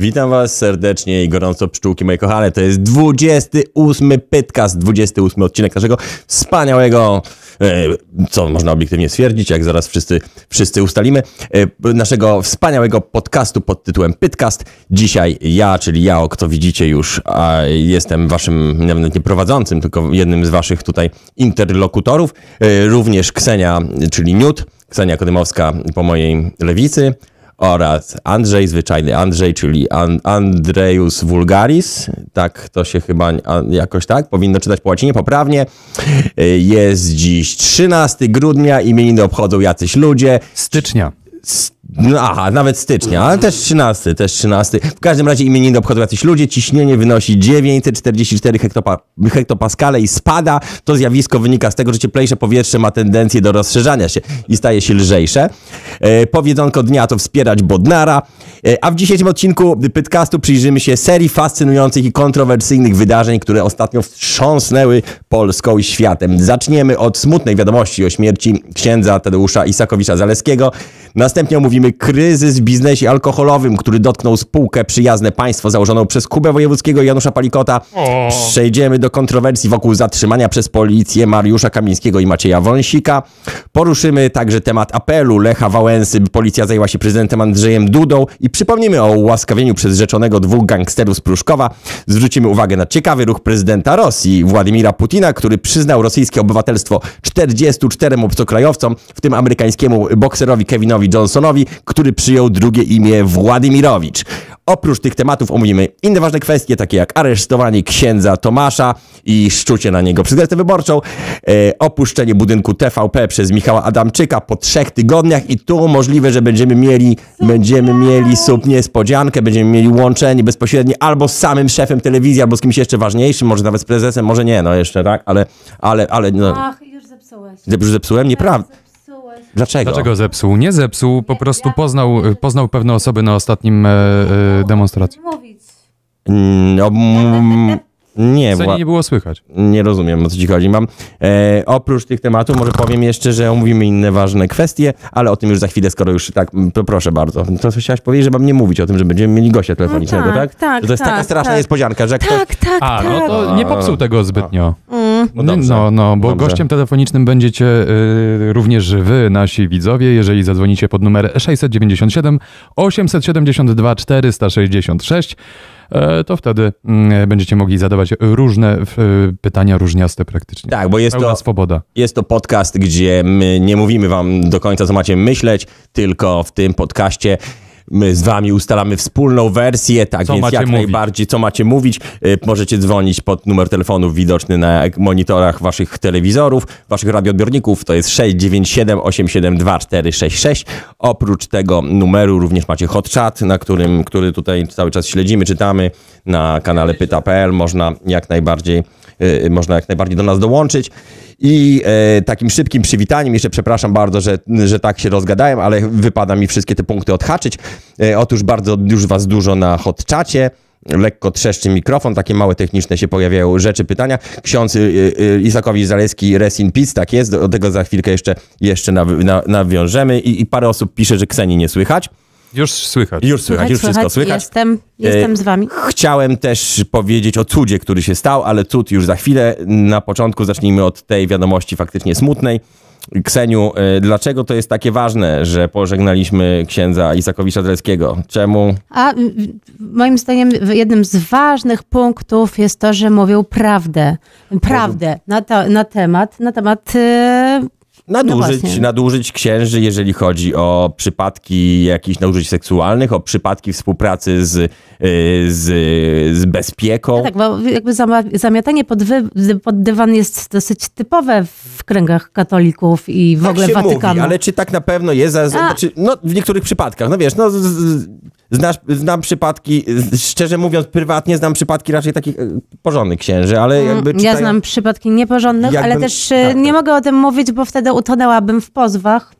Witam was serdecznie i gorąco pszczółki moje kochane. To jest 28 Pytcast, 28 odcinek naszego wspaniałego, e, co można obiektywnie stwierdzić, jak zaraz wszyscy, wszyscy ustalimy, e, naszego wspaniałego podcastu pod tytułem Pytcast. Dzisiaj ja, czyli ja, kto widzicie już, jestem waszym, nawet nie prowadzącym, tylko jednym z waszych tutaj interlokutorów. E, Również Ksenia, czyli Newt, Ksenia Kodymowska po mojej lewicy oraz Andrzej, zwyczajny Andrzej, czyli An Andrejus Vulgaris, tak to się chyba jakoś tak powinno czytać po łacinie poprawnie. Jest dziś 13 grudnia, imieniny obchodzą jacyś ludzie. Stycznia. S- No, aha, nawet stycznia, ale też 13, też 13. W każdym razie imieniny obchodzą jacyś ludzie, ciśnienie wynosi 944 hektopa, hektopaskale i spada. To zjawisko wynika z tego, że cieplejsze powietrze ma tendencję do rozszerzania się i staje się lżejsze. E, powiedzonko dnia to wspierać Bodnara. E, a w dzisiejszym odcinku podcastu przyjrzymy się serii fascynujących i kontrowersyjnych wydarzeń, które ostatnio wstrząsnęły Polską i światem. Zaczniemy od smutnej wiadomości o śmierci księdza Tadeusza Isakowicza Zaleskiego. Następnie omówimy kryzys w biznesie alkoholowym, który dotknął spółkę Przyjazne Państwo założoną przez Kubę Wojewódzkiego i Janusza Palikota. Przejdziemy do kontrowersji wokół zatrzymania przez policję Mariusza Kamińskiego i Macieja Wąsika. Poruszymy także temat apelu Lecha Wałęsy, by policja zajęła się prezydentem Andrzejem Dudą i przypomnimy o ułaskawieniu przez rzeczonego dwóch gangsterów z Pruszkowa. Zwrócimy uwagę na ciekawy ruch prezydenta Rosji, Władimira Putina, który przyznał rosyjskie obywatelstwo 44 obcokrajowcom, w tym amerykańskiemu bokserowi Kevinowi Johnsonowi, który przyjął drugie imię Władimirowicz. Oprócz tych tematów omówimy inne ważne kwestie, takie jak aresztowanie księdza Tomasza i szczucie na niego przez gazetę wyborczą, e, opuszczenie budynku TVP przez Michała Adamczyka po trzech tygodniach i tu możliwe, że będziemy mieli, będziemy mieli sub niespodziankę, będziemy mieli łączenie bezpośrednie albo z samym szefem telewizji, albo z kimś jeszcze ważniejszym, może nawet z prezesem, może nie, no jeszcze tak, ale, ale, ale, no, Ach, już zepsułeś. już zepsułem? Nieprawda. Dlaczego? Dlaczego zepsuł? Nie zepsuł, po prostu poznał, poznał pewne osoby na ostatnim e, e, demonstracji. Mówić. Mm, No, mm, nie, Scenie wła- nie było słychać. Nie rozumiem, o co ci chodzi. Mam, e, oprócz tych tematów może powiem jeszcze, że omówimy inne ważne kwestie, ale o tym już za chwilę, skoro już tak, m, to proszę bardzo. To co chciałaś powiedzieć, że mam nie mówić o tym, że będziemy mieli gościa telefonicznego, No tak? tak, tak, Że to jest taka tak, straszna tak. niespodzianka, że ktoś... Tak, tak, A, no tak. to nie popsuł tego zbytnio. No dobrze. No, no, bo Dobrze. gościem telefonicznym będziecie y, również wy, nasi widzowie, jeżeli zadzwonicie pod numer 697 872 466, e, to wtedy mm, będziecie mogli zadawać różne e, pytania, różniaste praktycznie. Tak, bo jest Pełna to, swoboda. jest to podcast, gdzie my nie mówimy wam do końca, co macie myśleć, tylko w tym podcaście my z wami ustalamy wspólną wersję, tak Co więc jak mówić. najbardziej, co macie mówić. Y, Możecie dzwonić pod numer telefonu widoczny na monitorach waszych telewizorów, waszych radioodbiorników, to jest 697 872 466. Oprócz tego numeru również macie hot chat, na którym, który tutaj cały czas śledzimy, czytamy na kanale pyta.pl. Można jak najbardziej y, można jak najbardziej do nas dołączyć. I e, takim szybkim przywitaniem, jeszcze przepraszam bardzo, że, że tak się rozgadałem, ale wypada mi wszystkie te punkty odhaczyć. E, otóż bardzo już was dużo na hot czacie. Lekko trzeszczy mikrofon, takie małe techniczne się pojawiają rzeczy, pytania. Ksiądz y, y, Isakowicz Zaleski, Rest in Peace, tak jest, do, do tego za chwilkę jeszcze, jeszcze naw, na, nawiążemy. I, I parę osób pisze, że Ksenii nie słychać. Już słychać. Już słychać, już wszystko słychać. Jestem, jestem z wami. Chciałem też powiedzieć o cudzie, który się stał, ale cud już za chwilę. Na początku zacznijmy od tej wiadomości faktycznie smutnej. Kseniu, y, dlaczego to jest takie ważne, że pożegnaliśmy księdza Isakowicza Dreskiego? Czemu? A moim zdaniem jednym z ważnych punktów jest to, że mówią prawdę. Prawdę na, to, na temat, na temat y, Nadużyć, właśnie. nadużyć księży, jeżeli chodzi o przypadki jakichś nadużyć seksualnych, o przypadki współpracy z, y, z, z bezpieką. No tak, bo jakby zamiatanie pod, wy, pod dywan jest dosyć typowe w kręgach katolików i w tak ogóle się Watykanu. mówi, ale czy tak na pewno jest? Znaczy, no, w niektórych przypadkach, no wiesz, no, z, z, znasz, znam przypadki, szczerze mówiąc, prywatnie znam przypadki raczej takich e, porządnych księży, ale jakby Ja znam przypadki nieporządnych, ale Jakbym- też e, tak, nie tak. mogę o tym mówić, bo wtedy utonęłabym w pozwach.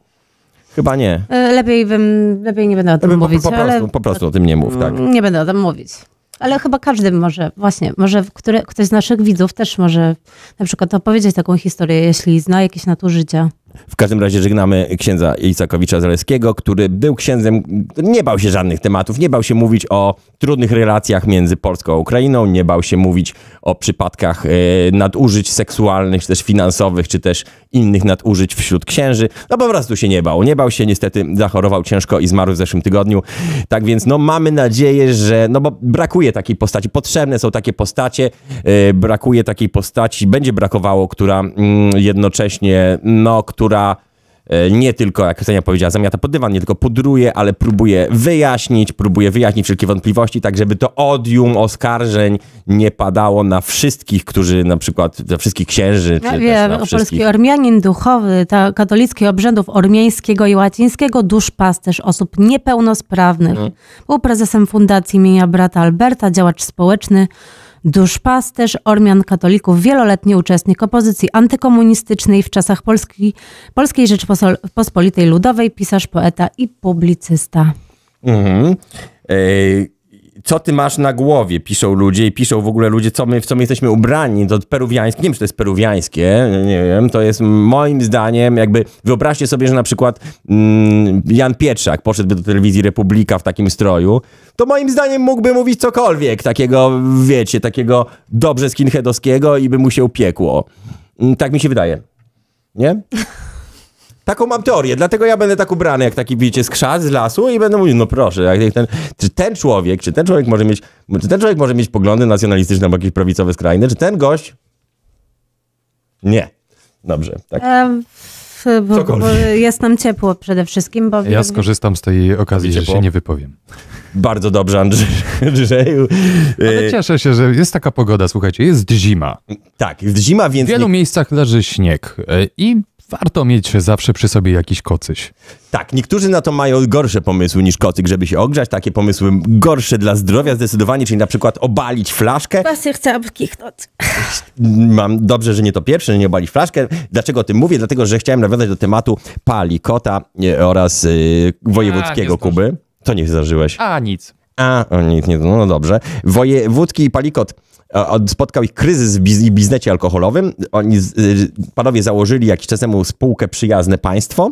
Chyba nie. E, Lepiej, bym, lepiej nie będę o tym Po, mówić, po, po, ale prostu, po prostu o tym nie mów, tak. nie będę o tym mówić. Ale chyba każdy może, właśnie, może który, ktoś z naszych widzów też może na przykład opowiedzieć taką historię, jeśli zna jakieś nadużycia. W każdym razie żegnamy księdza Isakowicza Zaleskiego, który był księdzem, nie bał się żadnych tematów, nie bał się mówić o trudnych relacjach między Polską a Ukrainą, nie bał się mówić o przypadkach e, nadużyć seksualnych, czy też finansowych, czy też innych nadużyć wśród księży. No po prostu się nie bał. Nie bał się, niestety zachorował ciężko i zmarł w zeszłym tygodniu. Tak więc no mamy nadzieję, że, no bo brakuje takiej postaci, potrzebne są takie postacie, e, brakuje takiej postaci, będzie brakowało, która mm, jednocześnie, no, która e, nie tylko, jak Ksenia powiedziała, zamiata pod dywan, nie tylko pudruje, ale próbuje wyjaśnić, próbuje wyjaśnić wszelkie wątpliwości, tak żeby to odium oskarżeń nie padało na wszystkich, którzy na przykład, na wszystkich księży, czy Ja wiem, na polski. Ormianin duchowy, ta katolicki obrzędów ormiańskiego i łacińskiego, duszpasterz osób niepełnosprawnych. Mhm. Był prezesem Fundacji imienia brata Alberta, działacz społeczny, duszpasterz Ormian katolików, wieloletni uczestnik opozycji antykomunistycznej w czasach Polski, Polskiej Rzeczypospolitej Ludowej, pisarz, poeta i publicysta. Mhm. Ej, co ty masz na głowie? Piszą ludzie i piszą w ogóle ludzie, co my, w co my jesteśmy ubrani. To peruwiańskie, nie wiem, czy to jest peruwiańskie, nie wiem, to jest moim zdaniem jakby, wyobraźcie sobie, że na przykład mm, Jan Pietrzak poszedłby do telewizji Republika w takim stroju, to moim zdaniem mógłby mówić cokolwiek takiego, wiecie, takiego dobrze skinheadowskiego i by mu się upiekło. Mm, Tak mi się wydaje. Nie? Taką mam teorię, dlatego ja będę tak ubrany, jak taki, wiecie, skrzat z lasu i będę mówił, no proszę, jak ten, czy ten człowiek, czy ten człowiek może mieć, czy ten człowiek może mieć poglądy nacjonalistyczne albo jakieś prawicowe skrajne, czy ten gość? Nie. Dobrze, tak. W- bo, bo Cokolwiek. jest nam ciepło przede wszystkim, bo Ja skorzystam z tej okazji, że się nie wypowiem. Bardzo dobrze, Andrzej- Andrzeju. Ale E, cieszę się, że jest taka pogoda, słuchajcie, jest zima. tak, jest zima, W więc wielu nie, miejscach leży śnieg e, i warto mieć zawsze przy sobie jakiś kocyś. tak, niektórzy na to mają gorsze pomysły niż kocyk, żeby się ogrzać, takie pomysły gorsze dla zdrowia zdecydowanie, czyli na przykład obalić flaszkę, Właśnie chciałam kichnąć. Mam dobrze, że nie to pierwsze, że nie obalić flaszkę. Dlaczego o tym mówię? Dlatego, że chciałem nawiązać do tematu Pali, Kota e, oraz y, wojewódzkiego zdążę. Kuby. To nie zdarzyłeś. A, nic. A, o, nic nie, no dobrze. Wojewódzki i Palikot spotkał ich kryzys w biz- biznesie alkoholowym. Oni, y, panowie założyli jakiś czas temu spółkę Przyjazne Państwo,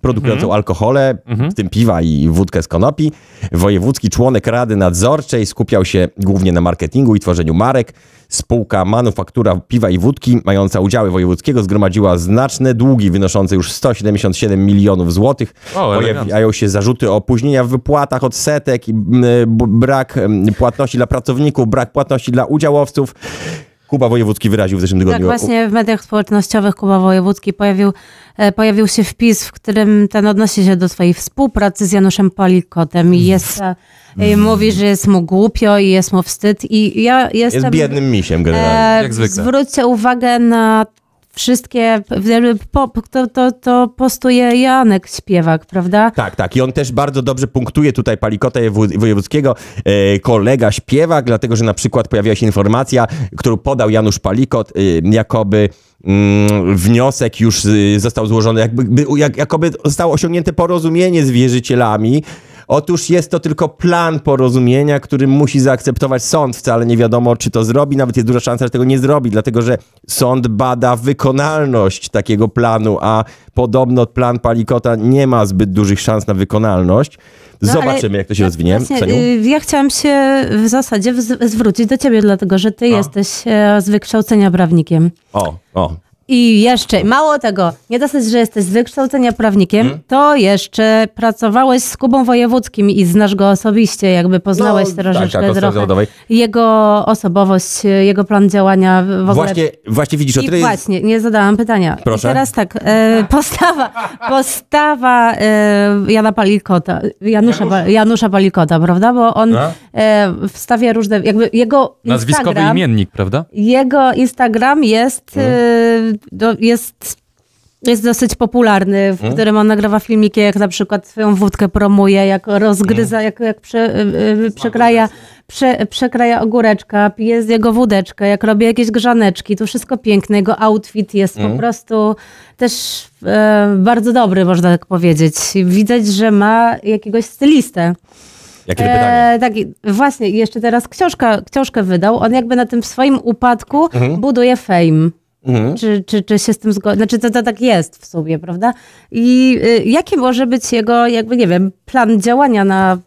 produkującą alkohole, w tym piwa i wódkę z konopi. Wojewódzki członek Rady Nadzorczej skupiał się głównie na marketingu i tworzeniu marek. Spółka Manufaktura Piwa i Wódki, mająca udziały wojewódzkiego, zgromadziła znaczne długi wynoszące już 177 milionów złotych. O. Pojawiają się zarzuty o opóźnienia w wypłatach, odsetek, brak płatności dla pracowników, brak płatności dla udziałowców. Kuba Wojewódzki wyraził w zeszłym Tak, tygodniu. właśnie w mediach społecznościowych Kuba Wojewódzki pojawił, e, pojawił się wpis, w którym ten odnosi się do swojej współpracy z Januszem Palikotem i jest, e, i mówi, że jest mu głupio i jest mu wstyd i ja jestem... Jest biednym misiem generalnie. E, Jak zwykle. Zwróćcie uwagę na wszystkie, to, to, to postuje Janek Śpiewak, prawda? Tak, tak. I on też bardzo dobrze punktuje tutaj Palikota Wojewódzkiego, e, kolega śpiewak, dlatego że na przykład pojawiła się informacja, którą podał Janusz Palikot, e, jakoby mm, wniosek już y, został złożony, jakby, by, jak, jakoby zostało osiągnięte porozumienie z wierzycielami. Otóż jest to tylko plan porozumienia, który musi zaakceptować sąd. Wcale nie wiadomo, czy to zrobi, nawet jest duża szansa, że tego nie zrobi, dlatego że sąd bada wykonalność takiego planu, a podobno plan Palikota nie ma zbyt dużych szans na wykonalność. No, Zobaczymy, jak to się rozwinie. właśnie, y, Ja chciałam się w zasadzie zwrócić do ciebie, dlatego że ty No. jesteś e, z wykształcenia prawnikiem. O, o. I jeszcze, mało tego, nie dosyć, że jesteś z wykształcenia prawnikiem, Mhm. to jeszcze pracowałeś z Kubą Wojewódzkim i znasz go osobiście, jakby poznałeś No, troszeczkę tak, tak, trochę. zawodowej. Jego osobowość, jego plan działania w ogóle. Właśnie, właśnie widzisz, o tyle jest... właśnie, nie zadałam pytania. Proszę. I teraz tak, e, postawa, postawa e, Jana Palikota, Janusza, Pa- Janusza Palikota, prawda? Bo on No. e, wstawia różne, jakby jego Nazwiskowy Instagram, imiennik, prawda? jego Instagram jest, Mhm. Do, jest jest dosyć popularny, w Mhm. którym on nagrywa filmiki, jak na przykład swoją wódkę promuje, jak rozgryza, Mhm. jak, jak prze, y, y, przekraja, prze, przekraja ogóreczka, pije z jego wódeczkę, jak robi jakieś grzaneczki, to wszystko piękne. Jego outfit jest Mhm. po prostu też e, bardzo dobry, można tak powiedzieć. Widać, że ma jakiegoś stylistę. Jakie pytanie? E, tak, właśnie, jeszcze teraz książka, książkę wydał. On jakby na tym swoim upadku Mhm. buduje fame. Mhm. Czy, czy, czy się z tym zgodzi? Znaczy, to, to tak jest w sumie, prawda? I y, jaki może być jego, jakby, nie wiem, plan działania na,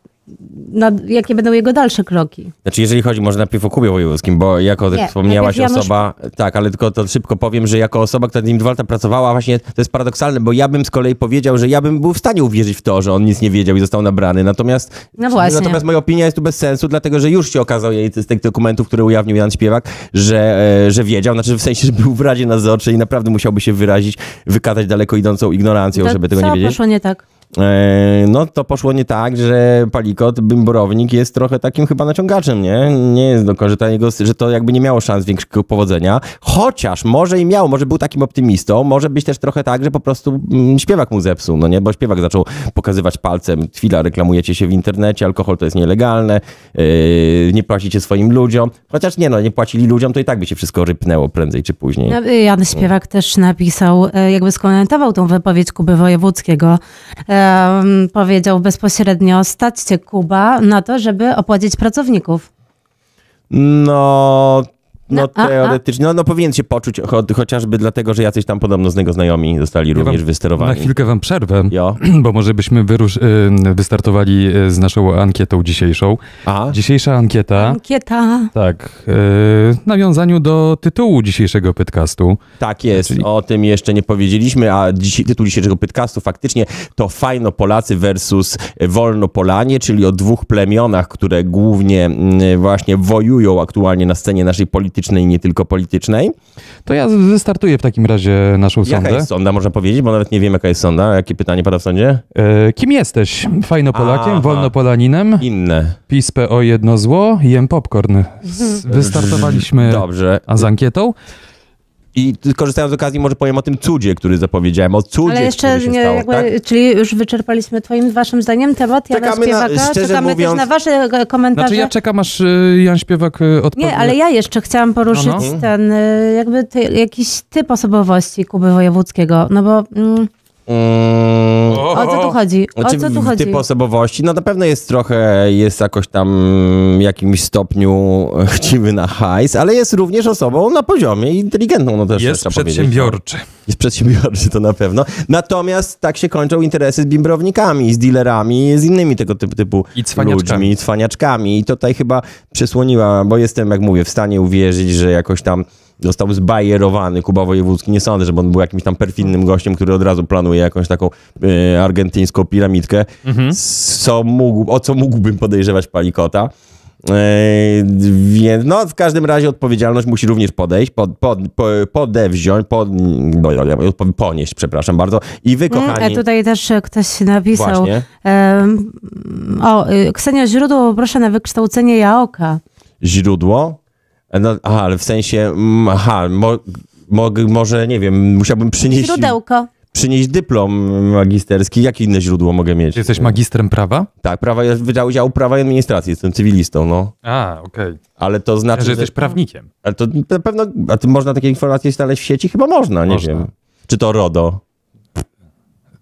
jakie będą jego dalsze kroki? Znaczy, jeżeli chodzi może najpierw o Kubie Wojewódzkim, bo jako Nie, wspomniałaś Janusz- osoba, tak, ale tylko to szybko powiem, że jako osoba, która z nim dwa lata pracowała, właśnie to jest paradoksalne, bo ja bym z kolei powiedział, że ja bym był w stanie uwierzyć w to, że on nic nie wiedział i został nabrany. Natomiast, No właśnie. natomiast moja opinia jest tu bez sensu, dlatego że już się okazało jej z tych dokumentów, które ujawnił Jan Śpiewak, że, e, że wiedział, znaczy w sensie, że był w Radzie Nadzorczej i naprawdę musiałby się wyrazić, wykazać daleko idącą ignorancją, To żeby tego nie wiedzieć. poszło nie tak? E, No to poszło nie tak, że Palikot, Bymborownik jest trochę takim chyba naciągaczem, nie? Nie jest do ta jego, że to jakby nie miało szans większego powodzenia. Chociaż może i miał, może był takim optymistą, może być też trochę tak, że po prostu mm, śpiewak mu zepsuł, no nie? Bo śpiewak zaczął pokazywać palcem, chwila, reklamujecie się w internecie, alkohol to jest nielegalne, yy, nie płacicie swoim ludziom. Chociaż nie no, nie płacili ludziom, to i tak by się wszystko rypnęło prędzej czy później. No, Jan Śpiewak też napisał, e, jakby skomentował tą wypowiedź Kuby Wojewódzkiego. Powiedział bezpośrednio, staćcie Kuba na to, żeby opłacić pracowników. No, no No, a- a- teoretycznie, no, no powinien się poczuć cho chociażby dlatego, że jacyś tam podobno z niego znajomi zostali Ja również wysterowani. Na chwilkę wam przerwę, Jo. bo może byśmy wyrusz, y, wystartowali y, z naszą ankietą dzisiejszą. Aha. Dzisiejsza ankieta, Ankieta. tak, y, w nawiązaniu do tytułu dzisiejszego podcastu. Tak jest, Czyli- o tym jeszcze nie powiedzieliśmy, a dziś, tytuł dzisiejszego podcastu faktycznie to Fajno Polacy versus Wolno Polanie, czyli o dwóch plemionach, które głównie mm, właśnie wojują aktualnie na scenie naszej politycznej i nie tylko politycznej. To ja wystartuję w takim razie naszą Jaka sondę. jest sonda, można powiedzieć, bo nawet nie wiem jaka jest sonda. Jakie pytanie pada w sądzie? E, Kim jesteś? Fajno Polakiem, wolno Polaninem, Inne. PiS PO jedno zło, jem popcorn. Wystartowaliśmy Dobrze. a z ankietą. I korzystając z okazji może powiem o tym cudzie, który zapowiedziałem, o cudzie, Ale jeszcze, który się nie, stało, jakby, tak? czyli już wyczerpaliśmy twoim, waszym zdaniem temat Jana Czekamy na- Śpiewaka. szczerze Czekamy mówiąc- też na wasze e, komentarze. Znaczy ja czekam aż y, Jan Śpiewak y, odpowie. Nie, ale ja jeszcze chciałam poruszyć No, no. ten, jakby ty, jakiś typ osobowości Kuby Wojewódzkiego, no bo mm, Mm, o co tu chodzi? O Znaczy, co tu chodzi? typ osobowości, no na pewno jest trochę, jest jakoś tam w jakimś stopniu chciwy na hajs, ale jest również osobą na poziomie inteligentną, no też Jest trzeba powiedzieć. przedsiębiorczy. Jest przedsiębiorczy, to na pewno. Natomiast tak się kończą interesy z bimbrownikami, z dealerami, z innymi tego typu, typu I cwaniaczkami. ludźmi, i cwaniaczkami. I tutaj chyba przysłoniła, bo jestem, jak mówię, w stanie uwierzyć, że jakoś tam został zbajerowany Kuba Wojewódzki. Nie sądzę, żeby on był jakimś tam perfidnym gościem, który od razu planuje jakąś taką e, argentyńską piramidkę. Co mógł, o co mógłbym podejrzewać Palikota. E, więc no, w każdym razie odpowiedzialność musi również podejść, pod, pod, po, podewziąć, pod, no, ponieść, przepraszam bardzo. I wy, Mm, kochani, a tutaj też ktoś napisał. Właśnie. em, o, y, Ksenio Źródło, proszę na wykształcenie Jaoka. źródło, no, aha, ale w sensie, mm, aha, mo, mo, może, nie wiem, musiałbym przynieść, Źródełko. przynieść dyplom magisterski. Jakie inne źródło mogę mieć? Czy jesteś magistrem prawa? Tak, prawa, ja Wydział Działu Prawa i Administracji, jestem cywilistą, no. A, okej. Ale to znaczy, Że jesteś prawnikiem. Ale to na pewno, a ty można takie informacje znaleźć w sieci? Chyba można, nie Można. wiem. Czy to RODO?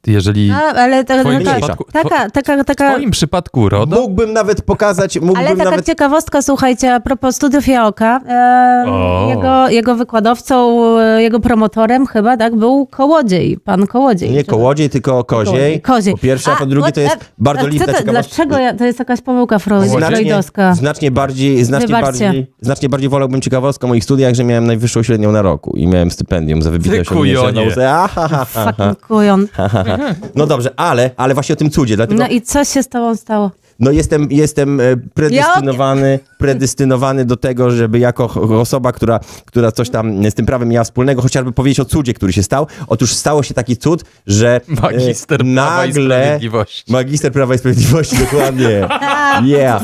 Jeżeli A, ale to, twoim taka, przypadku- taka, taka, w taka, twoim przypadku RODO, Mógłbym nawet pokazać, mógłbym ale taka nawet... ciekawostka, słuchajcie, a propos studiów Jaoka, e, jego, jego wykładowcą, e, jego promotorem chyba, tak, był Kołodziej, pan Kołodziej. Nie kołodziej, tylko koziej. Koziej. Po pierwsze, a po drugie to jest bardzo a liczna co to, ciekawostka. Dlaczego ja, to jest jakaś pomyłka freudowska? znacznie bardziej, znacznie Wybaczcie. bardziej, znacznie bardziej wolałbym ciekawostkę o moich studiach, że miałem najwyższą średnią na roku i miałem stypendium za wybitne osiągnięcia w kujonie. Aha. No dobrze, ale, ale właśnie o tym cudzie, dlatego No i co się z tobą stało? No jestem, jestem e, predestynowany, predestynowany do tego, żeby jako osoba, która, która coś tam z tym prawem miała wspólnego, chociażby powiedzieć o cudzie, który się stał. Otóż stało się taki cud, że e, Magister Prawa i nagle... Sprawiedliwości. Magister Prawa i Sprawiedliwości, dokładnie. Yeah.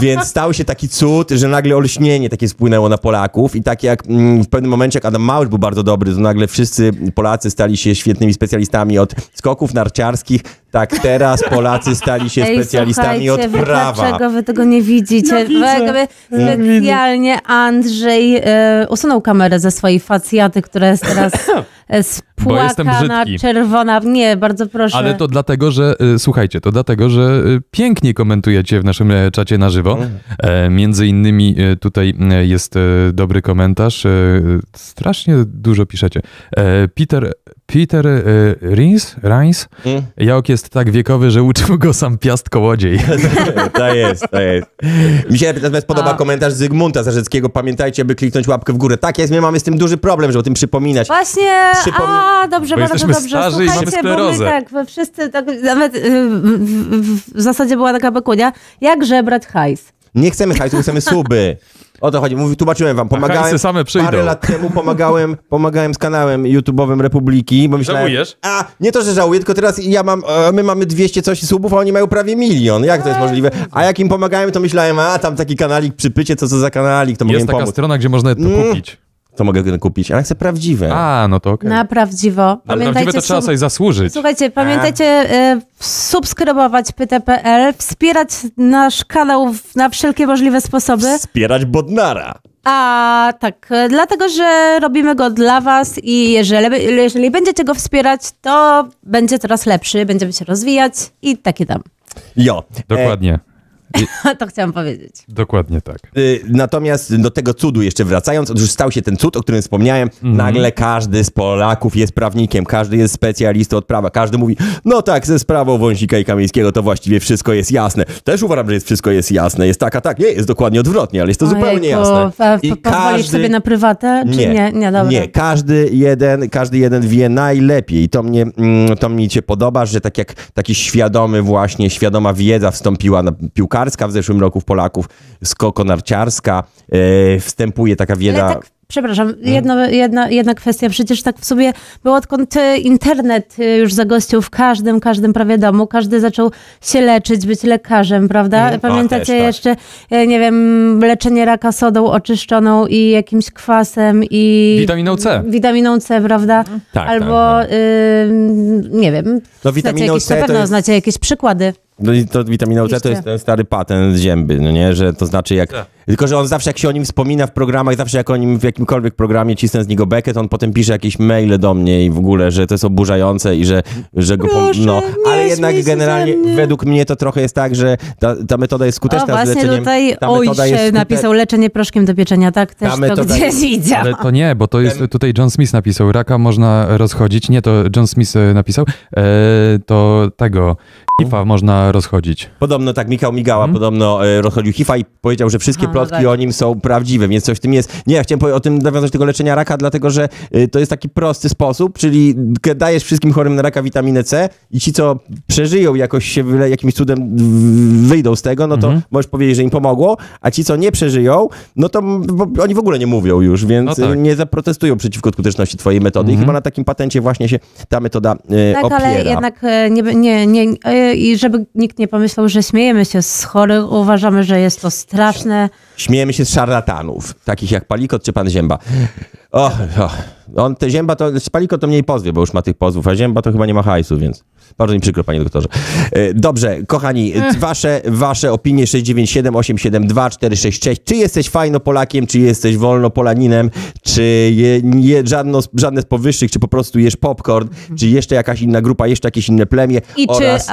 Więc stał się taki cud, że nagle olśnienie takie spłynęło na Polaków i tak jak mm, w pewnym momencie, jak Adam Małysz był bardzo dobry, to nagle wszyscy Polacy stali się świetnymi specjalistami od skoków narciarskich, tak teraz Polacy stali się Ej, specjalistami od prawa. Dlaczego wy tego nie widzicie? Widzę. jakby specjalnie Andrzej e, usunął kamerę ze swojej facjaty, która jest teraz e, spłakana, brzydki. czerwona. Nie, bardzo proszę. Ale to dlatego, że y, słuchajcie, to dlatego, że y, pięknie komentujecie w naszym e, czacie na żywo. E, między innymi e, tutaj e, jest e, dobry komentarz. E, strasznie dużo piszecie. E, Peter Peter e, Rins, Reins. Mm. Jałk jest tak wiekowy, że uczył go sam piast kołodziej. To jest, to jest. Mi się natomiast podoba A. komentarz Zygmunta Zarzeckiego. Pamiętajcie, by kliknąć łapkę w górę. Tak jest, my mamy z tym duży problem, żeby o tym przypominać. Właśnie, a dobrze, Bo bardzo jesteśmy dobrze. starzy i mamy Słuchajcie, bo my tak, we wszyscy, tak, nawet y, w, w, w zasadzie była taka bekunia, jak żebrać hajs. Nie chcemy hajsu, chcemy suby. O to chodzi. Mówi, tłumaczyłem wam, pomagałem. same przyjdą. Parę lat temu pomagałem, pomagałem z kanałem YouTube'owym Republiki, bo myślałem... Żałujesz? A, nie to, że żałuję, tylko teraz ja mam, e, my mamy 200 coś subów, a oni mają prawie milion. Jak to jest możliwe? A jak im pomagałem, to myślałem, a tam taki kanalik przypycie, co co za kanalik, to mogę Jest im taka pomóc. strona, gdzie można to Mm. kupić. To mogę kupić, ale chcę prawdziwe. A, no to okej. Na prawdziwo. Ale prawdziwe to trzeba sobie zasłużyć. Słuchajcie, pamiętajcie y, subskrybować pyta.pl, wspierać nasz kanał na wszelkie możliwe sposoby. Wspierać Bodnara. A tak, e, dlatego, że robimy go dla was i jeżeli, jeżeli będziecie go wspierać, to będzie coraz lepszy, będziemy się rozwijać i takie tam. Jo. Dokładnie. to chciałam powiedzieć. Dokładnie tak. Y, Natomiast do tego cudu jeszcze wracając, otóż stał się ten cud, o którym wspomniałem. Mhm. Nagle każdy z Polaków jest prawnikiem, każdy jest specjalistą od prawa, każdy mówi, no tak, ze sprawą Wąsika i Kamińskiego to właściwie wszystko jest jasne. Też uważam, że jest wszystko jest jasne. Jest tak, a tak. Nie, jest dokładnie odwrotnie, ale jest to zupełnie Ojejku, jasne. a po- Pozwolisz sobie na prywatę? Czy nie? Nie, dobra. nie, każdy jeden, każdy jeden wie najlepiej. To mnie, mm, to mi się podoba, że tak jak taki świadomy właśnie, świadoma wiedza wstąpiła na piłkarska w zeszłym roku w Polaków, skokonarciarska, e, wstępuje taka wiedza. Ale tak, przepraszam, jedno, jedna, jedna kwestia. Przecież tak w sobie było odkąd e, internet e, już zagościł w każdym, każdym prawie domu, każdy zaczął się leczyć, być lekarzem, prawda? A, Pamiętacie też, tak. jeszcze, e, nie wiem, leczenie raka sodą oczyszczoną i jakimś kwasem i... Witaminą C. Witaminą C, prawda? Tak, Albo, tak, ym, nie wiem, No, znacie witaminą jakieś, C na pewno jest- znacie jakieś przykłady. No i to witamina C to jest ten stary patent z zięby, no nie? Że to znaczy jak... Tak. Tylko, że on zawsze jak się o nim wspomina w programach, zawsze jak o nim w jakimkolwiek programie cisnę z niego bekę, to on potem pisze jakieś maile do mnie i w ogóle, że to jest oburzające i że, że go... Proszę, no, ale jednak generalnie mnie. według mnie to trochę jest tak, że ta, ta metoda jest O, skuteczna z właśnie leczeniem. tutaj ta oj metoda jest się skute- napisał leczenie proszkiem do pieczenia, tak? Też to metoda gdzieś jest- widziałam. Ale to nie, bo to jest tutaj John Smith napisał. Raka można rozchodzić. Nie, to John Smith e, napisał. E, to tego. IFA można rozchodzić. Podobno tak Michał Migała Mhm. podobno e, rozchodził HIFA i powiedział, że wszystkie Aha, plotki tak. o nim są prawdziwe, więc coś w tym jest. Nie, ja chciałem o tym nawiązać tego leczenia raka, dlatego że e, to jest taki prosty sposób, czyli dajesz wszystkim chorym na raka witaminę C i ci, co przeżyją jakoś się wyle, jakimś cudem wyjdą z tego, no to Mhm. możesz powiedzieć, że im pomogło, a ci, co nie przeżyją, no to oni w ogóle nie mówią już, więc No tak. e, nie zaprotestują przeciwko skuteczności twojej metody i Mhm. chyba na takim patencie właśnie się ta metoda e, Tak, opiera. ale jednak e, nie, nie, nie, e, i żeby nikt nie pomyślał, że śmiejemy się z chorych, uważamy, że jest to straszne. Śmiejemy się z szarlatanów, takich jak Palikot czy pan Zięba. O, o. On te Zięba to, Palikot to mniej pozwie, bo już ma tych pozwów, a Zięba to chyba nie ma hajsu, więc bardzo mi przykro, panie doktorze. E, Dobrze, kochani, wasze, wasze opinie 697 872 466. Czy jesteś fajno Polakiem, czy jesteś wolno Polaninem, czy je, nie, żadno, żadne z powyższych, czy po prostu jesz popcorn, czy jeszcze jakaś inna grupa, jeszcze jakieś inne plemię I oraz... czy,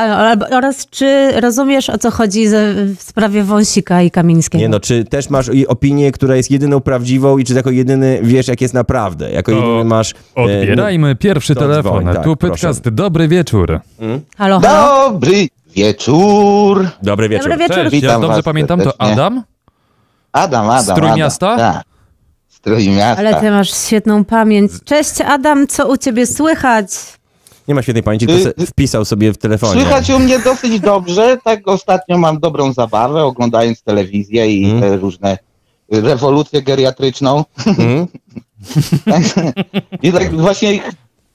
oraz czy rozumiesz, o co chodzi ze, w sprawie Wąsika i Kamińskiego? Nie no, czy też masz opinię, która jest jedyną prawdziwą i czy jako jedyny wiesz, jak jest naprawdę? Jako jedyny masz... e, Odbierajmy pierwszy to telefon. dzwoń, tak, tu proszę. podcast. Dobry wieczór. Halo, halo? Dobry wieczór. Dobry wieczór. Dobry wieczór. Cześć, ja Witam dobrze was pamiętam, to serdecznie. Adam? Adam, Adam. Z Trójmiasta? Adam. Tak. Z Trójmiasta. Ale ty masz świetną pamięć. Cześć Adam, co u ciebie słychać? Nie ma świetnej pamięci, tylko Y, se wpisał sobie w telefonie. Słychać u mnie dosyć dobrze. Tak ostatnio mam dobrą zabawę, oglądając telewizję i Mm. te różne rewolucję geriatryczną. Mhm. I tak właśnie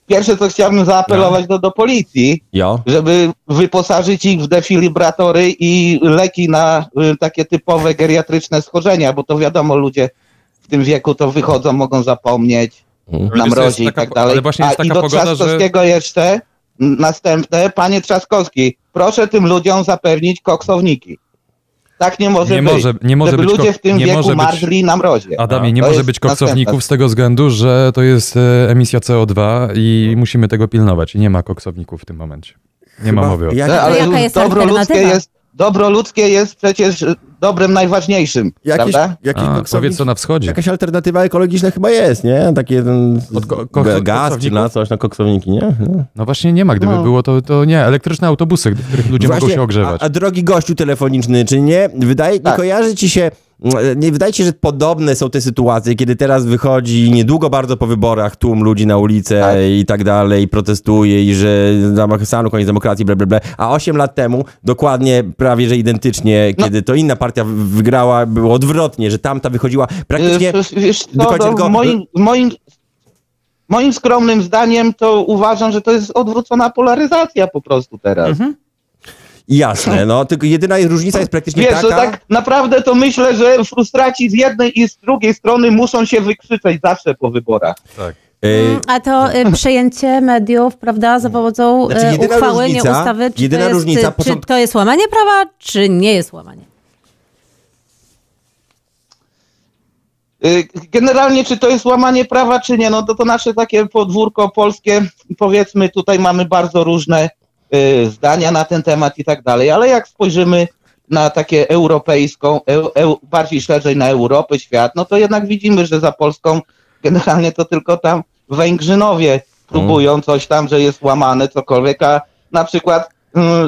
pierwsze, co chciałbym zaapelować do, do policji, Jo. żeby wyposażyć ich w defilibratory i leki na y, takie typowe geriatryczne schorzenia, bo to wiadomo, ludzie w tym wieku to wychodzą, mogą zapomnieć. Mhm. Na mrozie i tak dalej. ale właśnie jest A i taka do pogoda, że- Trzaskowskiego jeszcze n- następne. Panie Trzaskowski, proszę tym ludziom zapewnić koksowniki. Tak nie może Nie być. może- nie może żeby być ludzie w tym nie wieku może być- marzli na mrozie. Adamie, nie To może być koksowników z tego względu, że to jest e, emisja CO2 i musimy tego pilnować. I nie ma koksowników w tym momencie. Nie ma Chyba- mowy o tym. ale jaka jest dobro ludzkie jest, dobro ludzkie jest przecież dobrem najważniejszym, Jakieś, prawda? jakiś A, koksownik- powiedz co na wschodzie. Jakaś alternatywa ekologiczna chyba jest, nie? Takie ten Od ko- ko- ga- gaz czy na coś, na koksowniki, nie? nie. No właśnie nie ma, gdyby No. było to, to nie. Elektryczne autobusy, w których ludzie mogą Właśnie, się ogrzewać. A, a drogi gościu telefoniczny, czy nie? Wydaje, nie Tak. kojarzy ci się, nie wydaje się, że podobne są te sytuacje, kiedy teraz wychodzi niedługo bardzo po wyborach tłum ludzi na ulicę Tak. i tak dalej, i protestuje i że zamach stanu, koniec demokracji, bla, bla, bla. A 8 lat temu, dokładnie prawie, że identycznie, No. kiedy to inna partia wygrała, było odwrotnie, że tamta wychodziła praktycznie... E, Wiesz co, do końca no, tylko- w moim, w moim, moim skromnym zdaniem to uważam, że to jest odwrócona polaryzacja po prostu teraz. Mhm. Jasne, no, tylko jedyna różnica jest praktycznie Wiesz, taka... że tak naprawdę to myślę, że frustraci z jednej i z drugiej strony muszą się wykrzyczeć zawsze po wyborach. Tak. y, Mm, A to y, przejęcie mediów, prawda, za pomocą Znaczy, e, jedyna uchwały, różnica- nie ustawy, czy, jedyna to jest, różnica, czy to jest łamanie prawa, czy nie jest łamanie? Y, Generalnie, czy to jest łamanie prawa, czy nie, no to to nasze takie podwórko polskie, powiedzmy, tutaj mamy bardzo różne zdania na ten temat i tak dalej, ale jak spojrzymy na takie europejską, eu, eu, bardziej szerzej na Europę, świat, no to jednak widzimy, że za Polską generalnie to tylko tam Węgrzynowie próbują coś tam, że jest łamane, cokolwiek, a na przykład y,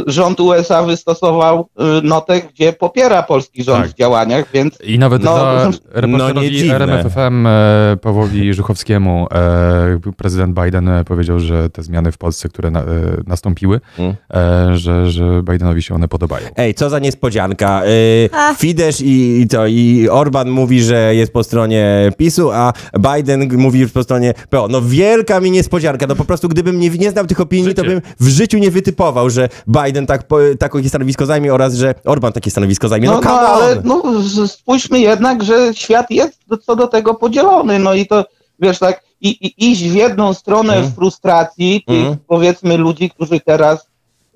rząd USA wystosował y, notę, gdzie popiera polski rząd Tak. w działaniach, więc I nawet No, za no reporterowi nie dziwne. RMFFM e, Pawłowi Żuchowskiemu e, prezydent Biden e, powiedział, że te zmiany w Polsce, które na, nastąpiły, Mm. e, że, że Bidenowi się one podobają. Ej, co za niespodzianka. Fidesz i, i to, i Orban mówi, że jest po stronie PiSu, a Biden mówi po stronie PO. No wielka mi niespodzianka. No po prostu gdybym nie, nie znał tych opinii, to Życie. bym w życiu nie wytypował, że Biden tak, po, takie stanowisko zajmie oraz, że Orban takie stanowisko zajmie. No, No, no, ale no, spójrzmy jednak, że świat jest co do tego podzielony. No i to, wiesz, tak, i, i iść w jedną stronę Mhm. w frustracji tych, Mhm. powiedzmy, ludzi, którzy teraz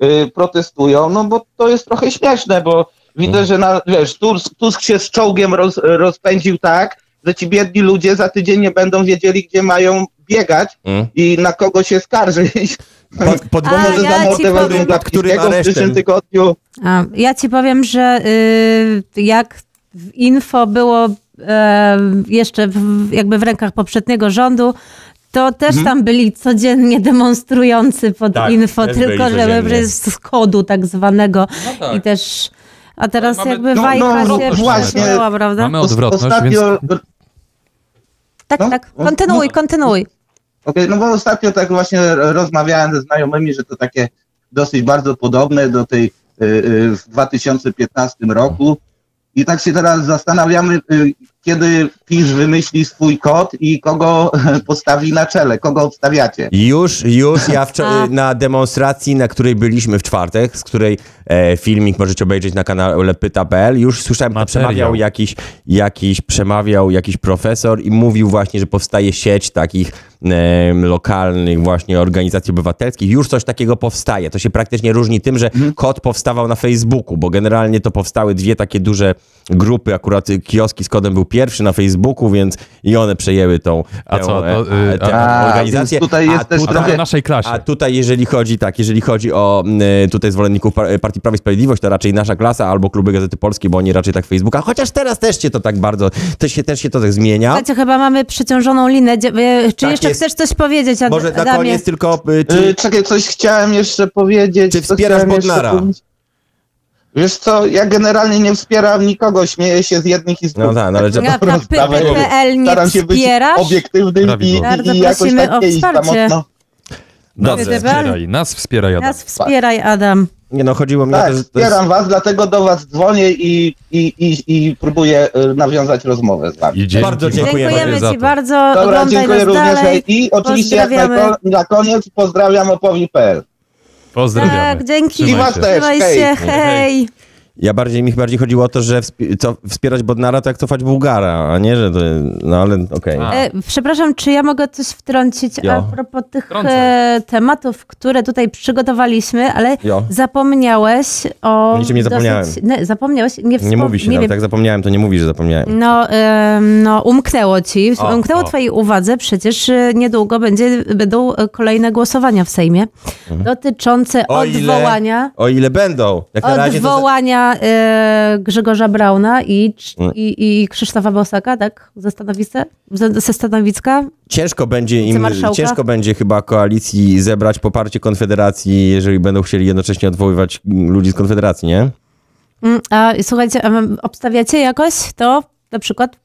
y, protestują, no bo to jest trochę śmieszne, bo widzę, Mhm. że na, wiesz, Tusk, Tusk się z czołgiem roz, rozpędził tak, że ci biedni ludzie za tydzień nie będą wiedzieli, gdzie mają biegać Mm. i na kogo się skarżyć. Pod, pod, A, może ja za ci mordę powiem- wezmą Pod którym Glapińskiego w przyszłym tygodniu. A, ja ci powiem, że y, jak info było y, jeszcze w, jakby w rękach poprzedniego rządu, to też tam byli codziennie demonstrujący pod Tak, info, tylko że z kodu tak zwanego. tak. I też, a teraz Mamy- jakby no, wajcha no, się właśnie. przesunęła, prawda? Mamy odwrotność, Ostatnio, więc Tak, no, tak, no, kontynuuj, no. kontynuuj. Okej, no bo ostatnio tak właśnie rozmawiałem ze znajomymi, że to takie dosyć bardzo podobne do tej y, y, w 2015 roku. I tak się teraz zastanawiamy, y, kiedy PiS wymyśli swój kod i kogo postawi na czele, kogo obstawiacie. Już, już ja na demonstracji, na której byliśmy w czwartek, z której e, filmik możecie obejrzeć na kanale pyta.pl, już słyszałem, Materiał. przemawiał jakiś, jakiś, przemawiał jakiś profesor i mówił właśnie, że powstaje sieć takich lokalnych właśnie organizacji obywatelskich. Już coś takiego powstaje. To się praktycznie różni tym, że kod powstawał na Facebooku, bo generalnie to powstały dwie takie duże grupy, akurat kioski z kodem był pierwszy na Facebooku, więc i one przejęły tą, A tę, co, to, e, y, tę a, organizację. tutaj jest a też tutaj, trochę- naszej klasie. a tutaj, jeżeli chodzi, tak, jeżeli chodzi o y, tutaj zwolenników par- Partii Prawa i Sprawiedliwość, to raczej nasza klasa albo kluby Gazety Polskiej, bo oni raczej tak Facebooka, chociaż teraz też się to tak bardzo, też się, też się to tak zmienia. Słuchajcie, chyba mamy przeciążoną linę. E, Czy Tak jeszcze jest. chcesz coś powiedzieć, Ad- Może na Adamie? koniec tylko, y, Y, czy, czekaj, coś chciałem jeszcze powiedzieć. Czy wspierasz Bodnara? Wiesz co, ja generalnie nie wspieram nikogo, śmieję się z jednych i z No drugich. tak, no ale że- Ja. PPL nie Staram się być wspierasz? obiektywnym i, i, i jakoś prosimy tak o nie iść. Nas wspieraj, nas wspieraj. Adam. Nas wspieraj, Adam. Nie no, chodziło mi o Tak, to, że to jest, was, dlatego do was dzwonię i, i, i, i próbuję y, nawiązać rozmowę z wami. Dzięki Bardzo dziękujemy Dziękujemy za ci to. bardzo. Dobra, dziękuję również dalej. i oczywiście jak na, na koniec pozdrawiam opowi.pl. Pozdrawiamy. Tak, dzięki. Trzymaj I was się. też. Trzymaj Hej. się, hej. Ja bardziej, mi bardziej chodziło o to, że wspi- co, wspierać Bodnara to jak cofać Bułgara, a nie, że to, no ale okej. A. E, przepraszam, czy ja mogę coś wtrącić Jo. a propos tych e, tematów, które tutaj przygotowaliśmy, ale Jo. zapomniałeś o... O niczym nie zapomniałem. nie, zapomniałeś? Nie, Nie mówi się, nie nawet wiem. jak zapomniałem, to nie mówi, że zapomniałem. No, no, umknęło ci, O, umknęło o. twojej uwadze, przecież e, niedługo będzie, będą kolejne głosowania w Sejmie dotyczące O ile- odwołania, O ile będą. Jak na e, Grzegorza Brauna i, Mm. i, i Krzysztofa Bosaka, tak? Ze stanowiska? Ze, ze stanowiska? Ciężko będzie im, ciężko będzie chyba koalicji zebrać poparcie Konfederacji, jeżeli będą chcieli jednocześnie odwoływać ludzi z Konfederacji, nie? Mm, A słuchajcie, a obstawiacie jakoś to? Na przykład,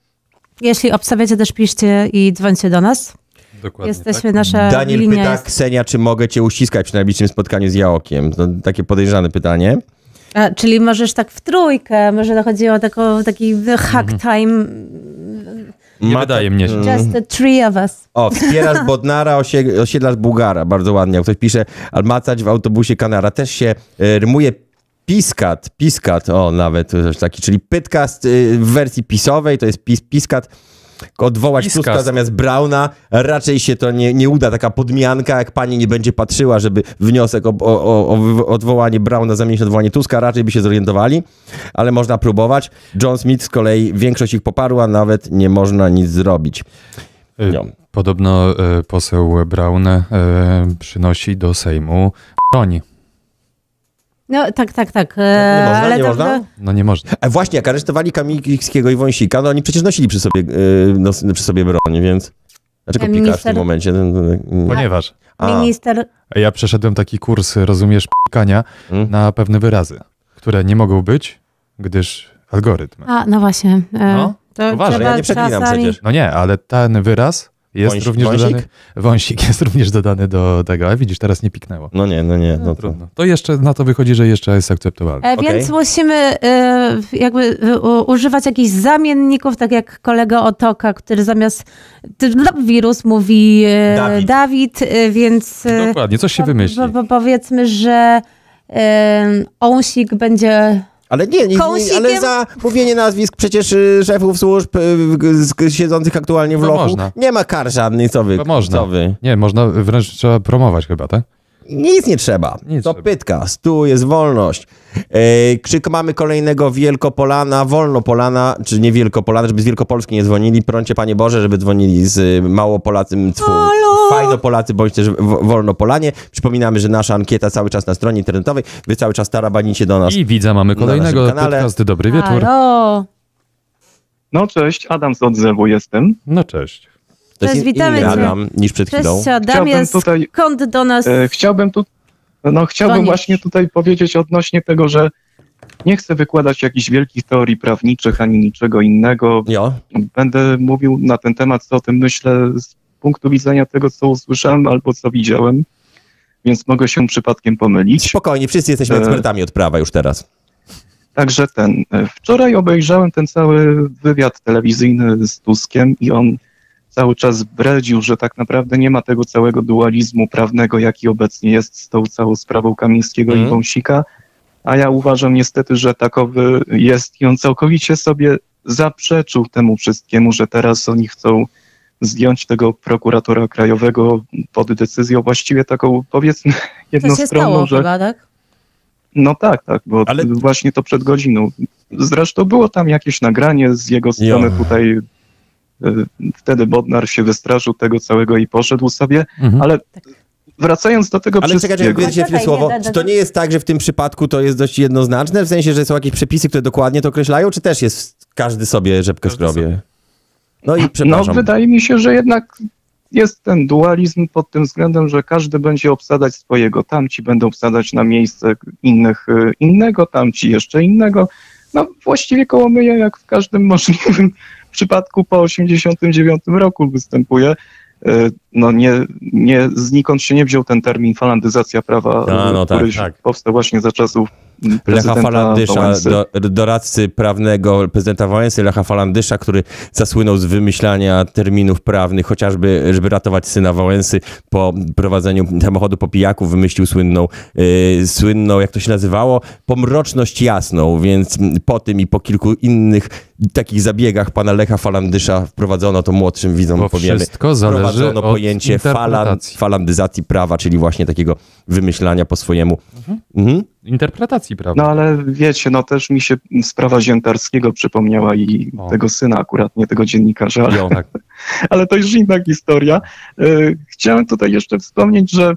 jeśli obstawiacie, też piszcie i dzwońcie do nas. Dokładnie. Jesteśmy, nasza Daniel linia pyta, jest... Ksenia, czy mogę cię uściskać przy najbliższym spotkaniu z Jaokiem? To takie podejrzane pytanie. A, czyli możesz tak w trójkę, może to chodziło o taką, taki hack time, Nie Ma- wydaje mnie się. just the three of us. O, wspierasz Bodnara, osie- osiedlasz Bułgara. Bardzo ładnie. Ktoś pisze, almacać w autobusie Kanara. Też się e, rymuje piskat, piskat, o nawet taki, czyli pytkast y, w wersji pisowej, to jest pis, piskat. Odwołać. Tuska zamiast Brauna, raczej się to nie, nie uda, taka podmianka, jak pani nie będzie patrzyła, żeby wniosek o, o, o, o odwołanie Brauna zamienić na odwołanie Tuska, raczej by się zorientowali, ale można próbować. John Smith z kolei większość ich poparła, nawet nie można nic zrobić. Y, No. Podobno y, poseł Braun y, przynosi do Sejmu broń. No tak, tak, tak. Nie E, można, ale nie to, można? No nie można. A właśnie, jak aresztowali Kamińskiego i Wąsika, no oni przecież nosili przy sobie, yy, nos, przy sobie broń, więc... Dlaczego E, pikasz w minister- tym momencie? No, no, no, Ponieważ A. Minister ja przeszedłem taki kurs, rozumiesz, pikania Mm. na pewne wyrazy, które nie mogą być, gdyż algorytm. A, no właśnie. E, No, to uważaj, ja nie przeklinam czasami- przecież. No nie, ale ten wyraz jest Wąsik- również wąsik? dodany. Wąsik jest również dodany do tego, a widzisz, teraz nie piknęło. no nie, no nie. No, No, to... trudno. To jeszcze na to wychodzi, że jeszcze jest akceptowalne. E. Więc musimy e, jakby u- używać jakichś zamienników, tak jak kolega Otoka, który zamiast ty- no, wirus mówi e, Dawid. Dawid, e, więc Dokładnie, coś się wymyśli. po, po, powiedzmy, że e, Ąsik będzie... Ale nie, nie, nie, ale za mówienie nazwisk przecież y, szefów służb y, z- siedzących aktualnie w To lochu można. nie ma kar żadnych, co wy? To można. Co wy? Nie, można wręcz trzeba promować chyba, tak? Nic nie trzeba. Nic to trzeba. pytka, tu jest wolność. E, krzyk mamy kolejnego Wielkopolana, Wolnopolana, czy nie Wielkopolana, żeby z Wielkopolski nie dzwonili. Prącie Panie Boże, żeby dzwonili z y, Małopolacym, cfu, Halo! Fajnopolacy, bądź też Wolnopolanie. Przypominamy, że nasza ankieta cały czas na stronie internetowej. Wy cały czas tarabanicie do nas. I widza mamy na kolejnego naszym kanale. podcast. Dobry wieczór. Halo! No cześć, Adam z odzewu jestem. No cześć. To jest Cześć, in- witamy inny. Adam niż przed chwilą. Cześć Adam, Chciałbym jest tutaj- skąd do nas... E, chciałbym tu, no chciałbym właśnie tutaj powiedzieć odnośnie tego, że nie chcę wykładać jakichś wielkich teorii prawniczych ani niczego innego. Jo, Będę mówił na ten temat, co o tym myślę z punktu widzenia tego, co usłyszałem albo co widziałem, więc mogę się przypadkiem pomylić. spokojnie, wszyscy jesteśmy E. ekspertami od prawa już teraz. Także ten. e, Wczoraj obejrzałem ten cały wywiad telewizyjny z Tuskiem i on cały czas bredził, że tak naprawdę nie ma tego całego dualizmu prawnego, jaki obecnie jest z tą całą sprawą Kamińskiego Mhm. i Wąsika. A ja uważam niestety, że takowy jest i on całkowicie sobie zaprzeczył temu wszystkiemu, że teraz oni chcą zdjąć tego prokuratora krajowego pod decyzją właściwie taką powiedzmy jednostronną, stało że chyba, tak? no tak, tak, bo Ale- właśnie to przed godziną. Zresztą było tam jakieś nagranie z jego strony Jo. tutaj. Wtedy Bodnar się wystraszył tego całego i poszedł sobie, Mhm. ale wracając do tego Ale czekaj, czekaj, chwilę słowo. Czy to nie jest tak, że w tym przypadku to jest dość jednoznaczne? W sensie, że są jakieś przepisy, które dokładnie to określają, czy też jest każdy sobie rzepkę skrobie? No i No przepraszam. wydaje mi się, że jednak jest ten dualizm pod tym względem, że każdy będzie obsadzać swojego. Tamci będą obsadzać na miejsce innych y, innego, tamci jeszcze innego. No właściwie koło myja, jak w każdym możliwym przypadku po 89 roku występuje. Y, No nie, nie, znikąd się nie wziął ten termin falandyzacja prawa, A, no y, tak, który tak. powstał właśnie za czasów Lecha Falandysza, do, doradcy prawnego prezydenta Wałęsy, Lecha Falandysza, który zasłynął z wymyślania terminów prawnych, chociażby, żeby ratować syna Wałęsy po prowadzeniu samochodu po pijaku, wymyślił słynną, yy, słynną, jak to się nazywało, pomroczność jasną, więc po tym i po kilku innych takich zabiegach pana Lecha Falandysza wprowadzono to młodszym widzom Bo powiemy. wszystko zależy Wprowadzono od pojęcie falan, falandyzacji prawa, czyli właśnie takiego wymyślania po swojemu. Mhm. Interpretacji, prawda? No ale wiecie, no też mi się sprawa Ziętarskiego przypomniała i O. tego syna akurat, nie tego dziennikarza, ale, Jo. Tak. ale to już inna historia. E, Chciałem tutaj jeszcze wspomnieć, że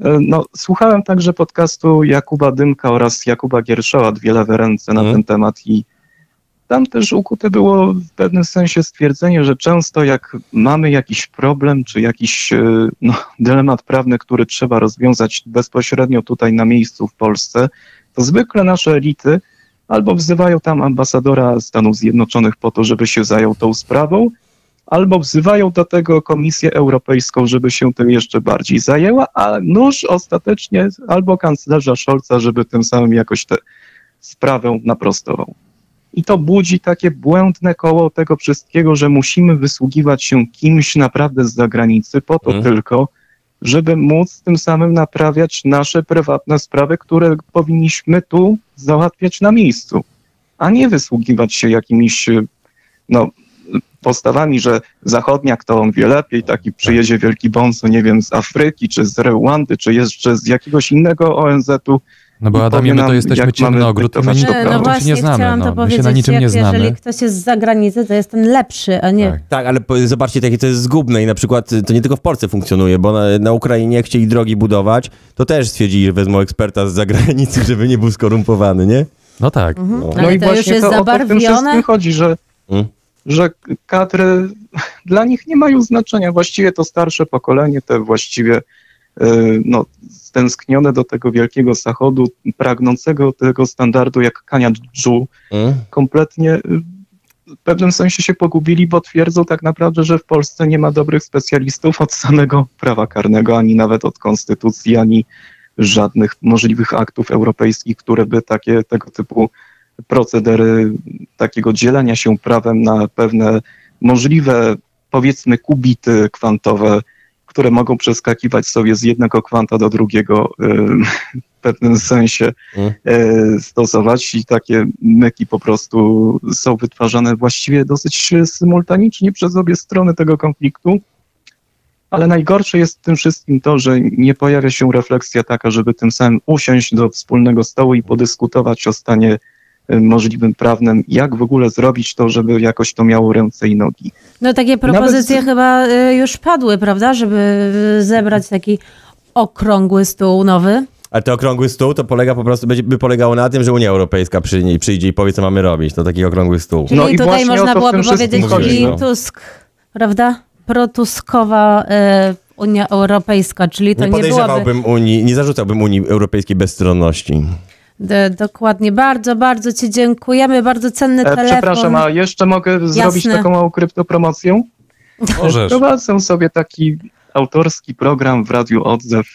e, no, słuchałem także podcastu Jakuba Dymka oraz Jakuba Gierszoła, dwie lewe ręce na Mhm. ten temat i tam też ukute było w pewnym sensie stwierdzenie, że często jak mamy jakiś problem, czy jakiś e, no, dylemat prawny, który trzeba rozwiązać bezpośrednio tutaj na miejscu w Polsce, to zwykle nasze elity albo wzywają tam ambasadora Stanów Zjednoczonych po to, żeby się zajął tą sprawą, albo wzywają do tego Komisję Europejską, żeby się tym jeszcze bardziej zajęła, a nóż ostatecznie albo kanclerza Scholza, żeby tym samym jakoś tę sprawę naprostował. I to budzi takie błędne koło tego wszystkiego, że musimy wysługiwać się kimś naprawdę z zagranicy po to Mhm. tylko, żeby móc tym samym naprawiać nasze prywatne sprawy, które powinniśmy tu załatwiać na miejscu, a nie wysługiwać się jakimiś no, postawami, że zachodniak to on wie lepiej, taki przyjedzie wielki bonzo, nie wiem, z Afryki, czy z Rwandy, czy jeszcze z jakiegoś innego ONZ-u. No bo i Adamie, my to jesteśmy jak ciemny mamy ogród, my nie, no właśnie, nie znamy. chciałam to No. My się na niczym nie znamy. jeżeli ktoś jest z zagranicy, to jest ten lepszy, a nie... Tak. Tak, ale po- zobaczcie, jakie to jest zgubne i na przykład to nie tylko w Polsce funkcjonuje, bo na, na Ukrainie jak chcieli drogi budować, to też stwierdzili, że wezmą eksperta z zagranicy, żeby nie był skorumpowany, nie? No tak. Mhm. No. Ale to już jest to o to w tym zabarwione. wszystkim chodzi, że, Mm. że kadry dla nich nie mają znaczenia. Właściwie to starsze pokolenie, te właściwie no, stęsknione do tego wielkiego zachodu, pragnącego tego standardu jak Kania Dżu, Mm? kompletnie y, w pewnym sensie się pogubili, bo twierdzą tak naprawdę, że w Polsce nie ma dobrych specjalistów od samego prawa karnego, ani nawet od konstytucji, ani żadnych możliwych aktów europejskich, które by takie tego typu procedery takiego dzielenia się prawem na pewne możliwe, powiedzmy, kubity kwantowe, które mogą przeskakiwać sobie z jednego kwanta do drugiego y, w pewnym sensie Mm. e, stosować i takie myki po prostu są wytwarzane właściwie dosyć symultanicznie przez obie strony tego konfliktu. Ale najgorsze jest w tym wszystkim to, że nie pojawia się refleksja taka, żeby tym samym usiąść do wspólnego stołu i podyskutować o stanie możliwym prawnym, jak w ogóle zrobić to, żeby jakoś to miało ręce i nogi. No takie propozycje Nawet- chyba y, już padły, prawda, żeby y, zebrać taki okrągły stół nowy. Ale ten okrągły stół to polega po prostu, by polegało na tym, że Unia Europejska przy, przyjdzie i powie, co mamy robić. To taki okrągły stół. Czyli No i tutaj można byłoby powiedzieć i no. Tusk, prawda? Protuskowa y, Unia Europejska, czyli to Nie nie, byłoby... podejrzewałbym Unii, nie zarzucałbym Unii Europejskiej bezstronności. Dokładnie. Bardzo, bardzo Ci dziękujemy. Bardzo cenny E, telefon. przepraszam, a jeszcze mogę zrobić taką małą kryptopromocję? Możesz. Prowadzę sobie taki autorski program w Radiu Odzew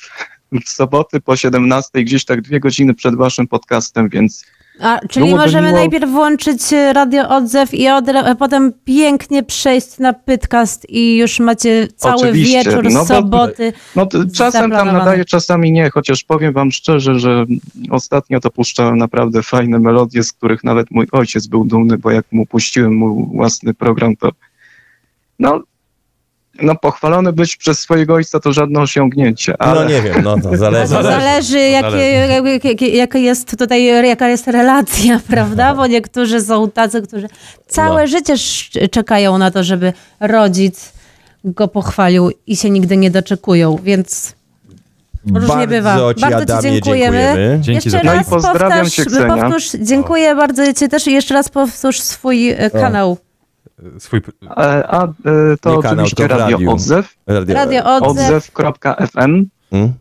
w soboty po 17, gdzieś tak dwie godziny przed waszym podcastem, więc A, czyli możemy miło- najpierw włączyć e, radio odzew i od, a potem pięknie przejść na Pytcast i już macie cały Oczywiście, wieczór no bo- soboty. no to czasem tam nadaję, czasami nie, chociaż powiem wam szczerze, że ostatnio to puszczałem naprawdę fajne melodie, z których nawet mój ojciec był dumny, bo jak mu puściłem mój własny program, to no, no pochwalony być przez swojego ojca to żadne osiągnięcie, ale... No nie wiem, no to To zależy. zależy, jakie, jaka jest tutaj, jaka jest relacja, prawda? Bo niektórzy są tacy, którzy całe No. życie czekają na to, żeby rodzic go pochwalił i się nigdy nie doczekują, więc różnie Bardzo bywa. ci, bardzo Adamie, Ci dziękujemy. dziękujemy. Dzięki jeszcze za No i raz pozdrawiam cię, powtórz, dziękuję bardzo Ci też i jeszcze raz powtórz swój e, kanał. Swój... A, a e, to Nie kanał, oczywiście to w Radio. Odzew, Radio, Radio Odzew. odzew.fm, Mm?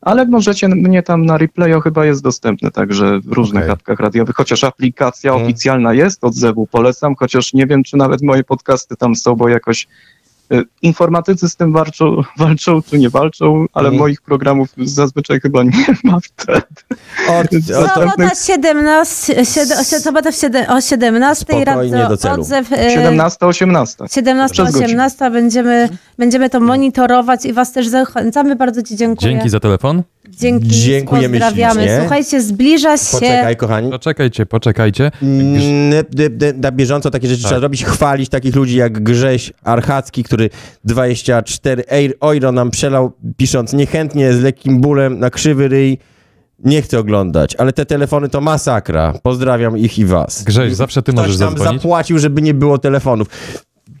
ale możecie mnie tam na replayo chyba jest dostępny także w różnych Okej. apkach radiowych, chociaż aplikacja Mhm. oficjalna jest odzewu, polecam, chociaż nie wiem, czy nawet moje podcasty tam są, bo jakoś Informatycy z tym walczą, walczą czy nie walczą, ale Mhm. moich programów zazwyczaj chyba nie ma wtedy. Od, od, Sobota 17, sied- sobota w siedem, o 17 Spokojnie radzę do celu. odzew. e, 17, 18. 17, Przez godzinę. 18 będziemy, będziemy to monitorować i was też zachęcamy. Bardzo ci dziękuję. Dzięki za telefon. Dzięki. Dziękujemy Pozdrawiamy. ślicznie. Słuchajcie, zbliża się. poczekaj, kochani. Poczekajcie, poczekajcie. Mm, Na bieżąco takie rzeczy Tak. trzeba robić, chwalić takich ludzi jak Grześ Archacki, który 24 ej- euro nam przelał, pisząc niechętnie, z lekkim bólem na krzywy ryj. Nie chcę oglądać, ale te telefony to masakra. Pozdrawiam ich i was. Grześ, zawsze ty Ktoś możesz tam zadzwonić. zapłacił, żeby nie było telefonów.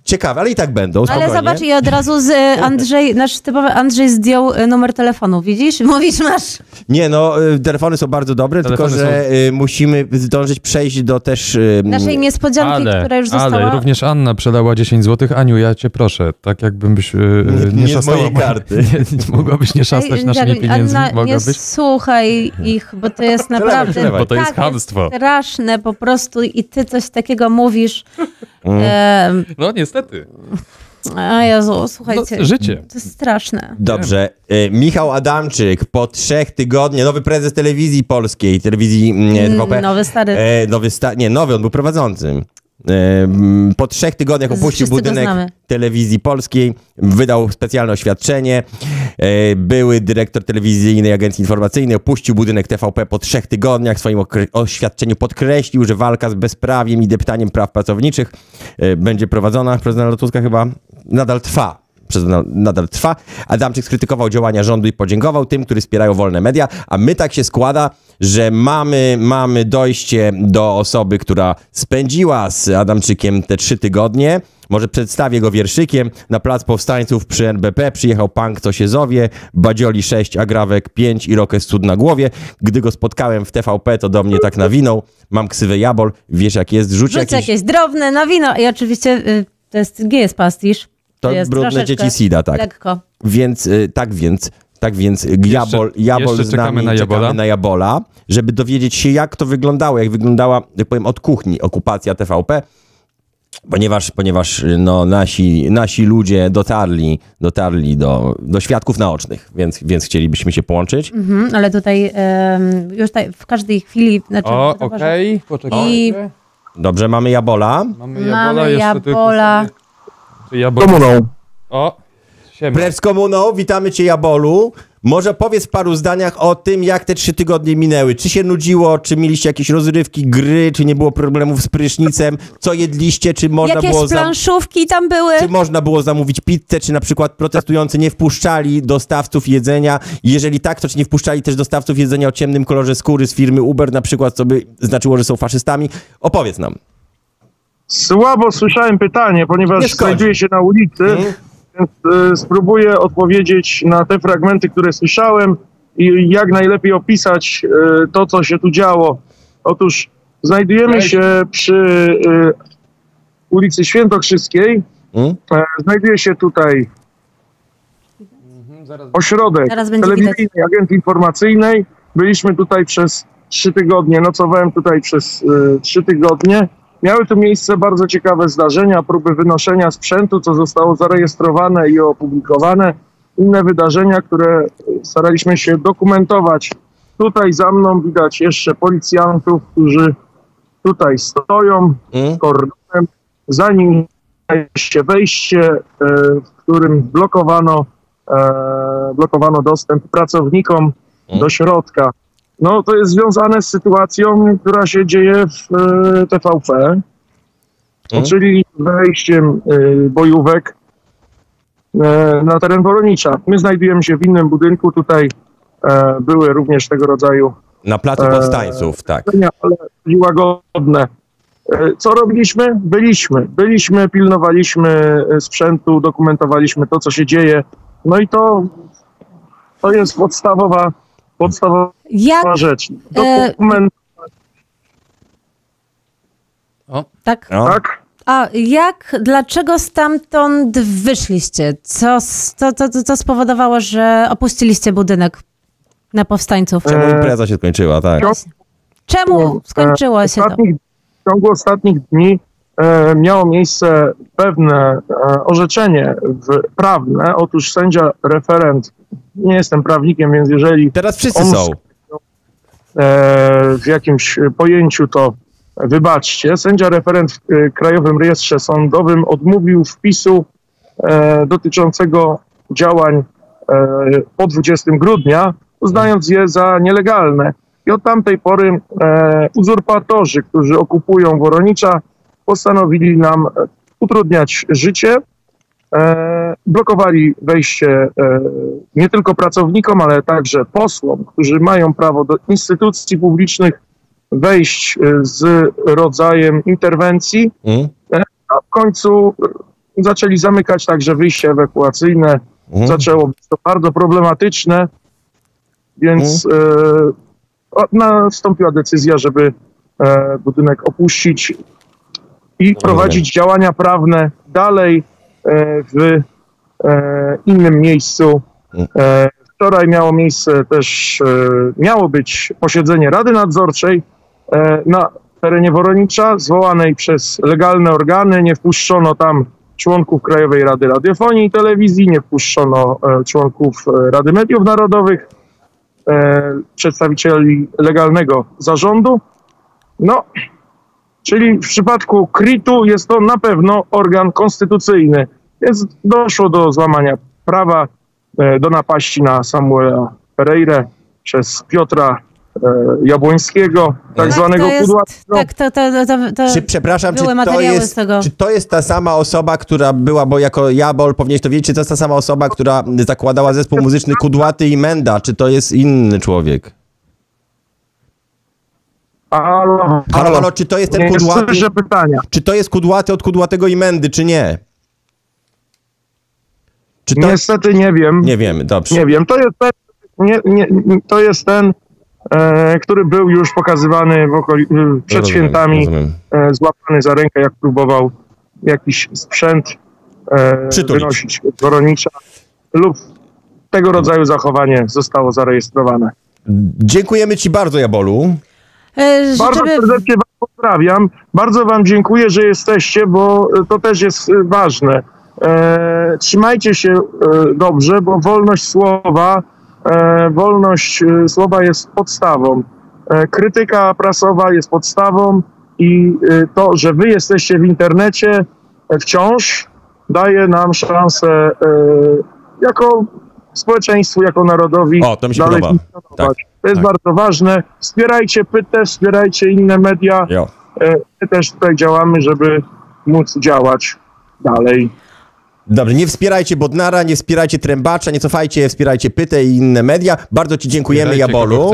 Ciekawe, ale i tak będą, spokojnie. Ale zobacz i od razu z e, Andrzej, nasz typowy Andrzej zdjął e, numer telefonu, widzisz? Mówisz, masz. Nie, no, y, telefony są bardzo dobre, Telefony tylko że y, musimy zdążyć przejść do też... Naszej niespodzianki, Ale, która już została. ale również Anna przelała 10 zł. Aniu, ja cię proszę, tak jakbyś yy, Nie- nie z szastała mojej mo- karty. Nie, nie, mogłabyś nie szastać Ej, naszymi pieniędzmi? Anna, nie Mogłabyś? słuchaj ich, bo to jest naprawdę przelewaj. Bo to jest tak chamstwo. straszne po prostu i ty coś takiego mówisz. Mm. Em, No niestety. A Jezu, słuchajcie, No, życie. to jest straszne. Dobrze. Y, Michał Adamczyk po trzech tygodniach, nowy prezes telewizji polskiej, telewizji mm, TVP. Nowy stary. E, nowy sta- nie, nowy, on był prowadzącym. Po trzech tygodniach opuścił budynek telewizji polskiej, wydał specjalne oświadczenie. E, były dyrektor telewizyjnej agencji informacyjnej, opuścił budynek TVP po trzech tygodniach. W swoim oświadczeniu podkreślił, że walka z bezprawiem i deptaniem praw pracowniczych e, będzie prowadzona przez Donalda Tuska chyba nadal trwa przez nadal trwa. Adamczyk skrytykował działania rządu i podziękował tym, którzy wspierają wolne media, a my tak się składa, że mamy, mamy dojście do osoby, która spędziła z Adamczykiem te trzy tygodnie. Może przedstawię go wierszykiem. Na plac powstańców przy NBP przyjechał punk Tosiezowie, Badzioli 6, Agrawek 5 i Rokes Cud na głowie. Gdy go spotkałem w TVP, to do mnie tak nawinął. Mam ksywę Jabol, wiesz jak jest, rzuć, Rzuć jakiś... jakieś drobne na wino. I oczywiście y, to jest, gdzie jest pastisz? To jest brudne dzieci Sida, tak. Lekko. Więc y, tak więc, tak więc y, Jabol, Jabol jeszcze z czekamy nami, na Jabola. czekamy na Jabola, żeby dowiedzieć się jak to wyglądało, jak wyglądała, jak powiem, od kuchni okupacja TVP, ponieważ, ponieważ y, no, nasi, nasi ludzie dotarli, dotarli do, do świadków naocznych, więc, więc chcielibyśmy się połączyć. Mhm, ale tutaj em, już tutaj w każdej chwili... Znaczy, O, okej, poczekajcie. I Dobrze, mamy Jabola. Mamy Mamy Jabola, jeszcze tylko Jabola. sobie- Czy Jabol... Komuną. O, siema. Precz z komuną, witamy cię Jabolu. Może powiedz w paru zdaniach o tym, jak te trzy tygodnie minęły. Czy się nudziło, czy mieliście jakieś rozrywki, gry, czy nie było problemów z prysznicem, co jedliście, czy można jakieś było... planszówki tam były? Czy można było zamówić pizzę, czy na przykład protestujący nie wpuszczali dostawców jedzenia? Jeżeli tak, to czy nie wpuszczali też dostawców jedzenia o ciemnym kolorze skóry z firmy Uber na przykład, co by znaczyło, że są faszystami? Opowiedz nam. Słabo słyszałem pytanie, Nie ponieważ znajduję się na ulicy, Mhm. Więc y, spróbuję odpowiedzieć na te fragmenty, które słyszałem i jak najlepiej opisać y, to, co się tu działo. Otóż znajdujemy się przy y, ulicy Świętokrzyskiej. Mm? E, Znajduje się tutaj ośrodek Zaraz będzie telewizyjnej agencji informacyjnej. Byliśmy tutaj przez trzy tygodnie, nocowałem tutaj przez trzy tygodnie. Miały tu miejsce bardzo ciekawe zdarzenia, próby wynoszenia sprzętu, co zostało zarejestrowane i opublikowane. Inne wydarzenia, które staraliśmy się dokumentować. Tutaj za mną widać jeszcze policjantów, którzy tutaj stoją Mm? kordonem. Za nim się wejście, e, w którym blokowano, e, blokowano dostęp pracownikom do środka. No to jest związane z sytuacją, która się dzieje w e, TVP, czyli wejściem e, bojówek e, na teren Woronicza. My znajdujemy się w innym budynku, tutaj były również tego rodzaju Na placu powstańców, tak. ale łagodne. Co robiliśmy? Byliśmy. Byliśmy, pilnowaliśmy sprzętu, dokumentowaliśmy to, co się dzieje. No i to, to jest podstawowa, podstawowa Jak? rzecz. E, Dokument, Tak. No. tak? A jak, dlaczego stamtąd wyszliście? Co, co, co, co, co spowodowało, że opuściliście budynek na powstańców? Czemu Eee, impreza się skończyła, tak. Czemu skończyło się to? W ciągu ostatnich dni e, miało miejsce pewne e, orzeczenie prawne. Otóż sędzia referent, nie jestem prawnikiem, więc jeżeli Teraz wszyscy On- są. e, w jakimś pojęciu, to wybaczcie. Sędzia referent w e, Krajowym Rejestrze Sądowym odmówił wpisu e, dotyczącego działań e, po 20 grudnia, uznając je za nielegalne. I od tamtej pory e, uzurpatorzy, którzy okupują Woronicza, postanowili nam e, utrudniać życie. E, blokowali wejście e, nie tylko pracownikom, ale także posłom, którzy mają prawo do instytucji publicznych wejść z rodzajem interwencji, Mm? a w końcu zaczęli zamykać także wyjście ewakuacyjne. Mm? Zaczęło być to bardzo problematyczne, więc e, o- nastąpiła decyzja, żeby e, budynek opuścić i prowadzić działania prawne dalej e, w e, innym miejscu. E, wczoraj miało miejsce też, miało być posiedzenie Rady Nadzorczej na terenie Woronicza, zwołanej przez legalne organy. Nie wpuszczono tam członków Krajowej Rady Radiofonii i Telewizji, nie wpuszczono członków Rady Mediów Narodowych, przedstawicieli legalnego zarządu. No, czyli w przypadku KRIT-u jest to na pewno organ konstytucyjny, więc doszło do złamania prawa, e, do napaści na Samuela Pereire przez Piotra e, Jabłońskiego, tak zwanego to jest, kudłatego. tak, to, to, to, to, Czy, przepraszam, czy były to, materiały z jest, tego. czy to jest ta sama osoba, która była, bo jako Jabol powinieneś to wiedzieć, czy to jest ta sama osoba, która zakładała zespół muzyczny Kudłaty i Menda, czy to jest inny człowiek? Halo, Halo, halo, czy to jest ten kudłaty? Czy to jest Kudłaty od Kudłatego i Mendy, czy nie? Czy to... Niestety nie wiem. Nie wiemy, dobrze. Nie wiem, to jest ten, nie, nie, to jest ten e, który był już pokazywany okoli, przed Rozumiem, świętami, rozumiem. e, złapany za rękę, jak próbował jakiś sprzęt e, Przytulić. wynosić Woronicza lub tego rodzaju zachowanie zostało zarejestrowane. Dziękujemy ci bardzo, Jabolu. E, Bardzo Żeby... serdecznie Wam pozdrawiam. Bardzo Wam dziękuję, że jesteście, bo to też jest e, ważne. E, trzymajcie się e, dobrze, bo wolność słowa, e, wolność e, słowa jest podstawą. E, krytyka prasowa jest podstawą i e, to, że Wy jesteście w internecie e, wciąż daje nam szansę e, jako społeczeństwu, jako narodowi O, to mi się dalej podoba. funkcjonować. Tak, to jest tak. bardzo ważne. Wspierajcie Pytę, wspierajcie inne media. Jo. E, My też tutaj działamy, żeby móc działać dalej. Dobrze, nie wspierajcie Bodnara, nie wspierajcie Trębacza, nie cofajcie, wspierajcie Pytę i inne media. Bardzo ci dziękujemy, Jabolu.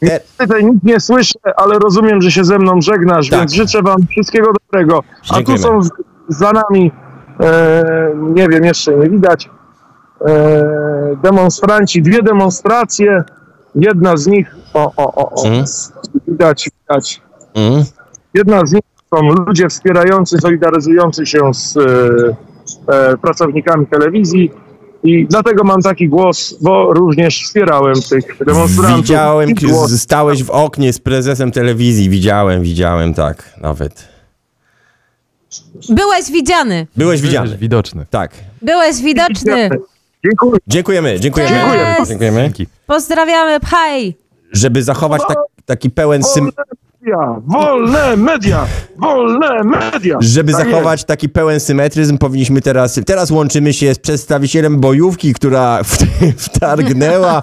Te, Tutaj nic nie słyszę, ale rozumiem, że się ze mną żegnasz, Tak. więc życzę wam wszystkiego dobrego. A tu są za nami, e, nie wiem, jeszcze nie widać, e, demonstranci, dwie demonstracje. Jedna z nich, o, o, o, o Mhm. widać, widać. mm, Jedna z nich są ludzie wspierający, solidaryzujący się z e, e, pracownikami telewizji i dlatego mam taki głos, bo również wspierałem tych demonstrantów. widziałem, stałeś w oknie z prezesem telewizji, widziałem, widziałem, tak, nawet. Byłeś widziany. Byłeś widziany. Jesteś widoczny. Tak. Byłeś widoczny. Dziękuję. Dziękujemy, dziękujemy. Dziękujemy. Dzięki. Pozdrawiamy, pchaj. Żeby zachować tak, taki pełen sym... Media, wolne media, wolne media. Żeby Tak zachować taki pełen symetryzm, powinniśmy teraz. Teraz łączymy się z przedstawicielem bojówki, która w, wtargnęła.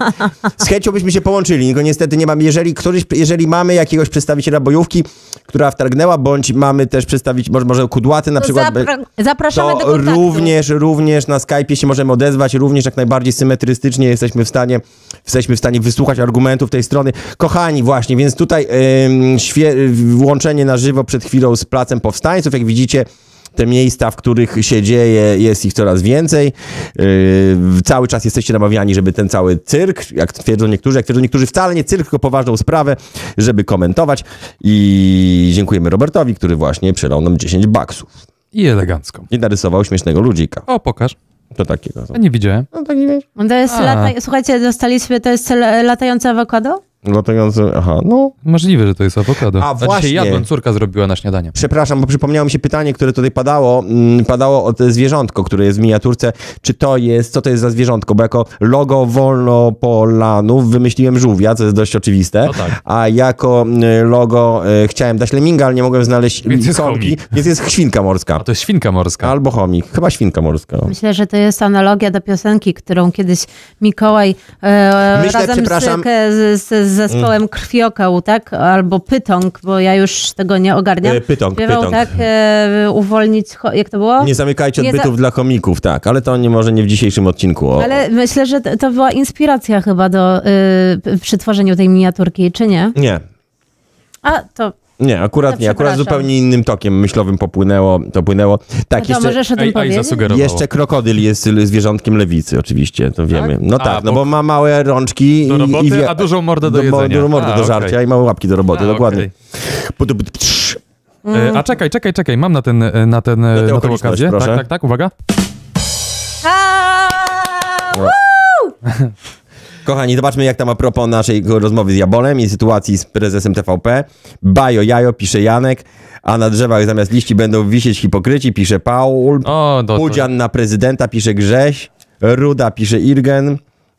Z chęcią byśmy się połączyli, tylko niestety nie mam. Jeżeli któryś, jeżeli mamy jakiegoś przedstawiciela bojówki, która wtargnęła, bądź mamy też przedstawić, może, może kudłaty na przykład. zapra- zapraszamy do to kontaktu. również, również na Skype'ie się możemy odezwać, również jak najbardziej symetrystycznie jesteśmy w stanie, jesteśmy w stanie wysłuchać argumentów tej strony. Kochani, właśnie, więc tutaj świe- łączenie na żywo przed chwilą z Placem Powstańców, jak widzicie, te miejsca, w których się dzieje, jest ich coraz więcej. Yy, cały czas jesteście namawiani, żeby ten cały cyrk, jak twierdzą niektórzy, jak twierdzą niektórzy, wcale nie cyrk, tylko poważną sprawę, żeby komentować. I dziękujemy Robertowi, który właśnie przelał nam 10 baksów I elegancko. i narysował śmiesznego ludzika. O, pokaż. To takiego. A nie widziałem. No taki wiesz. To jest lata... Słuchajcie, dostaliśmy, to jest la- latające awokado? Gotujący, aha, no. Możliwe, że to jest awokado. A, A właśnie. dzisiaj jadłem, córka zrobiła na śniadanie. Przepraszam, bo przypomniało mi się pytanie, które tutaj padało. Mm, Padało o to zwierzątko, które jest w miniaturce. Czy to jest, co to jest za zwierzątko? Bo jako logo Wolnopolanów wymyśliłem żółwia, co jest dość oczywiste. No tak. A jako mm, logo e, chciałem dać leminga, ale nie mogłem znaleźć Więc jest chomik. więc jest świnka morska. A to jest świnka morska. Albo chomik. Chyba świnka morska. Myślę, że to jest analogia do piosenki, którą kiedyś Mikołaj e, Myślę, razem z, przepraszam- ke- z, z zespołem Krwiokał, tak? Albo Pytąg, bo ja już tego nie ogarniam. E, Pytąg, Śpiewał pytąg. tak, e, uwolnić, jak to było? Nie zamykajcie Nie za- odbytów dla komików, tak, ale to nie może nie w dzisiejszym odcinku. O, Ale myślę, że to, to była inspiracja chyba do, y, przy tworzeniu tej miniaturki, czy nie? Nie, A, to, nie, akurat To nie, akurat zupełnie innym tokiem myślowym popłynęło, to płynęło. Tak, to jeszcze, możesz o tym jeszcze krokodyl jest zwierzątkiem lewicy, oczywiście, to wiemy. No A, tak, no bo- ma małe rączki Do i, roboty, i wie- a dużą mordę do mo- jedzenia. Dużą mordę A, do żarcia i małe łapki do roboty, A, dokładnie. Mm. E, A czekaj, czekaj, czekaj, mam na ten, e, na ten, e, na tę okoliczność, okazję. proszę. Tak, tak, tak, uwaga. A, Kochani, zobaczmy jak tam a propos naszej rozmowy z Jabolem i sytuacji z prezesem TVP. Bajo, jajo, pisze Janek, a na drzewach zamiast liści będą wisieć hipokryci, pisze Paul. O, do, Pudzian na prezydenta, pisze Grześ. Ruda, pisze Irgen.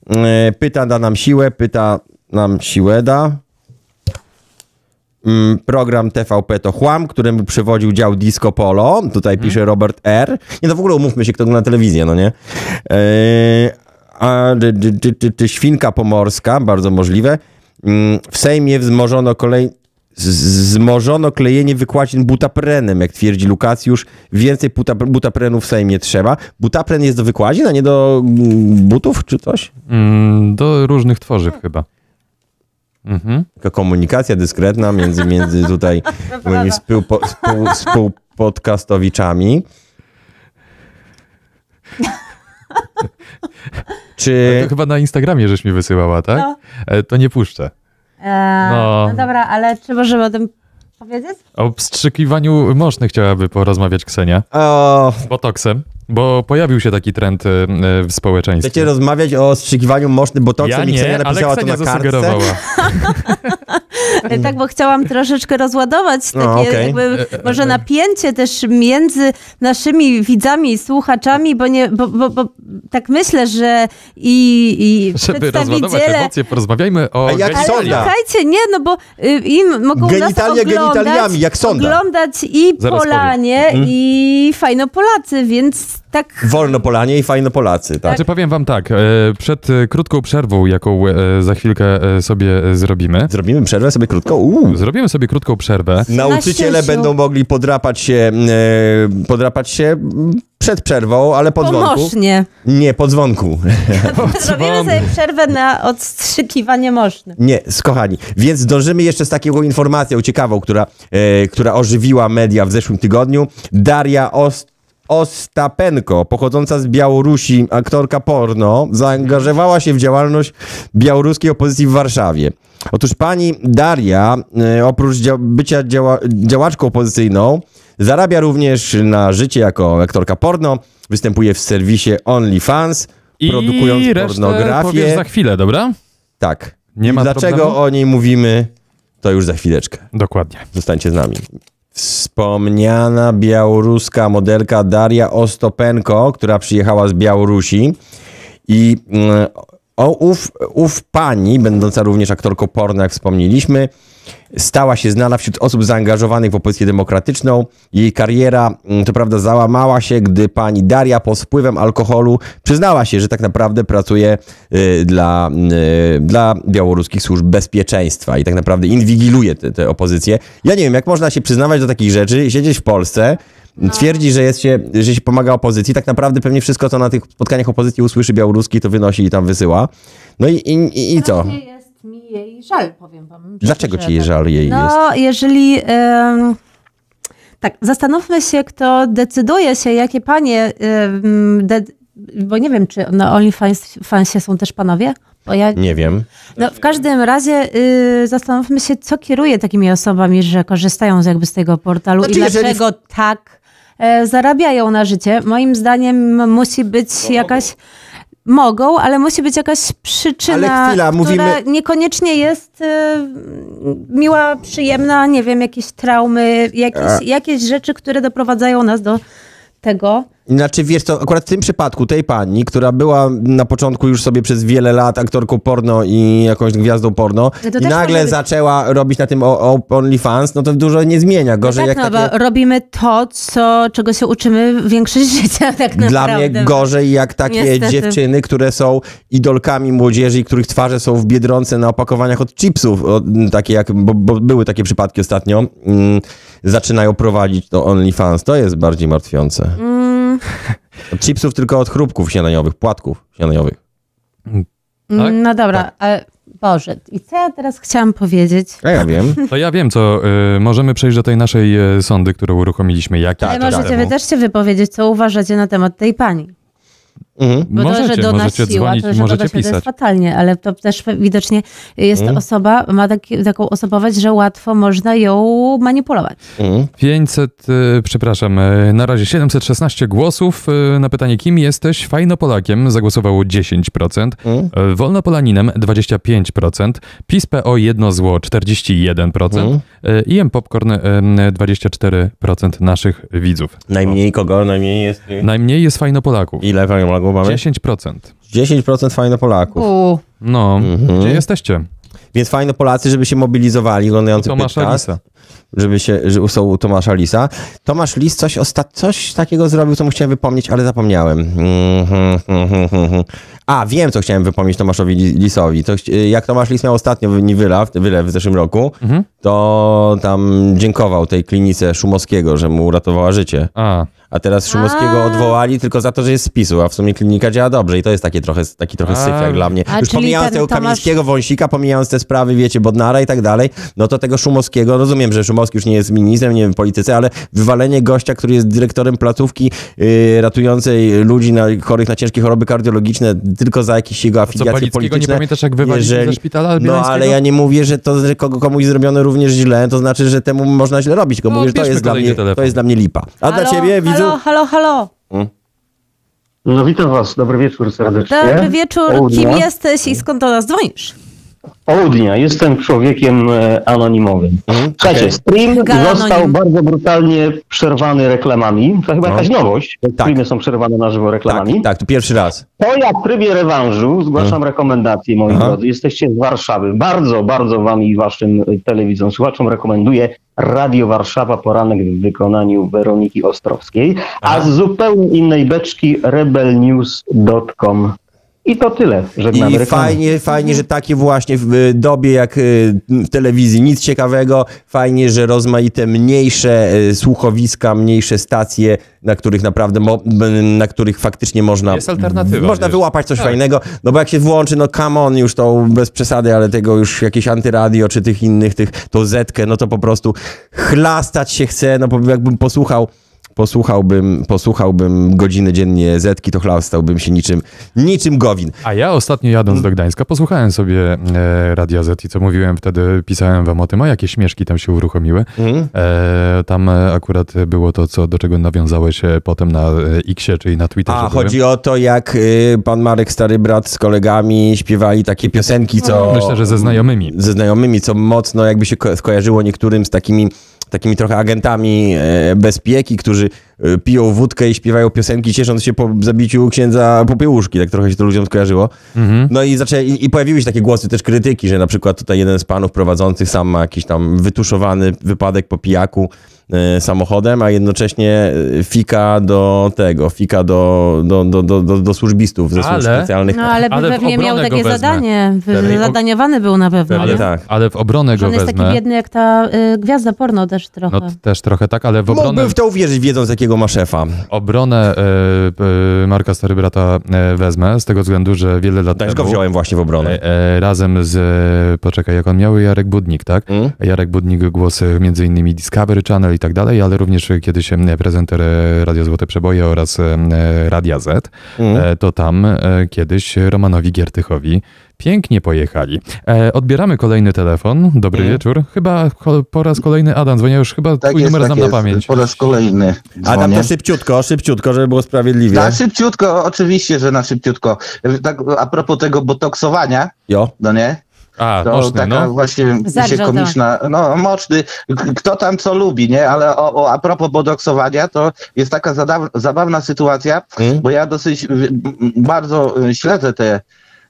E, Pyta da nam siłę, pyta nam siłę da. Mm, Program TVP to chłam, któremu przewodził dział Disco Polo. Tutaj pisze Robert R. Nie, to w ogóle umówmy się, kto ogląda telewizję, no nie? Eee, a, dy, dy, dy, dy, dy, świnka pomorska, bardzo możliwe. Mm, W Sejmie wzmożono kolej... Zmożono klejenie wykładzin butaprenem, jak twierdzi Lukacjusz. Więcej buta, butaprenu w Sejmie trzeba. Butapren jest do wykładzin, a nie do mm, butów czy coś? mm, do różnych tworzyw chyba. Mhm. Taka komunikacja dyskretna między, między tutaj moimi współpo, współ, współpodcastowiczami. Czy... To chyba na Instagramie żeś mi wysyłała, tak? No. E, To nie puszczę. e, No. no dobra, ale czy możemy o tym powiedzieć? O wstrzykiwaniu moszny chciałaby porozmawiać Ksenia. O, Botoksem, bo pojawił się taki trend e, w społeczeństwie. chcecie rozmawiać o strzykiwaniu moszny botoksem ja i Ksenia nie, ale napisała to Ksenia na kartce? E, Tak, bo chciałam troszeczkę rozładować takie No, okej. jakby może napięcie też między naszymi widzami i słuchaczami, bo nie, bo, bo, bo tak myślę, że i, i Żeby rozładować przedstawiciele... emocje, porozmawiajmy o A jak. Sonda? Słuchajcie, nie, no bo y, im mogą Genitalia nas oglądać, genitaliami, jak sonda. oglądać i Zaraz Polanie, Mhm. i Fajnopolacy, więc tak... Wolno Polanie i fajno Polacy, tak. Znaczy powiem wam tak, e, przed e, krótką przerwą, jaką e, za chwilkę e, sobie e, zrobimy, Zrobimy przerwę sobie krótko. Uuu. zrobimy sobie krótką przerwę. Nauczyciele będą mogli podrapać się, e, podrapać się przed przerwą, ale po dzwonku. Pomożnie. Nie, po dzwonku. Zrobimy sobie przerwę na odstrzykiwanie moszny. Nie, kochani. Więc zdążymy jeszcze z taką informacją ciekawą, która, e, która ożywiła media w zeszłym tygodniu. Daria Ost Ostapenko, pochodząca z Białorusi, aktorka porno, zaangażowała się w działalność białoruskiej opozycji w Warszawie. Otóż pani Daria, e, oprócz dzia bycia działa działaczką opozycyjną, zarabia również na życie jako aktorka porno, występuje w serwisie OnlyFans, produkując I resztę pornografię. za chwilę, dobra? Tak. Nie I ma Dlaczego problemu? o niej mówimy, to już za chwileczkę. Dokładnie. Zostańcie z nami. Wspomniana białoruska modelka Daria Ostopenko, która przyjechała z Białorusi i mm, o, ów, ów pani, będąca również aktorką porno, jak wspomnieliśmy, stała się znana wśród osób zaangażowanych w opozycję demokratyczną. Jej kariera, mm, to prawda, załamała się, gdy pani Daria pod wpływem alkoholu przyznała się, że tak naprawdę pracuje y, dla, y, dla białoruskich służb bezpieczeństwa i tak naprawdę inwigiluje tę opozycję. Ja nie wiem, jak można się przyznawać do takich rzeczy, siedzieć w Polsce, twierdzi, że, jest się, że się pomaga opozycji, tak naprawdę pewnie wszystko, co na tych spotkaniach opozycji usłyszy białoruski, to wynosi i tam wysyła. No i, i, i, i co? jest mi jej żal, powiem wam. Dlaczego ci jej tak. żal jej jest? No, jeżeli... tak, zastanówmy się, kto decyduje się, jakie panie... de, bo nie wiem, czy na OnlyFansie są też panowie? Bo ja, Nie wiem. no, w każdym razie y, zastanówmy się, co kieruje takimi osobami, że korzystają z, jakby z tego portalu Znaczy, i jeżeli- dlaczego tak e, zarabiają na życie. Moim zdaniem musi być jakaś Mogą, ale musi być jakaś przyczyna, Ale chwila, która mówimy- niekoniecznie jest e, miła, przyjemna, nie wiem, jakieś traumy, jakieś, jakieś rzeczy, które doprowadzają nas do tego. Znaczy, wiesz co, akurat w tym przypadku tej pani, która była na początku już sobie przez wiele lat aktorką porno i jakąś gwiazdą porno No to i nagle być- zaczęła robić na tym OnlyFans, no to dużo nie zmienia. Gorzej tak, jak no, takie... bo robimy to, co, czego się uczymy większość życia tak naprawdę. Dla mnie gorzej jak takie Niestety. dziewczyny, które są idolkami młodzieży i których twarze są w Biedronce na opakowaniach od chipsów, o, takie jak, bo, bo były takie przypadki ostatnio, mm, zaczynają prowadzić to OnlyFans. To jest bardziej martwiące. Mm, Od chipsów tylko od chrupków śniadaniowych, płatków śniadaniowych. Tak? No dobra, ale Boże, i co ja teraz chciałam powiedzieć? A ja wiem. To ja wiem, co y, możemy przejść do tej naszej y, sondy, którą uruchomiliśmy jakiś Tak, Ale czas możecie temu. wy też się wypowiedzieć, co uważacie na temat tej pani. Mhm. Bo to, że Możecie, donosiła, możecie dzwonić, to, że możecie donosiła, to jest pisać. fatalnie, ale to też widocznie jest Mhm. osoba, ma taki, taką osobowość, że łatwo można ją manipulować. Mhm. 500, y, przepraszam, y, na razie 716 głosów y, na pytanie, kim jesteś? Fajnopolakiem zagłosowało 10%, Mhm. y, Wolnopolaninem 25%, PiS PO jedno zło 41%, Mhm. y, IM Popcorn y, 24% naszych widzów. Najmniej kogo? Najmniej jest... Najmniej jest Fajnopolaków. Ile fajnopolaków mamy? 10%. 10% fajnopolaków. U, No, Mhm. gdzie jesteście? Więc fajno Polacy, żeby się mobilizowali, oglądający podcast. Żeby się, że są u Tomasza Lisa. Tomasz Lis coś, osta- coś takiego zrobił, co mu chciałem wypomnieć, ale zapomniałem. Mhm, mhm, mhm. A, wiem, co chciałem wypomnieć Tomaszowi Li- Lisowi. To, jak Tomasz Lis miał ostatnio wy- wylew, wylew w zeszłym roku, Mhm. to tam dziękował tej klinice Szumowskiego, że mu uratowała życie. A, A teraz Szumowskiego A. odwołali tylko za to, że jest z PiSu, a w sumie klinika działa dobrze i to jest takie trochę, taki trochę syf jak dla mnie. A Już pomijając tego Tomasz- Kamińskiego, Wąsika, pomijając te sprawy, wiecie, Bodnara i tak dalej, no to tego Szumowskiego, rozumiem, że Szumowski już nie jest ministrem, nie wiem, w polityce, ale wywalenie gościa, który jest dyrektorem placówki yy, ratującej ludzi na, chorych na ciężkie choroby kardiologiczne tylko za jakieś jego co afiliacje nie polityczne. pamiętasz, jak wywalili jeżeli- ze szpitala No ale ja nie mówię, że to, że komuś zrobione również źle, to znaczy, że temu można źle robić, tylko No, mówię, że to jest, dla mnie, telefon. to jest dla mnie lipa. A dla halo, ciebie, widzu? Halo, halo, halo. No witam was, dobry wieczór serdecznie. Dobry wieczór, kim jesteś i skąd do nas dzwonisz? Południa, jestem człowiekiem e, anonimowym. Mhm, Słuchajcie, okej. stream Gala został anonim. bardzo brutalnie przerwany reklamami. To chyba No. jakaś nowość, Tak. streamy są przerwane na żywo reklamami. Tak, tak, tu pierwszy raz. To ja w trybie rewanżu zgłaszam rekomendacje, moi Aha. drodzy. Jesteście z Warszawy. Bardzo, bardzo wam i waszym y, telewidzom, słuchaczom rekomenduję Radio Warszawa, poranek w wykonaniu Weroniki Ostrowskiej, a Aha. z zupełnie innej beczki rebelnews.com. I to tyle. Żegnamy I reklamy. fajnie, fajnie, że takie właśnie w dobie jak y, w telewizji nic ciekawego, fajnie, że rozmaite mniejsze y, słuchowiska, mniejsze stacje, na których naprawdę, na których faktycznie można Jest alternatywa, można wiesz. wyłapać coś Tak. fajnego, no bo jak się włączy, no come on, już to bez przesady, ale tego już jakieś antyradio, czy tych innych, tych, tą zetkę, no to po prostu chlastać się chce, no bo jakbym posłuchał Posłuchałbym, posłuchałbym godziny dziennie Zetki, to chlastałbym się niczym, niczym Gowin. A ja ostatnio jadąc do Gdańska posłuchałem sobie e, Radia Z i co mówiłem wtedy, pisałem wam o tym, o jakie śmieszki tam się uruchomiły. Mhm. E, tam akurat było to, co, do czego nawiązałeś e, potem na e, Xie, czyli na Twitterze. A, chodzi o to, jak y, pan Marek, stary brat z kolegami śpiewali takie piosenki, co... Myślę, że ze znajomymi. Ze znajomymi, co mocno jakby się ko- skojarzyło niektórym z takimi, takimi trochę agentami e, bezpieki, którzy e, piją wódkę i śpiewają piosenki, ciesząc się po zabiciu księdza Popiełuszki. Tak trochę się to ludziom skojarzyło. Mhm. No i, zaczęli, i- i pojawiły się takie głosy też krytyki, że na przykład tutaj jeden z panów prowadzących sam ma jakiś tam wytuszowany wypadek po pijaku samochodem, a jednocześnie e, fika do tego, fika do, do, do, do, do, do służbistów ze służb Ale- specjalnych. No ale, Ale pewnie miał takie wezmę. zadanie, zadaniowany był na pewno. Ale nie? tak. Ale w obronę go on jest taki wezmę. biedny jak ta y, gwiazda porno też trochę. No też trochę tak, ale w obronę, Mógłbym w to uwierzyć, wiedząc jakiego ma szefa. obronę e, e, Marka Stary Brata e, wezmę, z tego względu, że wiele lat Też go wziąłem właśnie w obronę. e, e, razem z, e, poczekaj, jak on miał, Jarek Budnik, tak? Mm? Jarek Budnik głosy między innymi Discovery Channel i tak dalej, ale również kiedyś e, prezenter e, Radia Złote Przeboje oraz e, Radia Z, e, to tam e, kiedyś Romanowi Giertychowi pięknie pojechali. E, Odbieramy kolejny telefon. Dobry Mhm. wieczór. Chyba po raz kolejny Adam dzwoni, ja już chyba Tak twój jest, numer tak znam jest. na pamięć. Po raz kolejny Adam, to szybciutko, szybciutko, żeby było sprawiedliwie. Na szybciutko, oczywiście, że na szybciutko. Tak, a propos tego botoksowania, Jo. no nie? A, To moczny, taka no. właśnie się komiczna, no moczny, kto tam co lubi, nie? Ale o, o, a propos bodoksowania, to jest taka zadaw, zabawna sytuacja, Mm. bo ja dosyć bardzo y, śledzę te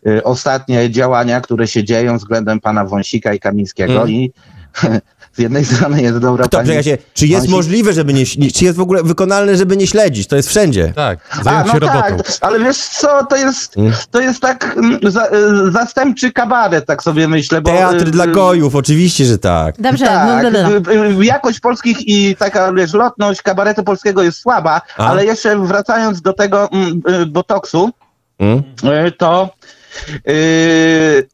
y, ostatnie działania, które się dzieją względem pana Wąsika i Kamińskiego Mm. i z jednej strony jest dobra Kto, pani... czekajcie, czy jest Wąsik- możliwe, żeby nie, nie- czy jest w ogóle wykonalne, żeby nie śledzić? To jest wszędzie. Tak, A, no się robotą. tak, ale wiesz co, to jest, Mm. to jest tak mm, za, y, zastępczy kabaret, tak sobie myślę, bo... Teatr y, dla y, gojów, oczywiście, że tak. Dobrze, Tak, no, no, no. y, y, jakość polskich i taka wiesz, lotność kabaretu polskiego jest słaba, A? ale jeszcze wracając do tego mm, y, botoksu, Mm? y, to y,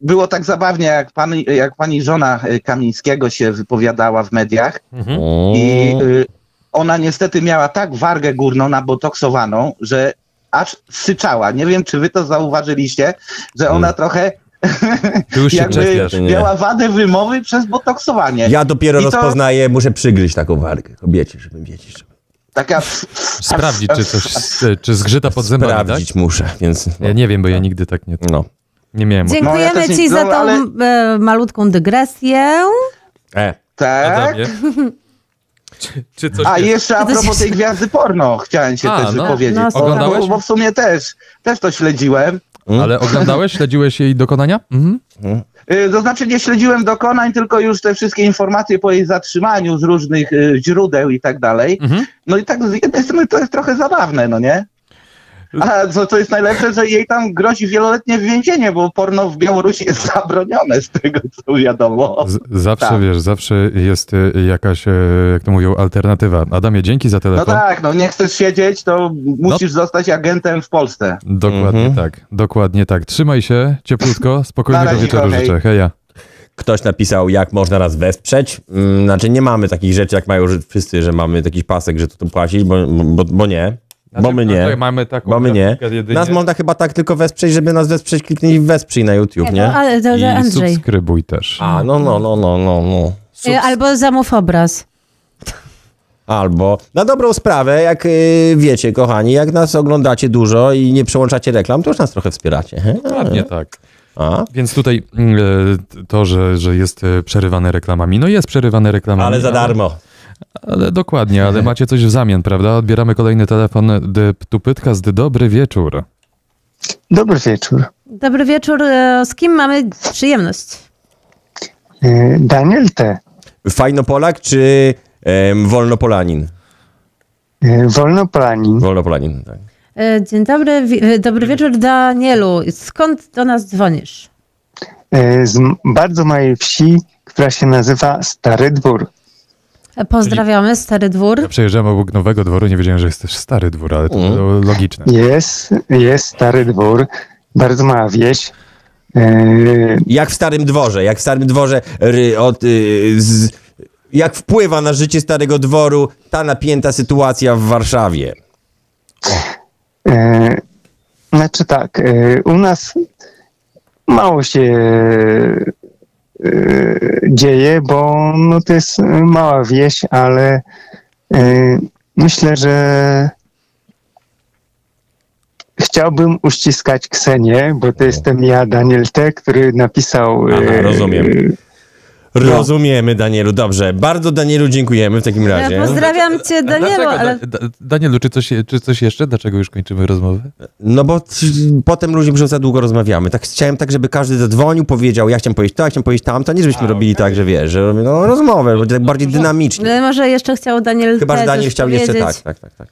było tak zabawnie, jak, pan, jak pani żona y, Kamińskiego się wypowiadała w mediach Mhm. i y, ona niestety miała tak wargę górną nabotoksowaną, że aż syczała. Nie wiem, czy wy to zauważyliście, że ona Mm. trochę Ty już jakby czepiasz. Nie. miała wadę wymowy przez botoksowanie. Ja dopiero I to- rozpoznaję, muszę przygryźć taką wargę kobiecie, żeby wiedzieć. Taka... Sprawdzić, czy coś, czy zgrzyta pod zębami, tak? sprawdzić muszę, więc... Ja nie wiem, bo ja nigdy tak nie, No. nie miałem. Dziękujemy No, ja Ci za no, tą ale- e, malutką dygresję. E, Tak. Czy, czy coś A jest? jeszcze a propos tej gwiazdy porno chciałem się A, też no. wypowiedzieć. No, bo, Oglądałeś? bo, bo w sumie też, też to śledziłem. Ale oglądałeś, śledziłeś jej dokonania? Mhm. Y, To znaczy nie śledziłem dokonań, tylko już te wszystkie informacje po jej zatrzymaniu z różnych y, źródeł i tak dalej. Mhm. No i tak z jednej strony to jest trochę zabawne, no nie? A co, co jest najlepsze, że jej tam grozi wieloletnie więzienie, bo porno w Białorusi jest zabronione z tego, co wiadomo. Z, zawsze, Tak. wiesz, zawsze jest y, jakaś, e, jak to mówią, alternatywa. Adamie, dzięki za No telefon. tak, no nie chcesz siedzieć, to musisz zostać agentem w Polsce. Dokładnie Mhm. tak, dokładnie tak. Trzymaj się, cieplutko, spokojnego razie, wieczoru hej. życzę. Heja. Ktoś napisał, jak można nas wesprzeć. Mm, Znaczy, nie mamy takich rzeczy, jak mają wszyscy, że mamy taki pasek, że to, to płacić, bo, bo, bo nie. Bo my nie. Znaczy, Mamy taką Bo my nie. jedynie. Nas można chyba tak tylko wesprzeć, żeby nas wesprzeć, kliknij wesprzyj na YouTube, No, nie? ale to, I Andrzej. subskrybuj też. A, no, no, no, no, no, no. E, Albo zamów obraz. Albo na dobrą sprawę, jak y, wiecie, kochani, jak nas oglądacie dużo i nie przełączacie reklam, to już nas trochę wspieracie. he? Dokładnie tak. A? Więc tutaj mm, e, to, że, że jest e, przerywane reklamami, no jest przerywane reklamami. Ale za darmo. Ale dokładnie, ale macie coś w zamian, prawda? Odbieramy kolejny telefon. Tu Pytka z Dobry wieczór. Dobry wieczór. Dobry wieczór. e, Z kim mamy przyjemność? E, Daniel T. Fajnopolak czy em, Wolnopolanin? E, Wolnopolanin. Wolnopolanin, tak. Dzień dobry. Dobry wieczór, Danielu. Skąd do nas dzwonisz? Z bardzo małej wsi, która się nazywa Stary Dwór. Pozdrawiamy, Stary Dwór. Ja przejeżdżałem obok Nowego Dworu, nie wiedziałem, że jest też Stary Dwór, ale to było logiczne. Jest, jest Stary Dwór, bardzo mała wieś. E, Jak w Starym Dworze, jak w Starym Dworze ry, od, y, z, jak wpływa na życie Starego Dworu ta napięta sytuacja w Warszawie. e, Znaczy tak, e, u nas mało się dzieje, bo no to jest mała wieś, ale e, myślę, że chciałbym uściskać Ksenię, bo to jestem ja, Daniel T., który napisał... Aha, rozumiem. Rozumiemy, Danielu. Dobrze. Bardzo Danielu dziękujemy w takim razie. Pozdrawiam cię, Danielu, ale Da- Da- Danielu, czy coś, czy coś jeszcze? Dlaczego już kończymy rozmowę? No bo c- potem ludzie że za długo rozmawiamy. Tak chciałem tak, żeby każdy zadzwonił, powiedział, ja chciałem powiedzieć to, ja chciałem powiedzieć tamto, nie żebyśmy robili tak, że wiesz, że no rozmowę, będzie tak bardziej dynamicznie. ale może jeszcze chciał Daniel Chyba, że Daniel chciał jeszcze tak, tak, tak, tak.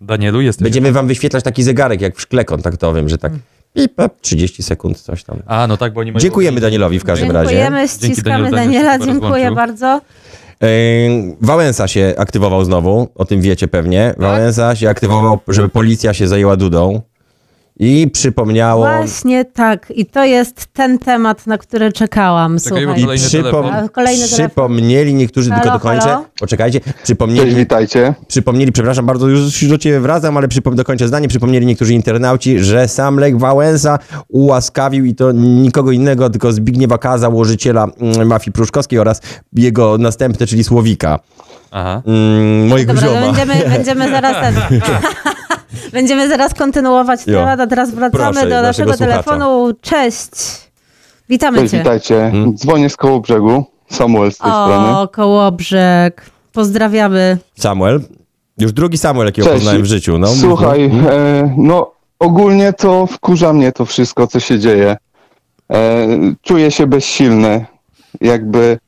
Danielu, jesteś... Będziemy wam wyświetlać taki zegarek jak w szkle kontaktowym, że tak pip, pip, 30 sekund, coś tam. A, no tak, bo oni mają... Dziękujemy Danielowi w każdym razie. Dziękujemy, ściskamy Daniel, Daniel Daniela, dziękuję bardzo. Yy, Wałęsa się aktywował znowu, o tym wiecie pewnie. Wałęsa się aktywował, żeby policja się zajęła Dudą i przypomniało... Właśnie tak. I to jest ten temat, na który czekałam. Czekaj, bo Słuchaj. I Kolejny przypom- telefon. A, kolejny telefon. przypomnieli niektórzy, Halo, tylko dokończę, halo? poczekajcie, Cześć, przypomnieli, witajcie. przypomnieli, przepraszam bardzo, już do ciebie wracam, ale przypom- dokończę zdanie, przypomnieli niektórzy internauci, że sam Lech Wałęsa ułaskawił i to nikogo innego, tylko Zbigniewa K., założyciela mm, mafii pruszkowskiej oraz jego następcę, czyli Słowika, Aha. mm, mojego Dobra, zioma. będziemy, będziemy zaraz ten... będziemy zaraz kontynuować Jo. temat, a teraz wracamy Proszę, do naszego słuchacza. telefonu. Cześć. Witamy Cześć, cię. witajcie. Mm. Dzwonię z koło brzegu. Samuel z tej strony. O, Kołobrzeg. Pozdrawiamy. Samuel. Już drugi Samuel, jakiego Cześć. poznałem w życiu. No, Słuchaj, e, no ogólnie to wkurza mnie to wszystko, co się dzieje. E, czuję się bezsilny. Jakby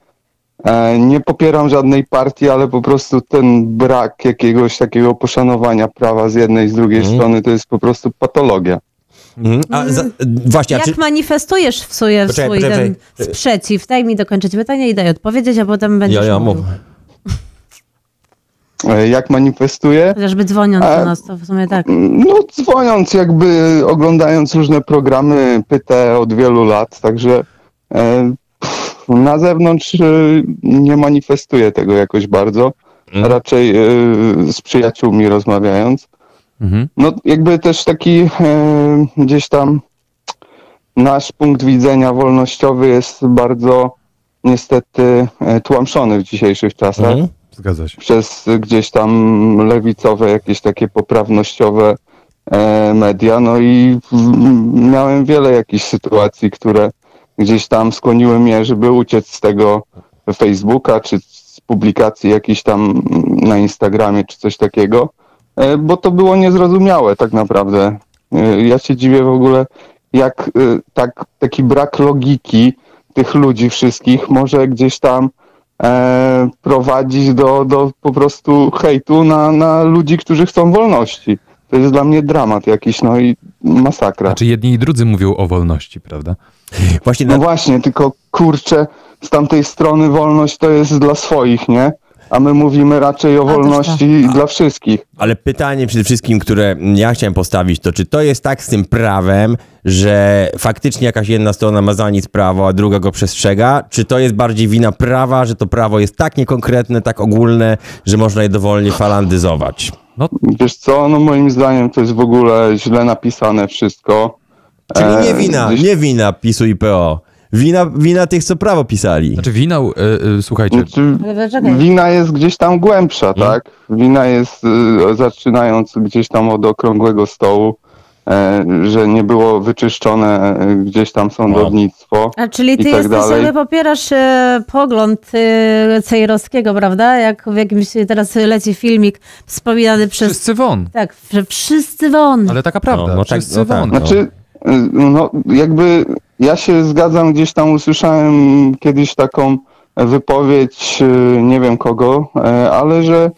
nie popieram żadnej partii, ale po prostu ten brak jakiegoś takiego poszanowania prawa z jednej i z drugiej Mhm. strony to jest po prostu patologia. Mhm. A za, właśnie, a Jak czy, manifestujesz w sobie Poczekaj, swój poczekaj, ten poczekaj. sprzeciw? Daj mi dokończyć pytanie i daj odpowiedzieć, a potem będziesz ja, ja mówił. mów. E, jak manifestuję? Chociażby dzwoniąc A- do nas, to w sumie tak. No, dzwoniąc, jakby oglądając różne programy pytę od wielu lat, także e, pff, na zewnątrz e, nie manifestuję tego jakoś bardzo. Mm. Raczej e, z przyjaciółmi rozmawiając. Mhm. No, jakby też taki e, gdzieś tam nasz punkt widzenia wolnościowy jest bardzo niestety tłamszony w dzisiejszych czasach Mhm. Zgadza się. przez gdzieś tam lewicowe, jakieś takie poprawnościowe media. No i miałem wiele jakichś sytuacji, które gdzieś tam skłoniły mnie, żeby uciec z tego Facebooka, czy z publikacji jakichś tam na Instagramie, czy coś takiego, e, bo to było niezrozumiałe tak naprawdę. E, Ja się dziwię w ogóle, jak e, tak, taki brak logiki tych ludzi wszystkich może gdzieś tam e, prowadzić do, do po prostu hejtu na, na ludzi, którzy chcą wolności. To jest dla mnie dramat jakiś, no i masakra. Znaczy jedni i drudzy mówią o wolności, prawda? Właśnie No na, właśnie, tylko kurczę, z tamtej strony wolność to jest dla swoich, nie? A my mówimy raczej o wolności dla wszystkich. ale pytanie przede wszystkim, które ja chciałem postawić, to czy to jest tak z tym prawem, że faktycznie jakaś jedna strona ma za nic prawo, a druga go przestrzega? Czy to jest bardziej wina prawa, że to prawo jest tak niekonkretne, tak ogólne, że można je dowolnie falandyzować? Wiesz co, no moim zdaniem to jest w ogóle źle napisane wszystko. Czyli nie E, wina, gdzieś- nie wina PiSu i PO. Wina, wina tych, co prawo pisali. Znaczy winał, y, y, słuchajcie, Znaczy? Wina jest gdzieś tam głębsza, Mhm. tak? Wina jest y, zaczynając gdzieś tam od okrągłego stołu, że nie było wyczyszczone gdzieś tam sądownictwo. A czyli ty tak jesteś, dalej. popierasz pogląd Cejrowskiego, prawda? Jak w jakimś teraz leci filmik wspominany przez... wszyscy won. Tak, że wszyscy won. Ale taka prawda, No, no tak, wszyscy no tak, won. no. Znaczy, y, no jakby ja się zgadzam, gdzieś tam usłyszałem kiedyś taką wypowiedź, y, nie wiem kogo, e, ale że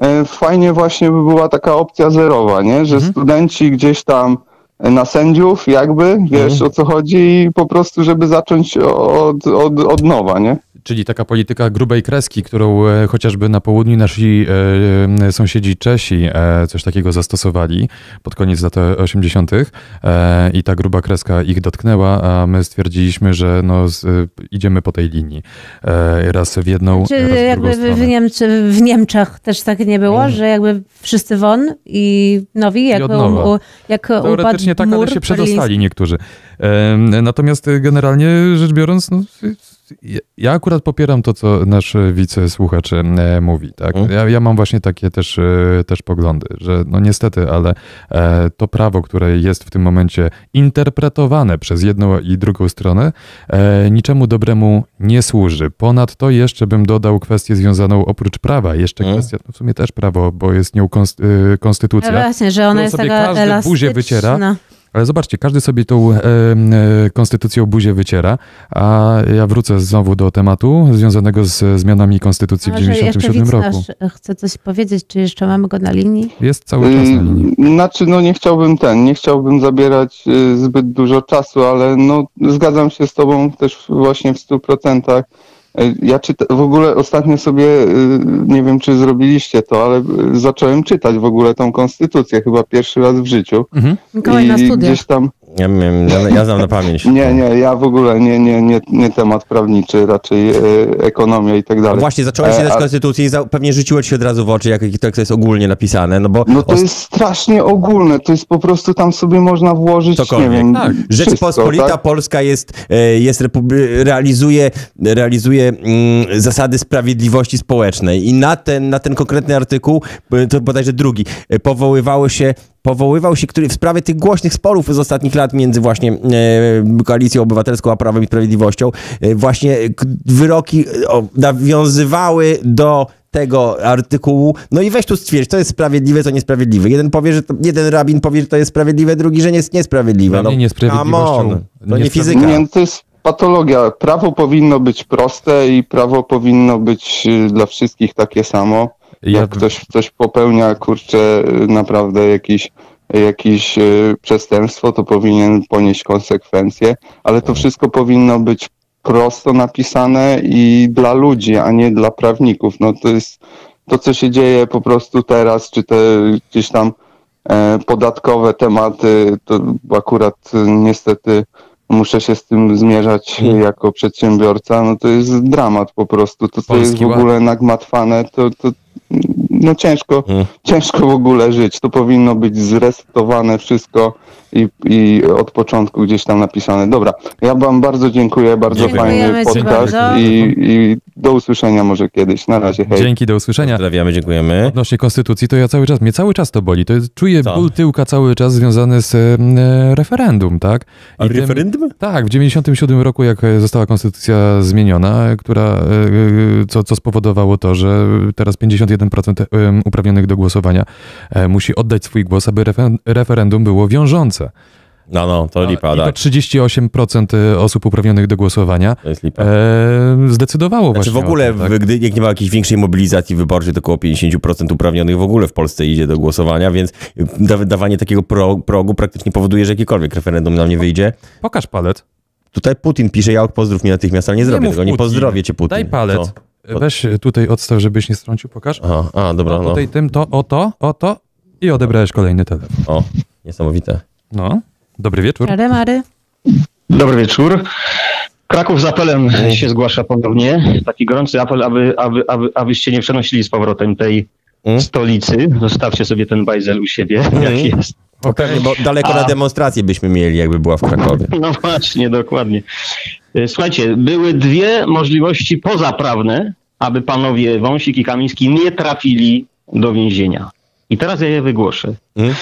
e, fajnie właśnie by była taka opcja zerowa, nie? Że studenci gdzieś tam na sędziów jakby, wiesz o co chodzi i po prostu, żeby zacząć od, od, od nowa, nie? Czyli taka polityka grubej kreski, którą e, chociażby na południu nasi e, sąsiedzi Czesi e, coś takiego zastosowali pod koniec lat 80. E, i ta gruba kreska ich dotknęła, a my stwierdziliśmy, że no, z, e, idziemy po tej linii. E, raz w jedną, Czy raz w drugą jakby w, w, stronę. Niemczy, w Niemczech też tak nie było, że jakby wszyscy won i nowi, jak, od u, jak Teoretycznie tak, ale się przedostali niektórzy. Natomiast e, generalnie rzecz biorąc, no, ja- ja akurat popieram to, co nasz wicesłuchacz e, mówi. Tak? Mhm. Ja, ja mam właśnie takie też, e, też poglądy, że no niestety, ale e, to prawo, które jest w tym momencie interpretowane przez jedną i drugą stronę, niczemu dobremu nie służy. Ponadto jeszcze bym dodał kwestię związaną oprócz prawa, jeszcze Mhm. kwestia, no w sumie też prawo, bo jest nią konst, konstytucja. No właśnie, że ona jest sobie taka każdy elastyczna. buzię wyciera. Ale zobaczcie, każdy sobie tą e, e, konstytucją buzię wyciera, a ja wrócę znowu do tematu związanego z zmianami konstytucji w A, że jeszcze 97 widz roku. nasz chce coś powiedzieć, czy jeszcze mamy go na linii? Jest cały czas na linii. Znaczy, no nie chciałbym ten, nie chciałbym zabierać y, zbyt dużo czasu, ale no zgadzam się z tobą też właśnie w stu procentach, Ja czyta, w ogóle ostatnio sobie, y, nie wiem czy zrobiliście to, ale y, zacząłem czytać w ogóle tą konstytucję, chyba pierwszy raz w życiu. Mhm. Mikołaj na studiach. gdzieś tam, Ja, wiem, ja, ja znam na pamięć. nie, nie, ja w ogóle nie, nie, nie, nie temat prawniczy, raczej e, ekonomia i tak No dalej. właśnie, zacząłeś E, czytać a- konstytucję i za, pewnie rzuciło ci się od razu w oczy, jak jak to jest ogólnie napisane, no bo No to jest strasznie ogólne, to jest po prostu tam sobie można włożyć, Cokolwiek. nie wiem, Tak. Rzeczpospolita tak? Polska jest, e, jest republi- realizuje, realizuje mm, zasady sprawiedliwości społecznej i na ten, na ten konkretny artykuł, e, to bodajże drugi, e, powoływało się powoływał się który w sprawie tych głośnych sporów z ostatnich lat między właśnie e, Koalicją Obywatelską a Prawem i Sprawiedliwością, e, właśnie k- wyroki e, o, nawiązywały do tego artykułu, no i weź tu stwierdź, to jest sprawiedliwe, to niesprawiedliwe. Jeden powie, że to, jeden rabin powie, że to jest sprawiedliwe, drugi, że nie jest niesprawiedliwe. No, niesprawiedliwością-. To nie fizyka. Nie, to jest patologia. Prawo powinno być proste i prawo powinno być y, dla wszystkich takie samo. Ja, Jak ktoś, ktoś popełnia, kurczę, naprawdę jakiś, jakieś y, przestępstwo, to powinien ponieść konsekwencje, ale to wszystko powinno być prosto napisane i dla ludzi, a nie dla prawników. No to jest to, co się dzieje po prostu teraz, czy te gdzieś tam e, podatkowe tematy, to akurat e, niestety muszę się z tym zmierzać Mm. jako przedsiębiorca, no to jest dramat po prostu. To, co jest w Ład. ogóle nagmatwane, to, to no ciężko, Mm. ciężko w ogóle żyć. To powinno być zresetowane wszystko i, i od początku gdzieś tam napisane. Dobra, ja wam bardzo dziękuję, bardzo Dziękujemy fajny podcast i, i do usłyszenia może kiedyś. Na razie, hej. dzięki, do usłyszenia. Pozdrawiamy, dziękujemy. Odnośnie konstytucji, to ja cały czas, mnie cały czas to boli. To jest, czuję Co? ból tyłka cały czas związany z e, referendum, tak? A I tym- referendum? Tak, w 97 roku, jak e, została konstytucja zmieniona, e, która, e, e, co, co spowodowało to, że teraz 51% em, uprawnionych do głosowania e, musi oddać swój głos, aby refer- referendum było wiążące. No, no, to lipa, I to tak. 38% osób uprawnionych do głosowania To jest lipa. e, zdecydowało Znaczy w właśnie ogóle, o tym, tak? w- gdy jak nie ma jakiejś większej mobilizacji wyborczej, to około 50% uprawnionych w ogóle w Polsce idzie do głosowania, więc da- dawanie takiego pro, progu praktycznie powoduje, że jakiekolwiek referendum nam nie wyjdzie. Pokaż palec. Tutaj Putin pisze, ja pozdrów mnie natychmiast, ale nie, zrobię mów tego, nie Putin. pozdrowię cię Putin. Daj palec. Co? Weź tutaj odstaw, żebyś nie strącił, pokaż. Aha, a, dobra, no. tutaj tym, to, o to, o to i odebrałeś kolejny telefon. O, niesamowite. No, dobry wieczór. Czary Mary. Dobry wieczór. Kraków z apelem się zgłasza ponownie. Taki gorący apel, aby, aby, aby, abyście nie przenosili z powrotem tej Mm. stolicy. Zostawcie sobie ten bajzel u siebie, jak jest. No pewnie, bo daleko A- na demonstrację byśmy mieli, jakby była w Krakowie. No właśnie, dokładnie. E, Słuchajcie, były dwie możliwości pozaprawne, aby panowie Wąsik i Kamiński nie trafili do więzienia. I teraz ja je wygłoszę. Mm.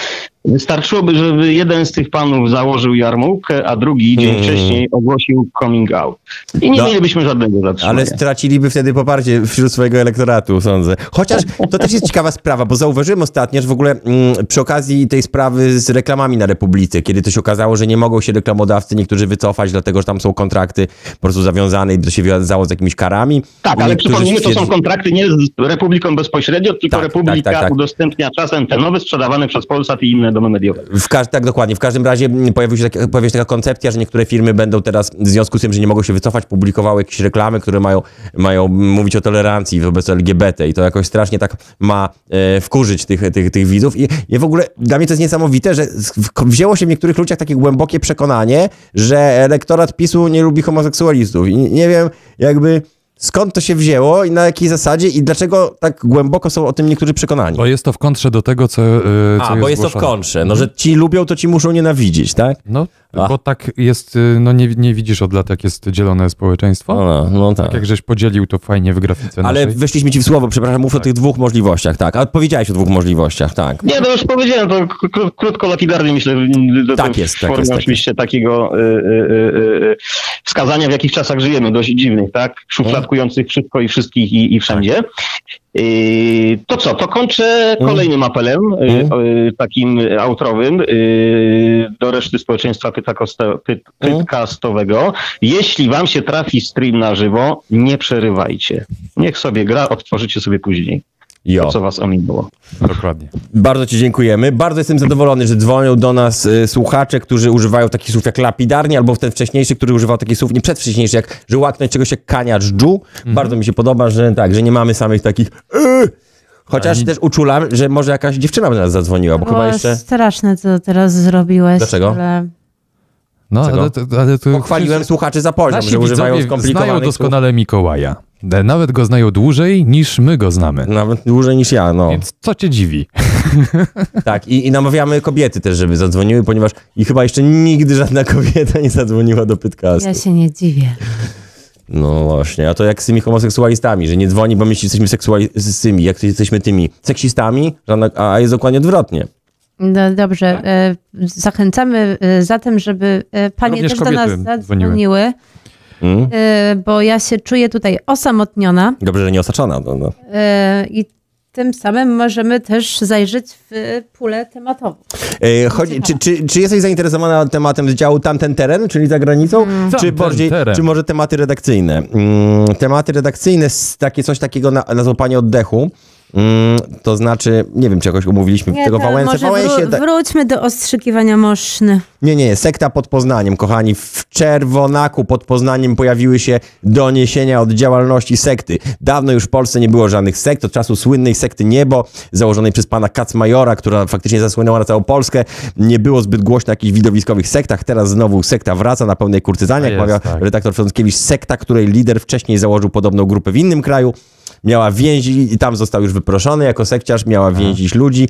Wystarczyłoby, żeby jeden z tych panów założył jarmułkę, a drugi dzień Mm. wcześniej ogłosił coming out. I nie No, mielibyśmy żadnego zatrzymania. Ale straciliby wtedy poparcie wśród swojego elektoratu, sądzę. Chociaż to też jest ciekawa sprawa, bo zauważyłem ostatnio, że w ogóle mm, przy okazji tej sprawy z reklamami na Republice, kiedy to się okazało, że nie mogą się reklamodawcy niektórzy wycofać, dlatego że tam są kontrakty po prostu zawiązane i to się wiązało z jakimiś karami. Tak, ale Niektórzy przypomnijmy, to są kontrakty nie z Republiką bezpośrednio, tylko Tak, Republika tak, tak, tak. udostępnia czas antenowy sprzedawany przez Polsat i inne domy mediowe. W każ- tak, dokładnie. W każdym razie mm, pojawił się taka, pojawiła się taka koncepcja, że niektóre firmy będą teraz, w związku z tym, że nie mogą się wycofać, publikowały jakieś reklamy, które mają, mają mówić o tolerancji wobec LGBT i to jakoś strasznie tak ma e, wkurzyć tych, tych, tych widzów. I, I w ogóle dla mnie to jest niesamowite, że wzięło się w niektórych ludziach takie głębokie przekonanie, że elektorat PiSu nie lubi homoseksualistów. I nie wiem, jakby skąd to się wzięło i na jakiej zasadzie i dlaczego tak głęboko są o tym niektórzy przekonani. Bo jest to w kontrze do tego, co, yy, co A, bo jest to w kontrze. No, że ci lubią, to ci muszą nienawidzić, tak? No, A. bo tak jest, yy, no nie, nie widzisz od lat, jak jest dzielone społeczeństwo. No, no, tak. Tak jak żeś podzielił to fajnie w grafice Ale naszej. weszliśmy ci w słowo, przepraszam, mów o tych dwóch możliwościach, tak. A powiedziałeś o dwóch możliwościach, tak. Nie, no już powiedziałem, to kró- krótko, lapidarnie myślę. Do Tak jest, w tak formie jest, tak oczywiście takiego y, y, y, y, wskazania, w jakich czasach żyjemy, dość dziwnych, tak? Szufladkujących wszystko i wszystkich i, i wszędzie. Y, to co, to kończę kolejnym apelem, y, Mm. y, takim autorowym y, do reszty społeczeństwa pytakosta- py- Mm. pytkastowego. Jeśli wam się trafi stream na żywo, nie przerywajcie. Niech sobie gra, odtworzycie sobie później. Jo. to, co was ominęło. Dokładnie. Bardzo Ci dziękujemy. Bardzo jestem zadowolony, że dzwonią do nas y, słuchacze, którzy używają takich słów jak lapidarnie, albo ten wcześniejszy, który używał takich słów, nie przedwcześniejszy, jak że łaknąć czegoś jak kania dżdżu. Bardzo mi się podoba, że tak, że nie mamy samych takich y, Chociaż też uczulam, że może jakaś dziewczyna by do nas zadzwoniła, bo chyba Było jeszcze... straszne, co teraz zrobiłeś. Dlaczego? Ale... No, Czego? ale, to- ale to... Pochwaliłem słuchaczy za poziom, Nasi że używają widzowie znają skomplikowanych słów. doskonale Mikołaja. Nawet go znają dłużej niż my go znamy. Nawet dłużej niż ja, no. Więc co cię dziwi? Tak, i, i namawiamy kobiety też, żeby zadzwoniły, ponieważ i chyba jeszcze nigdy żadna kobieta nie zadzwoniła do podcastu. Ja się nie dziwię. No właśnie, a to jak z tymi homoseksualistami, że nie dzwoni, bo myśli, że jesteśmy seksualistami, jak jesteśmy tymi seksistami, a jest dokładnie odwrotnie. No, dobrze, e, zachęcamy e, zatem, żeby e, panie Również też do nas zadzwoniły, Mm? e, bo ja się czuję tutaj osamotniona Dobrze, że nie osaczona. No, no. i tym samym możemy też zajrzeć w pulę tematową. E, chodzi, czy, czy, czy jesteś zainteresowana tematem z działu Tamten Teren, czyli za granicą, czy, Tamten bardziej, czy może tematy redakcyjne? Mm, tematy redakcyjne, takie coś takiego na, na złapanie oddechu, mm, to znaczy, nie wiem, czy jakoś umówiliśmy Nie, tego to Wałęsę. może Wałęsie wró- wróćmy do ostrzykiwania moszny. Nie, nie, sekta pod Poznaniem, kochani. W Czerwonaku pod Poznaniem pojawiły się doniesienia od działalności sekty. Dawno już w Polsce nie było żadnych sekt, od czasu słynnej sekty Niebo, założonej przez pana Kacmajora, która faktycznie zasłynęła na całą Polskę. Nie było zbyt głośno o jakichś widowiskowych sektach. Teraz znowu sekta wraca na pełnej kurtyzanie, jak mawia tak. redaktor Frąckiewicz. Sekta, której lider wcześniej założył podobną grupę w innym kraju. Miała więzi i tam został już wyproszony jako sekciarz, miała więzić ludzi.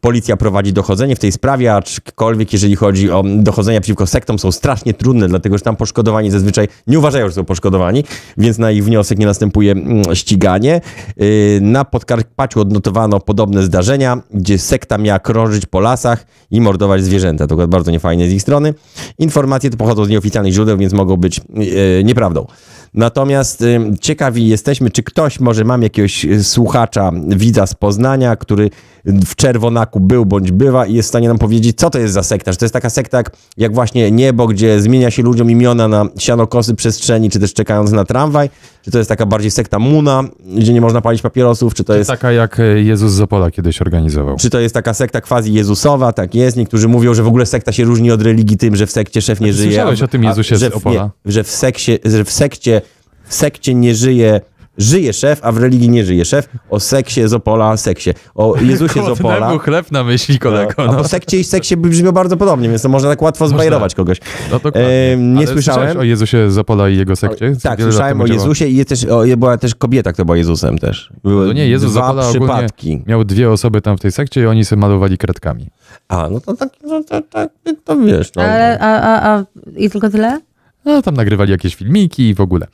Policja prowadzi dochodzenie w tej sprawie, aczkolwiek jeżeli chodzi o dochodzenia przeciwko sektom, są strasznie trudne, dlatego że tam poszkodowani zazwyczaj nie uważają, że są poszkodowani, więc na ich wniosek nie następuje mm, ściganie. Yy, Na Podkarpaciu odnotowano podobne zdarzenia, gdzie sekta miała krążyć po lasach i mordować zwierzęta. To bardzo niefajne z ich strony. Informacje te pochodzą z nieoficjalnych źródeł, więc mogą być yy, nieprawdą. Natomiast y, ciekawi jesteśmy, czy ktoś, może mam jakiegoś y, słuchacza, widza z Poznania, który w Czerwonaku był bądź bywa i jest w stanie nam powiedzieć, co to jest za sekta. Czy to jest taka sekta jak, jak właśnie niebo, gdzie zmienia się ludziom imiona na sianokosy przestrzeni, czy też czekając na tramwaj? Czy to jest taka bardziej sekta Muna, gdzie nie można palić papierosów? Czy to jest... Taka jak e, Jezus z Opola kiedyś organizował. Czy to jest taka sekta quasi Jezusowa? Tak jest. Niektórzy mówią, że w ogóle sekta się różni od religii tym, że w sekcie szef nie żyje. słyszałeś o tym a- Jezusie z że w, Opola? Nie, że w sekcie, że w sekcie, sekcie nie żyje żyje szef, a w religii nie żyje szef. O seksie z Opola, seksie. O Jezusie z Opola. Chleb na myśli, kolego. A No, po sekcie i seksie brzmią bardzo podobnie, więc to można tak łatwo zbajerować kogoś. no dokładnie. Em, nie Ale słyszałem. słyszałeś o Jezusie z Opola i jego sekcie? Tak, Wiele słyszałem o. Jezusie i jest też, o, była też kobieta, która była Jezusem też. Były No nie, Jezus z dwa Opola przypadki. miał dwie osoby tam w tej sekcie i oni sobie malowali kredkami. A, no to tak, no, to, tak, to wiesz. No. Ale, a, a, a, I tylko tyle? No tam nagrywali jakieś filmiki i w ogóle.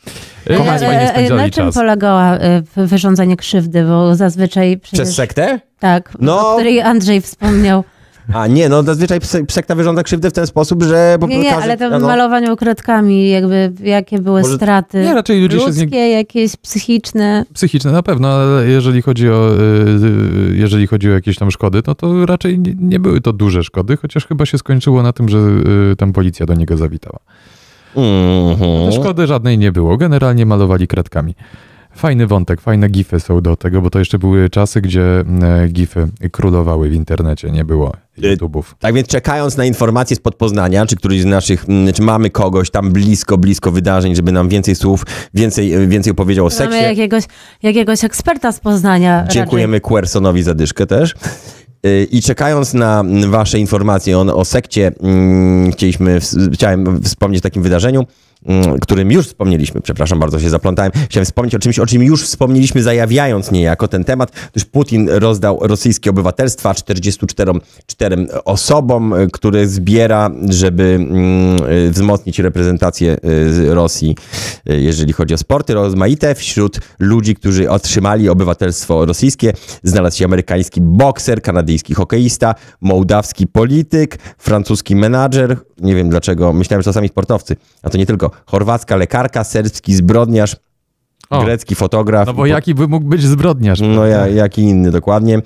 E, Bardzo e, fajnie spędzali Na czym czas. polegała e, w- wyrządzanie krzywdy, bo zazwyczaj przecież... Przez sektę? Tak, No. o której Andrzej wspomniał. A nie, no zazwyczaj sekta wyrządza krzywdę w ten sposób, że... Po Nie, nie, każdy- ale to no, w no. malowaniu kredkami, jakby jakie były Może- straty. Nie, raczej ludzie się z Ludzkie, nie... jakieś psychiczne. Psychiczne na pewno, ale jeżeli chodzi o, jeżeli chodzi o jakieś tam szkody, no to raczej nie, nie były to duże szkody, chociaż chyba się skończyło na tym, że tam policja do niego zawitała. Mhm. Szkody żadnej nie było, generalnie malowali kredkami. Fajny wątek, fajne gify są do tego, bo to jeszcze były czasy, gdzie e, gify królowały w internecie, nie było YouTube'ów. Tak więc czekając na informacje spod Poznania, czy któryś z naszych, czy mamy kogoś tam blisko, blisko wydarzeń, żeby nam więcej słów, więcej, więcej opowiedział o Mamy seksie. jakiegoś, jakiegoś eksperta z Poznania. Dziękujemy Quersonowi za dyszkę też. I czekając na wasze informacje o, o sekcie, mm, chcieliśmy, chciałem wspomnieć o takim wydarzeniu, którym już wspomnieliśmy, przepraszam bardzo, się zaplątałem. Chciałem wspomnieć o czymś, o czym już wspomnieliśmy, zajawiając niejako ten temat, gdyż Putin rozdał rosyjskie obywatelstwa 44 czterem osobom, y, które zbiera, żeby mm, y, wzmocnić reprezentację y, Rosji, jeżeli chodzi o sporty rozmaite. Wśród ludzi, którzy otrzymali obywatelstwo rosyjskie, znalazł się amerykański bokser, kanadyjski hokeista, mołdawski polityk, francuski menadżer, nie wiem dlaczego, myślałem, że to sami sportowcy, a to nie tylko, chorwacka lekarka, serbski zbrodniarz, O. grecki fotograf. No bo jaki by mógł być zbrodniarz? No ja, jaki inny, dokładnie.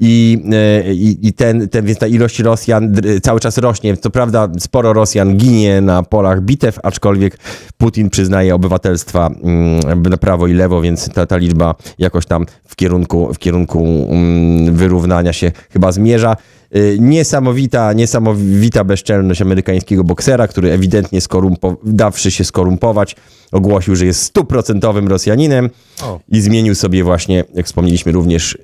i, e, i, i ten, ten, więc ta ilość Rosjan cały czas rośnie. Co prawda sporo Rosjan ginie na polach bitew, aczkolwiek Putin przyznaje obywatelstwa mm, na prawo i lewo, więc ta, ta liczba jakoś tam w kierunku, w kierunku mm, wyrównania się chyba zmierza. Y, Niesamowita, niesamowita bezczelność amerykańskiego boksera, który ewidentnie skorumpo- dawszy się skorumpować, ogłosił, że jest stuprocentowym Rosjaninem O. i zmienił sobie właśnie, jak wspomnieliśmy również, y,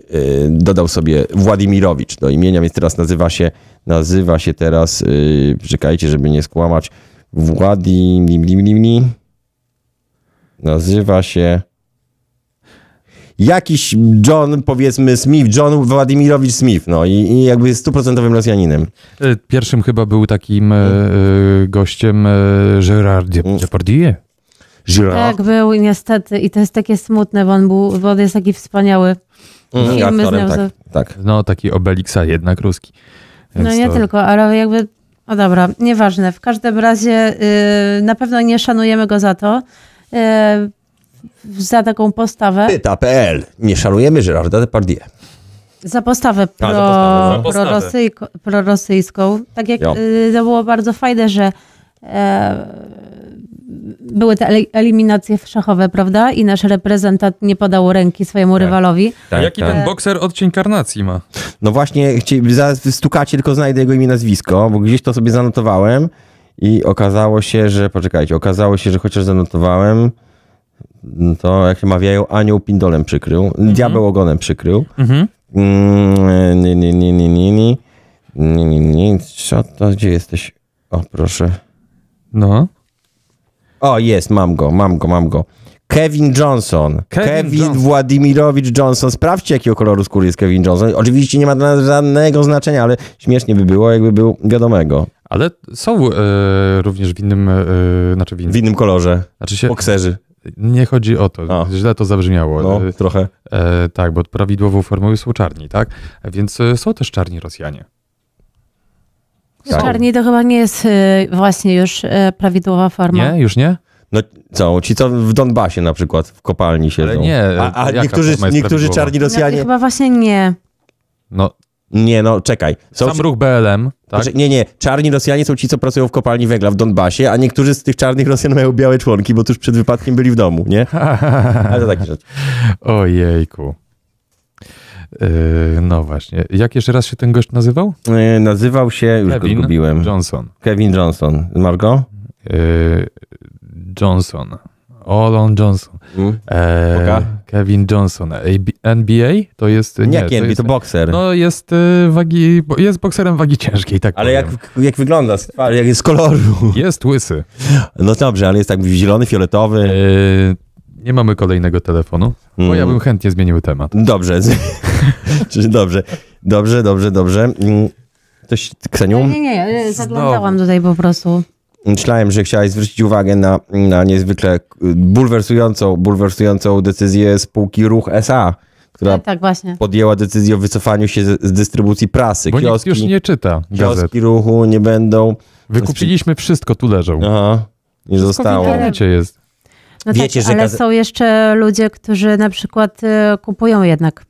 dodał sobie Władimirowicz do imienia, więc teraz nazywa się, nazywa się teraz, yy, czekajcie, żeby nie skłamać, Władimir, nazywa się jakiś John, powiedzmy Smith, John Władimirowicz Smith, no i, i jakby jest stuprocentowym Rosjaninem. E, Pierwszym chyba był takim e, e, gościem e, Gérard Dep- Depardieu. Girard. Tak, był niestety. I to jest takie smutne, bo on, był, bo on jest taki wspaniały. Mm, filmy aktorem, z nią tak, tak. No, taki Obelixa, jednak ruski. No Więc nie to- tylko, ale jakby. No dobra, nieważne. W każdym razie y, na pewno nie szanujemy go za to. y, za taką postawę. Pyta.pl. Nie szanujemy Gerarda Depardieu. Za postawę pro, postawę, za postawę. prorosyjko, prorosyjską. Tak jak Jo. y, to było bardzo fajne, że e, były te eliminacje szachowe, prawda? I nasz reprezentant nie podał ręki swojemu rywalowi. Tak, Jaki tak. ten bokser odcień karnacji ma? No właśnie, stukacie, tylko znajdę jego imię i nazwisko, bo gdzieś to sobie zanotowałem i okazało się, że, poczekajcie, okazało się, że chociaż zanotowałem, to jak się mawiają, anioł pindolem przykrył, mhm. diabeł ogonem przykrył. Mhm. Mm, nie, nie, nie, nie, nie, nie. Nie, nie. Co to, gdzie jesteś? O, proszę. No. O, jest, mam go, mam go, mam go. Kevin Johnson. Kevin, Kevin Johnson. Władimirowicz Johnson. Sprawdźcie, jakiego koloru skóry jest Kevin Johnson. Oczywiście nie ma dla nas żadnego znaczenia, ale śmiesznie by było, jakby był wiadomego. Ale są e, również w innym, e, znaczy w innym, w innym kolorze. Znaczy się... Bokserzy nie chodzi o to, A. źle to zabrzmiało. No, E, trochę. E, tak, bo prawidłową formą są czarni, tak? Więc e, są też czarni Rosjanie. Tak. Czarni to chyba nie jest y, właśnie już prawidłowa forma. Nie? Już nie? No co, ci co w Donbasie na przykład w kopalni siedzą. Ale nie, A, a niektórzy, niektórzy czarni Rosjanie... chyba właśnie nie. No, Nie, no czekaj. Są sam ruch BLM, tak? Znaczy, nie, nie. Czarni Rosjanie są ci, co pracują w kopalni węgla w Donbasie, a niektórzy z tych czarnych Rosjan mają białe członki, bo tuż przed wypadkiem byli w domu, nie? Ale to takie rzeczy. Ojejku. E, no właśnie. Jak jeszcze raz się ten gość nazywał? E, nazywał się, już go Kevin zgubiłem. Johnson. Kevin Johnson. Margo? E, Johnson. Olon Johnson. Mm. E? Kevin Johnson. NBA to jest... Nie, Nie, jak to, jest, to bokser. No jest e, wagi, jest bokserem wagi ciężkiej, tak ale jak, powiem. jak wygląda jak jest z koloru. Jest łysy. No dobrze, ale jest tak zielony, fioletowy. E, nie mamy kolejnego telefonu, bo Mm. ja bym chętnie zmienił temat. Dobrze. Dobrze. Dobrze, dobrze, dobrze. Mm. Ktoś, Kseniu? Nie, nie, nie. Zaglądałam tutaj po prostu. Myślałem, że chciałeś zwrócić uwagę na, na niezwykle bulwersującą, bulwersującą decyzję spółki Ruch SA, która Tak, tak, właśnie. podjęła decyzję o wycofaniu się z, z dystrybucji prasy. Bo nikt Kioski, już nie czyta gazet. kioski ruchu nie będą. Wykupiliśmy wszystko, tu leżą. Aha, nie Wszystko w zostało. internecie jest. No Wiecie, tak, że ale gaze- są jeszcze ludzie, którzy na przykład y, kupują jednak.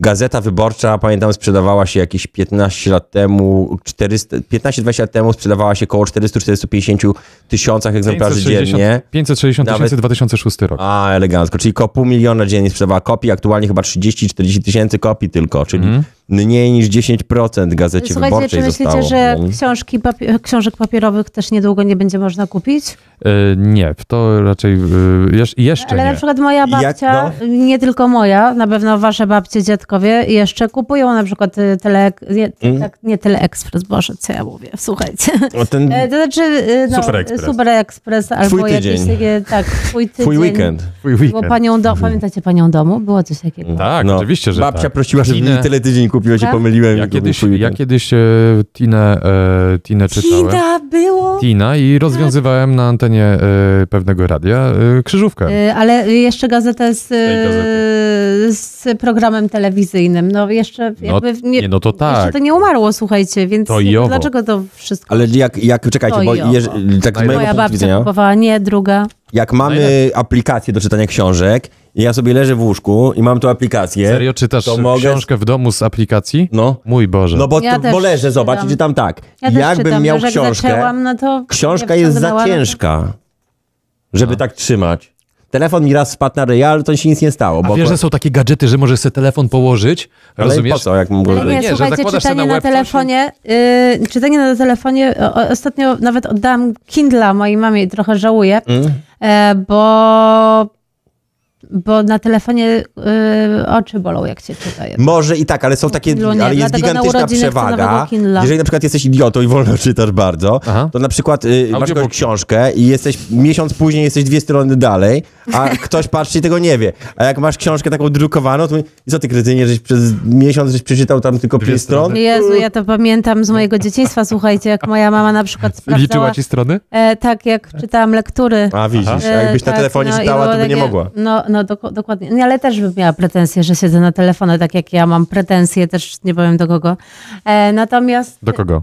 Gazeta Wyborcza, pamiętam, sprzedawała się jakieś 15 lat temu, 400 15-20 lat temu sprzedawała się około 400-450 tysiącach egzemplarzy dziennie. 560 Nawet- tysięcy 2006 rok. A, elegancko. Czyli około pół miliona dziennie sprzedawała kopii, aktualnie chyba 30-40 tysięcy kopii tylko, czyli Mhm. Mniej niż 10% Gazecie Słuchajcie, Wyborczej czy myślicie, zostało. że No. książki papi- książek papierowych też niedługo nie będzie można kupić? E, nie, to raczej e, jesz, jeszcze Ale na nie. przykład moja Jak, babcia, nie tylko moja, na pewno wasze babcie, dziadkowie jeszcze kupują na przykład y, tele, nie, Mm. tak, nie Teleekspres, Boże, co ja mówię, słuchajcie. O, ten E, To znaczy no, Super Express. Super Express albo Twój jakieś tydzień. takie, tak, twój tydzień. twój weekend. Twój Bo weekend. panią do, pamiętacie panią domu? Było coś takiego. Tak, No. oczywiście, że Babcia tak. prosiła, żeby mi tyle tydzień kupiła, się Tak? pomyliłem. Ja kiedyś, ja kiedyś e, Tinę, e, Tinę czytałem. Ida było! Tina i rozwiązywałem na antenie e, pewnego radia e, krzyżówkę. Y, Ale jeszcze gazetę z, y, z programem telewizyjnym. No jeszcze No, jakby nie, no to Jeszcze tak. to nie umarło, słuchajcie, więc To i owo. dlaczego to wszystko? Ale jak, jak czekajcie, To bo i owo. jeż, tak z mojego Moja babcia widzenia, kupowała, nie, druga. jak mamy aplikację do czytania książek i ja sobie leżę w łóżku i mam tu aplikację. Serio, czytasz to mogę- książkę w domu z aplikacji? No. Mój Boże. No bo, Ja bo leżę, zobacz, czytam. i czytam tak. Ja Jakbym czytam, miał jak książkę, zaczęłam, no to książka nie jest za no ciężka, żeby tak trzymać. Telefon mi raz spadł na ryja, ale to się nic nie stało. A Bo wiesz, że są takie gadżety, że możesz sobie telefon położyć? ale Rozumiesz? po co, jak mam go... Ale nie, Nie, że czytanie na na, telefonie, yy, czytanie na telefonie, o, ostatnio nawet oddałam Kindla mojej mamie i trochę żałuję, Mm? e, bo, bo na telefonie yy, oczy bolą, jak się czyta. Może i tak, ale są takie, Kindlu nie, ale jest gigantyczna przewaga. Jeżeli na przykład jesteś idiotą i wolno czytasz bardzo, Aha. to na przykład y, masz jakąś książkę i jesteś miesiąc później jesteś dwie strony dalej, a ktoś patrzy i tego nie wie. A jak masz książkę taką drukowaną, to mówi, i co ty krytynie, żeś przez miesiąc żeś przeczytał tam tylko pięć stron? Jezu, ja to pamiętam z mojego dzieciństwa, słuchajcie, jak moja mama na przykład sprawdzała, Liczyła ci strony? e, tak jak czytałam lektury. A widzisz, E, a jakbyś na tak, telefonie no czytała, to by nie mogła. No, no dok- dokładnie. Nie, ale też bym miała pretensje, że siedzę na telefonie, tak jak ja mam pretensje, też nie powiem do kogo. E, natomiast Do kogo?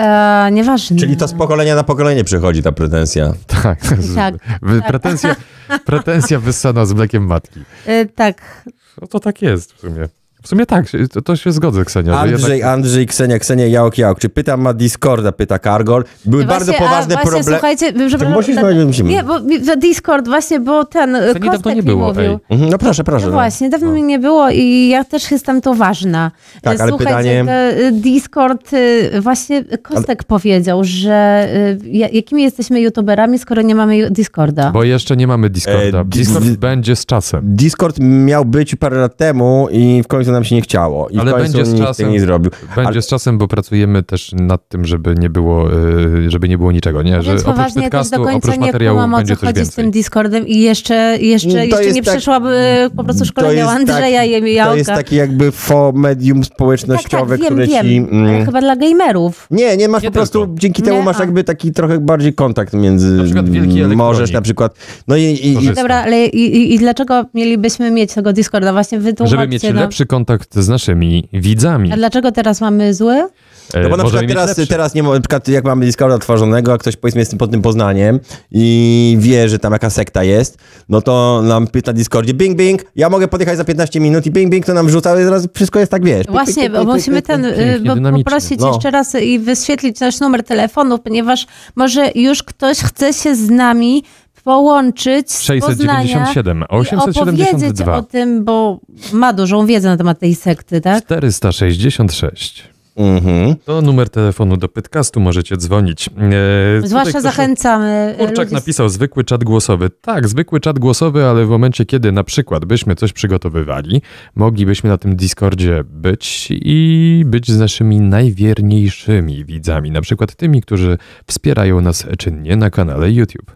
E, nieważne. Czyli to z pokolenia na pokolenie przechodzi ta pretensja. Tak. Tak, Wy- Pretensja, pretensja wyssana z mlekiem matki. E, tak. No to tak jest w sumie. W sumie tak, to, to się zgodzę, Ksenia. Andrzej, jednak... Andrzej, Ksenia, Ksenia, Jałk, Jałk. Czy pytam ma Discorda, pyta Kargol. Były bardzo Właśnie, a poważne właśnie, problemy. Słuchajcie, przepraszam, musisz na- musimy. Nie, bo Discord właśnie, bo ten e, dawno Kostek nie mi było, mówił. ej. Mhm, No proszę, proszę. No no. właśnie, dawno mi nie było i ja też jestem to ważna. Tak, ale Słuchajcie, pytanie- to, y, Discord, y, właśnie Kostek powiedział, że y, ja- jakimi jesteśmy youtuberami, skoro nie mamy Discorda. Bo jeszcze nie mamy Discorda. E, Discord dis- będzie z czasem. Discord miał być parę lat temu i w końcu nam się nie chciało. I Ale w końcu będzie z czasem. nie zrobił. Będzie Ale- z czasem, bo pracujemy też nad tym, żeby nie było, y, żeby nie było niczego, nie? Że Więc oprócz poważnie ja też podcastu, do końca oprócz nie materiału kumam, o będzie co coś chodzi z tym Discordem i jeszcze, jeszcze, To jeszcze jest nie tak- przeszłaby po prostu szkolenia Andrzeja tak- i Jałka. To jest takie jakby fo medium społecznościowe, tak, tak, które wiem, ci... mm, Ale chyba dla gamerów. Nie, nie masz Nie po prostu, tylko. dzięki temu Nie, masz jakby taki trochę bardziej kontakt między... Na przykład wielki mm, Możesz elektronik. na przykład... No i, i, i Korzysta. Dobra, ale i, i, dlaczego mielibyśmy mieć tego Discorda? Właśnie wytłumaczcie Żeby mieć nam. lepszy kontakt z naszymi widzami. A dlaczego teraz mamy zły? E, No bo na możemy przykład teraz, teraz nie ma, na przykład jak mamy Discorda tworzonego, a ktoś powiedzmy jest pod tym Poznaniem i wie, że tam jaka sekta jest, no to nam pyta na Discordzie bing bing, ja mogę podjechać za 15 minut i bing bing to nam rzuca i zaraz wszystko jest tak, wiesz. Właśnie, bo musimy ten, y, bo poprosić No. jeszcze raz i wyświetlić nasz numer telefonu, ponieważ może już ktoś chce się z nami połączyć z 697, Poznania i opowiedzieć 872, o tym, bo ma dużą wiedzę na temat tej sekty, tak? 466. Mhm. To numer telefonu do podcastu, możecie dzwonić. E, Zwłaszcza ktoś- zachęcamy. y, Kurczak ludzi napisał zwykły czat głosowy. Tak, zwykły czat głosowy, ale w momencie, kiedy na przykład byśmy coś przygotowywali, moglibyśmy na tym Discordzie być i być z naszymi najwierniejszymi widzami, na przykład tymi, którzy wspierają nas czynnie na kanale YouTube.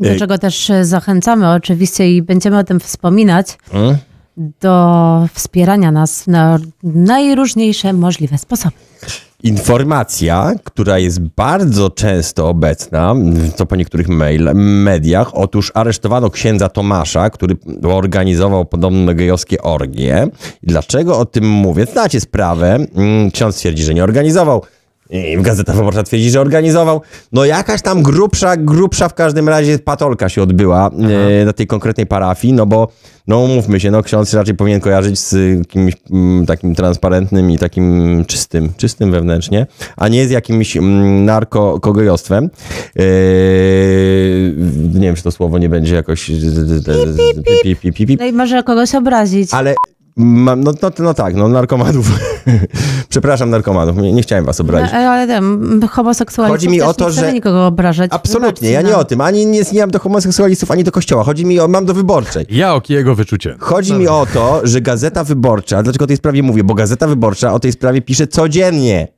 do czego też y, zachęcamy oczywiście i będziemy o tym wspominać, Mm. Do wspierania nas na najróżniejsze możliwe sposoby. Informacja, która jest bardzo często obecna, to po niektórych mail, mediach, otóż aresztowano księdza Tomasza, który organizował podobne gejowskie orgie. Dlaczego o tym mówię? Znacie sprawę. Mm, Ksiądz twierdzi, że nie organizował. I Gazeta Wyborcza twierdzi, że organizował. No jakaś tam grubsza, grubsza w każdym razie patolka się odbyła e, na tej konkretnej parafii, no bo no umówmy się, no ksiądz raczej powinien kojarzyć z y, kimś mm, takim transparentnym i takim czystym, czystym wewnętrznie, a nie z jakimś mm, narkokogojostwem. Yy, nie wiem, czy to słowo nie będzie jakoś... Pip, pip, pip. No i może kogoś obrazić. Ale mam, no, no, no tak, no narkomanów. Przepraszam narkomanów, nie, nie chciałem was obrazić. No, ale tam, homoseksualistów Chodzi mi też o to, że- nikogo obrażać. Absolutnie, ja Wybaczcie nie nam. o tym. Ani nie, nie mam do homoseksualistów, ani do kościoła. Chodzi mi o, mam do wyborczej. Ja o jego wyczucie. Chodzi mi o to, że Gazeta Wyborcza, dlaczego o tej sprawie mówię? Bo Gazeta Wyborcza o tej sprawie pisze codziennie.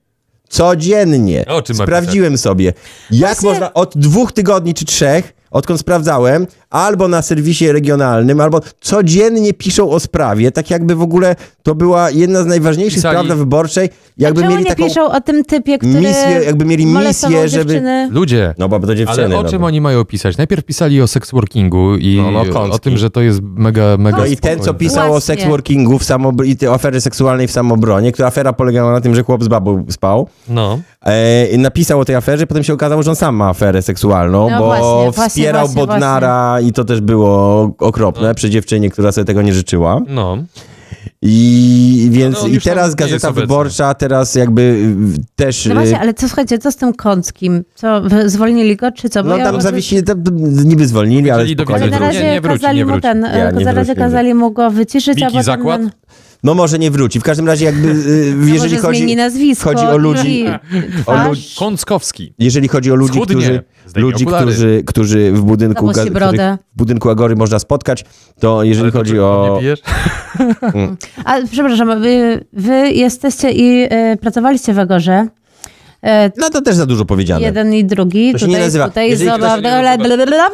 Codziennie. O Sprawdziłem sobie. Jak Właśnie- można od dwóch tygodni czy trzech, odkąd sprawdzałem, albo na serwisie regionalnym, albo codziennie piszą o sprawie, tak jakby w ogóle to była jedna z najważniejszych Pisali- spraw wyborczej. Jakby Czemu mieli nie taką piszą o tym typie, który misję, jakby mieli misję, żeby... dziewczyny? Ludzie, No bo to dziewczyny. ale o no czym bo- oni mają pisać? Najpierw pisali o sexworkingu i No, no, kąski. o tym, że to jest mega, mega No i ten, co spokojne. pisał o Właśnie. seksworkingu w samobr- i tej afery seksualnej w samobronie, która afera polegała na tym, że chłop z babą spał, No. e, napisał o tej aferze, potem się okazało, że on sam ma aferę seksualną, No bo właśnie, właśnie, wspierał właśnie, Bodnara i to też było okropne przy dziewczynie, która sobie tego nie życzyła. No. I więc No, i już tam teraz Gazeta. Wyborcza teraz jakby y, też... No y, właśnie, ale co słuchajcie, co z tym Kąckim? Co, zwolnili go, czy co? Bo No ja tam może- zawiesili, tam, niby zwolnili, ale Powiedzieli do spokojnie. Ale na razie Nie, nie wróci, kazali nie mu wróci. ten, Nie, e, nie wróci, kazali mu go wyciszyć, a Wiki potem... zakład? No może nie wróci. W każdym razie jakby, y, No jeżeli może chodzi... zmieni nazwisko chodzi o ludzi- o ludzi- Kąckowski. Jeżeli chodzi o ludzi, Schudnie. którzy, ludzi okulary. którzy, którzy w budynku, brodę. w budynku Agory można spotkać, to jeżeli Ale chodzi o... Nie pijesz? A przepraszam, wy, wy jesteście i e, pracowaliście w Agorze. E, No to też za dużo powiedziane. jeden i drugi. To się tutaj, nie nazywa. Tutaj Jeżeli ktoś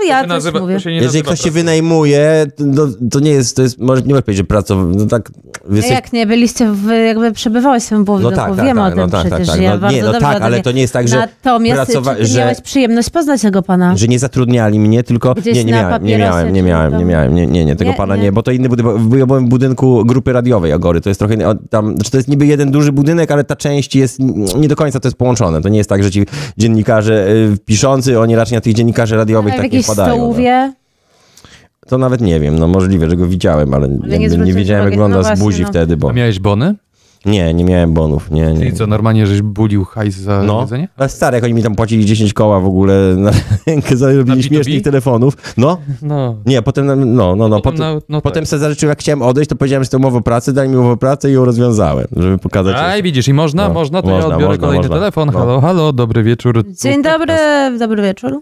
ja To nazywa- mówię. to Jeżeli ktoś się wynajmuje, to, to nie jest, to jest, może nie możesz powiedzieć, że pracownik, no tak, jesteś, jak nie, byliście, w, jakby przebywałeś w tym no budynku, tak, tak, wiem tak, o tym no tak, przecież, tak, tak, ja no, bardzo nie, no tak, ale to nie jest tak, że Natomiast pracowa- czy ty że- miałeś przyjemność poznać tego pana? że nie zatrudniali mnie, tylko Gdzieś nie, nie miałem, nie miałem, nie miałem, nie miałem, nie, nie, nie, tego pana nie. bo to inny budynek, ja byłem w budynku grupy radiowej Agory, to jest trochę, tam, to jest niby jeden duży budynek, ale ta część jest, nie do końca to jest połączone, to nie jest tak, że ci dziennikarze y, piszący, oni raczej na tych dziennikarzy radiowych Ale tak nie wpadają. No. stołówie? To nawet nie wiem, no możliwe, że go widziałem, ale, nie jakby nie, zwróciłeś wiedziałem jak uwagi, no wygląda z buzi no. wtedy, bo A miałeś bony? Nie, nie miałem bonów, nie, nie. Czyli co, normalnie żeś bulił hajs za No, jedzenie? ale stary, jak oni mi tam płacili 10 koła w ogóle na rękę za robienie B2B? śmiesznych telefonów. No, No. nie, potem, no, no, no, Potem potem, na- no potem tak. sobie zażyczyłem, jak chciałem odejść, to powiedziałem, że to umowa o pracy, dali mi umowę o pracę i ją rozwiązałem, żeby pokazać. Aj, widzisz, i można, No, można, to można, ja odbiorę można, kolejny można. telefon. No. Halo, halo, dobry wieczór. Dzień dobry, dobry wieczór.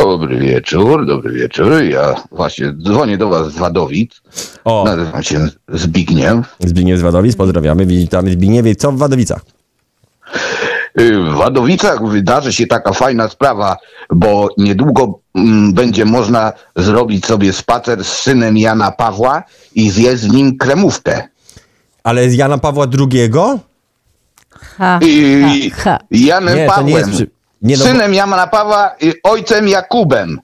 Dobry wieczór, dobry wieczór. Ja właśnie dzwonię do was z Wadowic. O, Nazywam się Zbigniew. Zbigniew z Wadowic, pozdrawiamy, witamy Zbigniewie. Co w Wadowicach? Y, W Wadowicach wydarzy się taka fajna sprawa, bo niedługo mm, będzie można zrobić sobie spacer z synem Jana Pawła i zjeść z nim kremówkę. Ale z Jana Pawła II? Ha, I ha, ha. Janem Nie, to Pawłem. nie jest... Przy... Nie, no, bo- Synem Jana Pawła i ojcem Jakubem.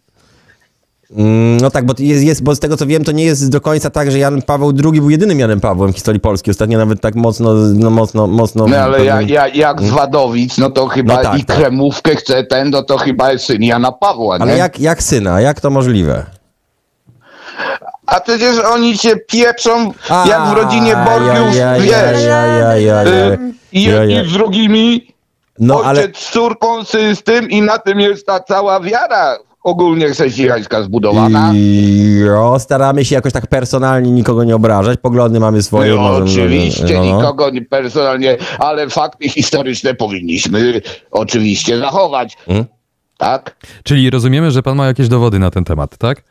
Mm, No tak, bo jest, jest, bo z tego co wiem, to nie jest do końca tak, że Jan Paweł II był jedynym Janem Pawłem w historii Polski. Ostatnio nawet tak mocno, no mocno, mocno... No ale ja, ja, jak z Wadowic, no to chyba No tak, i tak. kremówkę chce ten, no to chyba jest syn Jana Pawła, nie? Ale jak, jak syna? Jak to możliwe? A przecież oni się pieprzą A, jak w rodzinie Borgiów, wiesz, y, i z drugimi, No ojciec ale... z córką, syn z tym i na tym jest ta cała wiara ogólnie chrześcijańska zbudowana. I, o, staramy się jakoś tak personalnie nikogo nie obrażać. Poglądy mamy swoje. No, możemy- oczywiście, no, no. nikogo nie personalnie, ale fakty historyczne powinniśmy oczywiście zachować. Mm. Tak? Czyli rozumiemy, że pan ma jakieś dowody na ten temat, tak?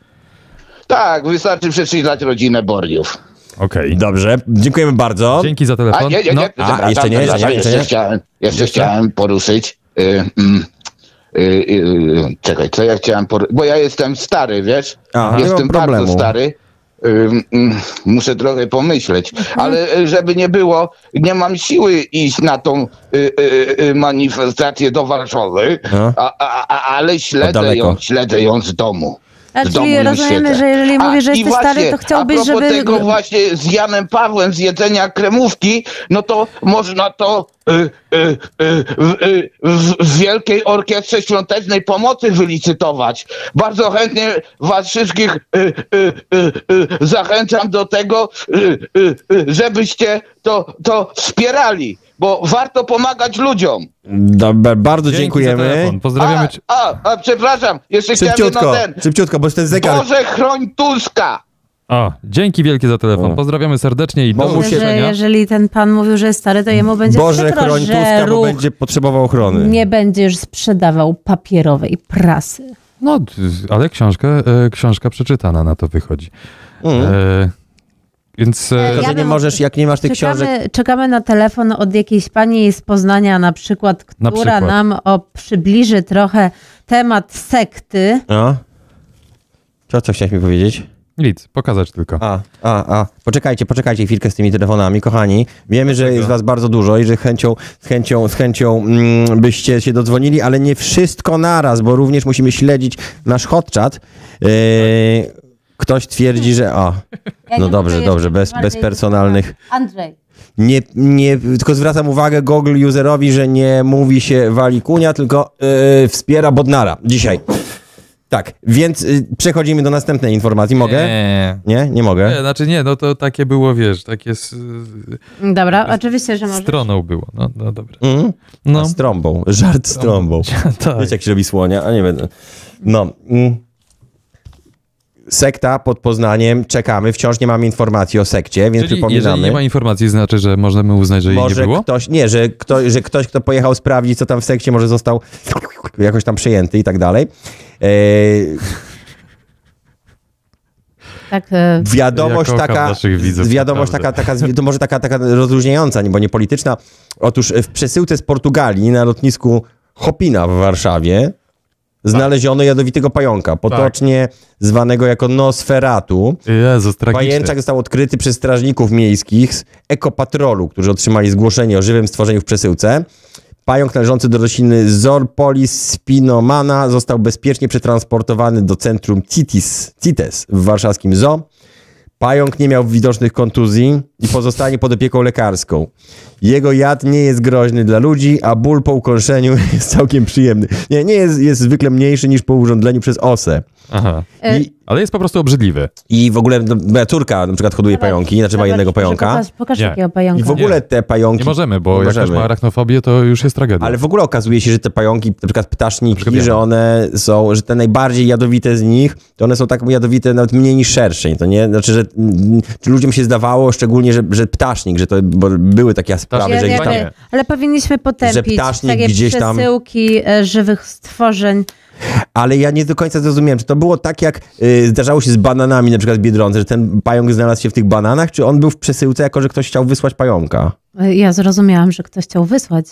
Tak, wystarczy przeczytać rodzinę Borgiów. Okej. Dobrze, dziękujemy bardzo. Dzięki za A telefon. nie, nie, No, nie, A, przepraszam, jeszcze nie, jeszcze nie, jeszcze nie? chciałem, jeszcze chciałem poruszyć. Y, mm, y, y, czekaj, co ja chciałem poruszyć? Bo ja jestem stary, wiesz? Aha, jestem bardzo problemu. stary. Y, mm, muszę trochę pomyśleć, ale y, żeby nie było, nie mam siły iść na tą manifestację do Warszawy, No. a, a, a, ale śledzę ją, śledzę ją z domu. A domu czyli rozumiemy, siedzę. że jeżeli mówisz, że jesteś właśnie, stary, to chciałbyś, a żeby... tego właśnie z Janem Pawłem z jedzenia kremówki, no to można to y, y, y, w, y, w, w Wielkiej Orkiestrze Świątecznej Pomocy wylicytować. Bardzo chętnie was wszystkich y, y, zachęcam do tego, żebyście to, to wspierali, bo warto pomagać ludziom. Dobra, bardzo Dzięki dziękujemy. telefon. Pozdrawiamy A, cię. a, a przepraszam, jeszcze chciałem Szybciutko, jedno ten. szybciutko, bo już ten zegar... Boże chroń Tuska! O, dzięki wielkie za telefon. Pozdrawiamy serdecznie i do Bo mu się- że usłyszenia. jeżeli ten pan mówił, że jest stary, to jemu będzie Boże, przykro, chroń że Tuska, bo ruch będzie potrzebował ochrony. nie będzie już sprzedawał papierowej prasy. No, d- ale książka, e, książka przeczytana na to wychodzi. Mm. E, więc... E, To, Ja że nie możesz, jak nie masz tych książek... Czekamy, czekamy na telefon od jakiejś pani z Poznania na przykład, która Na przykład. nam o, przybliży trochę temat sekty. No. Co, co chciałeś mi powiedzieć? Nic, pokazać tylko. A, a, a. Poczekajcie, poczekajcie chwilkę z tymi telefonami, kochani. Wiemy, że jest was bardzo dużo i że chęcią, z chęcią, z chęcią mm, byście się dodzwonili, ale nie wszystko naraz, bo również musimy śledzić nasz hotchat. Yy, ktoś twierdzi, że... O, no dobrze, dobrze, bez, bez personalnych... Andrzej. Nie, nie, tylko zwracam uwagę Google userowi, że nie mówi się wali kunia, tylko yy, wspiera Bodnara dzisiaj. Tak, więc y, przechodzimy do następnej informacji. Mogę? Nie. Nie, nie mogę. Nie, znaczy nie, no to takie było, wiesz, takie z, Dobra, oczywiście, że może. stroną było. No, no dobra. Mhm. No. Z trąbą. Żart z trąbą. tak. Wiecie, jak się robi słonia? A nie będę. No. Mm. Sekta pod Poznaniem, czekamy. Wciąż nie mamy informacji o sekcie, więc Czyli jeżeli przypominamy. nie ma informacji, znaczy, że możemy uznać, że jej nie może było? ktoś, nie, że, kto, że ktoś, kto pojechał sprawdzić, co tam w sekcie, może został jakoś tam przejęty i tak dalej. E, Tak, e, wiadomość taka, widzów, wiadomość taka, taka, to może taka, taka rozluźniająca, nie- bo nie polityczna. Otóż w przesyłce z Portugalii na lotnisku Chopina w Warszawie znaleziono jadowitego pająka, potocznie zwanego jako Nosferatu. Jezus. Pajęczak został odkryty przez strażników miejskich z Ekopatrolu, którzy otrzymali zgłoszenie o żywym stworzeniu w przesyłce. Pająk należący do rośliny Zorpolis spinomana został bezpiecznie przetransportowany do centrum CITIS, CITES w warszawskim zoo. Pająk nie miał widocznych kontuzji i pozostanie pod opieką lekarską. Jego jad nie jest groźny dla ludzi, a ból po ukąszeniu jest całkiem przyjemny. Nie, nie jest, jest zwykle mniejszy niż po urządzeniu przez osę. Aha. e, I, Ale jest po prostu obrzydliwy. I w ogóle no, moja córka na przykład hoduje pająki, znaczy ma jednego pająka. Pokaż, pokaż Nie. takiego pająka. I w ogóle te pająki... Nie możemy, bo Nie jak ktoś możemy. ma arachnofobię, to już jest tragedia. Ale w ogóle okazuje się, że te pająki, na przykład ptaszniki, przykład że one są, że te najbardziej jadowite z nich, to one są tak jadowite nawet mniej niż szerszeń, to nie? Znaczy, że mm, czy ludziom się zdawało, szczególnie, że, że ptasznik, że to, bo były takie sprawy, Ja że nie gdzieś tam... ale powinniśmy potępić ptasznik takie gdzieś tam- przesyłki e, żywych stworzeń. Ale ja nie do końca zrozumiałem, czy to było tak, jak y, zdarzało się z bananami, na przykład w Biedronce, że ten pająk znalazł się w tych bananach, czy on był w przesyłce, jako że ktoś chciał wysłać pająka? E, Ja zrozumiałam, że ktoś chciał wysłać.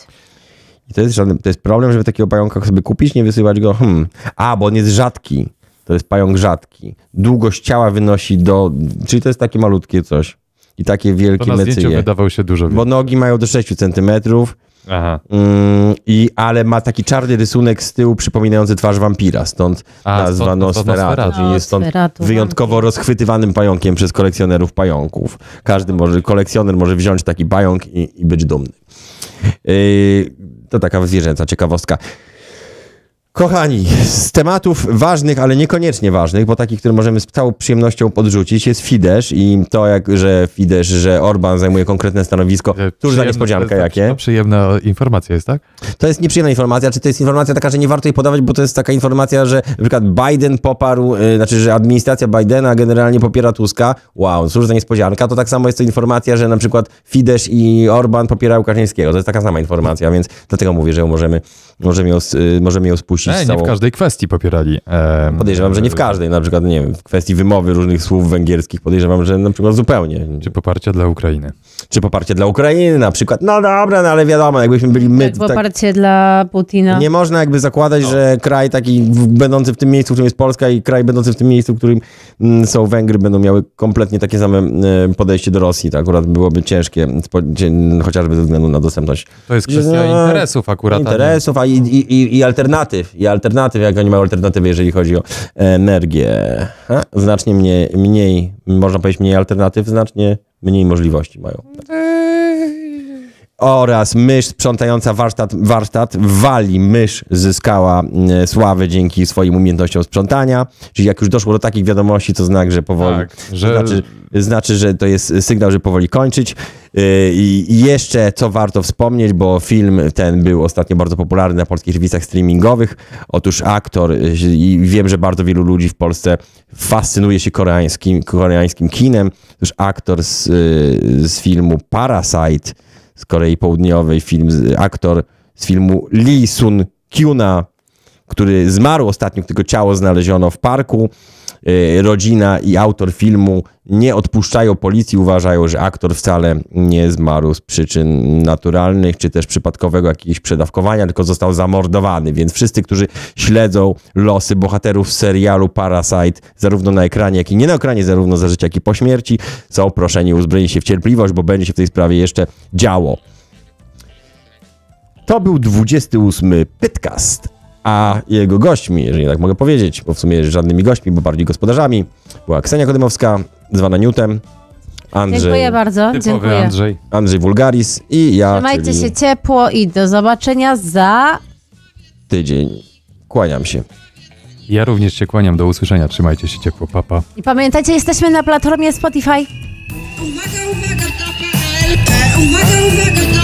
I to jest, żaden, to jest problem, żeby takiego pająka sobie kupić, nie wysyłać go. Hmm. A, bo on jest rzadki. To jest pająk rzadki. Długość ciała wynosi do. Czyli to jest takie malutkie coś. I takie to wielkie na zdjęciu mecyje. wydawał się dużo. Bo nogi mają do 6 centymetrów. Aha. Mm, i, ale ma taki czarny rysunek z tyłu przypominający twarz wampira, stąd A, nazwa stąd- Nosferatu, czyli jest stąd Nosferatu, wyjątkowo rozchwytywanym pająkiem przez kolekcjonerów pająków. Każdy może, kolekcjoner może wziąć taki pająk i, i być dumny. Yy, to taka zwierzęca ciekawostka. Kochani, z tematów ważnych, ale niekoniecznie ważnych, bo takich, które możemy z całą przyjemnością podrzucić, jest Fidesz i to, jak, że Fidesz, że Orban zajmuje konkretne stanowisko. Cóż za niespodzianka to jest- jakie. To przyjemna informacja jest, tak? To jest nieprzyjemna informacja, czy to jest informacja taka, że nie warto jej podawać, bo to jest taka informacja, że na przykład Biden poparł, y, znaczy, że administracja Bidena generalnie popiera Tuska. Wow, cóż za niespodzianka. To tak samo jest to informacja, że na przykład Fidesz i Orban popierają Kaczyńskiego. To jest taka sama informacja, więc dlatego mówię, że możemy, możemy, ją, s- y, możemy ją spuścić Nie, z nie całą... w każdej kwestii popierali. em, Podejrzewam, że nie w każdej, na przykład, nie wiem, w kwestii wymowy różnych słów węgierskich podejrzewam, że na przykład zupełnie. Czy poparcia dla Ukrainy. Czy poparcie dla Ukrainy na przykład. No dobra, no ale wiadomo, jakbyśmy byli my... Jak tak- poparcie dla Putina. Nie można jakby zakładać, No. że kraj taki w- będący w tym miejscu, w którym jest Polska i kraj będący w tym miejscu, w którym mm, są Węgry, będą miały kompletnie takie same podejście do Rosji. To akurat byłoby ciężkie, chociażby ze względu na dostępność To jest kwestia No, interesów akurat. interesów, a i, i, i alternatyw. I alternatyw, jak oni mają alternatywy, jeżeli chodzi o energię. Ha? Znacznie mniej, mniej, można powiedzieć mniej alternatyw, znacznie mniej możliwości mają. Oraz mysz sprzątająca warsztat, warsztat w Walii. Mysz zyskała e, sławę dzięki swoim umiejętnościom sprzątania. Czyli jak już doszło do takich wiadomości, to znak, że powoli. Tak, że- Znaczy, znaczy, że to jest sygnał, że powoli kończyć. Yy, I jeszcze co warto wspomnieć, bo film ten był ostatnio bardzo popularny na polskich serwisach streamingowych. Otóż aktor, yy, i wiem, że bardzo wielu ludzi w Polsce fascynuje się koreańskim, koreańskim kinem. Otóż aktor z, yy, z filmu Parasite z Korei Południowej, film, aktor z filmu Lee Sun Kyuna, który zmarł ostatnio, którego ciało znaleziono w parku. E, Rodzina i autor filmu nie odpuszczają policji, uważają, że aktor wcale nie zmarł z przyczyn naturalnych, czy też przypadkowego jakiegoś przedawkowania, tylko został zamordowany. Więc wszyscy, którzy śledzą losy bohaterów serialu Parasite, zarówno na ekranie, jak i nie na ekranie, zarówno za życia, jak i po śmierci, są proszeni uzbroić się w cierpliwość, bo będzie się w tej sprawie jeszcze działo. To był 28 Pytcast, a jego gośćmi, jeżeli tak mogę powiedzieć, bo w sumie żadnymi gośćmi, bo bardziej gospodarzami, była Ksenia Kodymowska, zwana Newtem, Andrzej, Dziękuję bardzo. Dziękuję. Andrzej. Andrzej Wulgaris i ja, Trzymajcie czyli się ciepło i do zobaczenia za tydzień. Kłaniam się. Ja również się kłaniam, do usłyszenia. Trzymajcie się ciepło, papa. I pamiętajcie, jesteśmy na platformie Spotify. Uwaga, uwaga, to PL. Uwaga, uwaga, to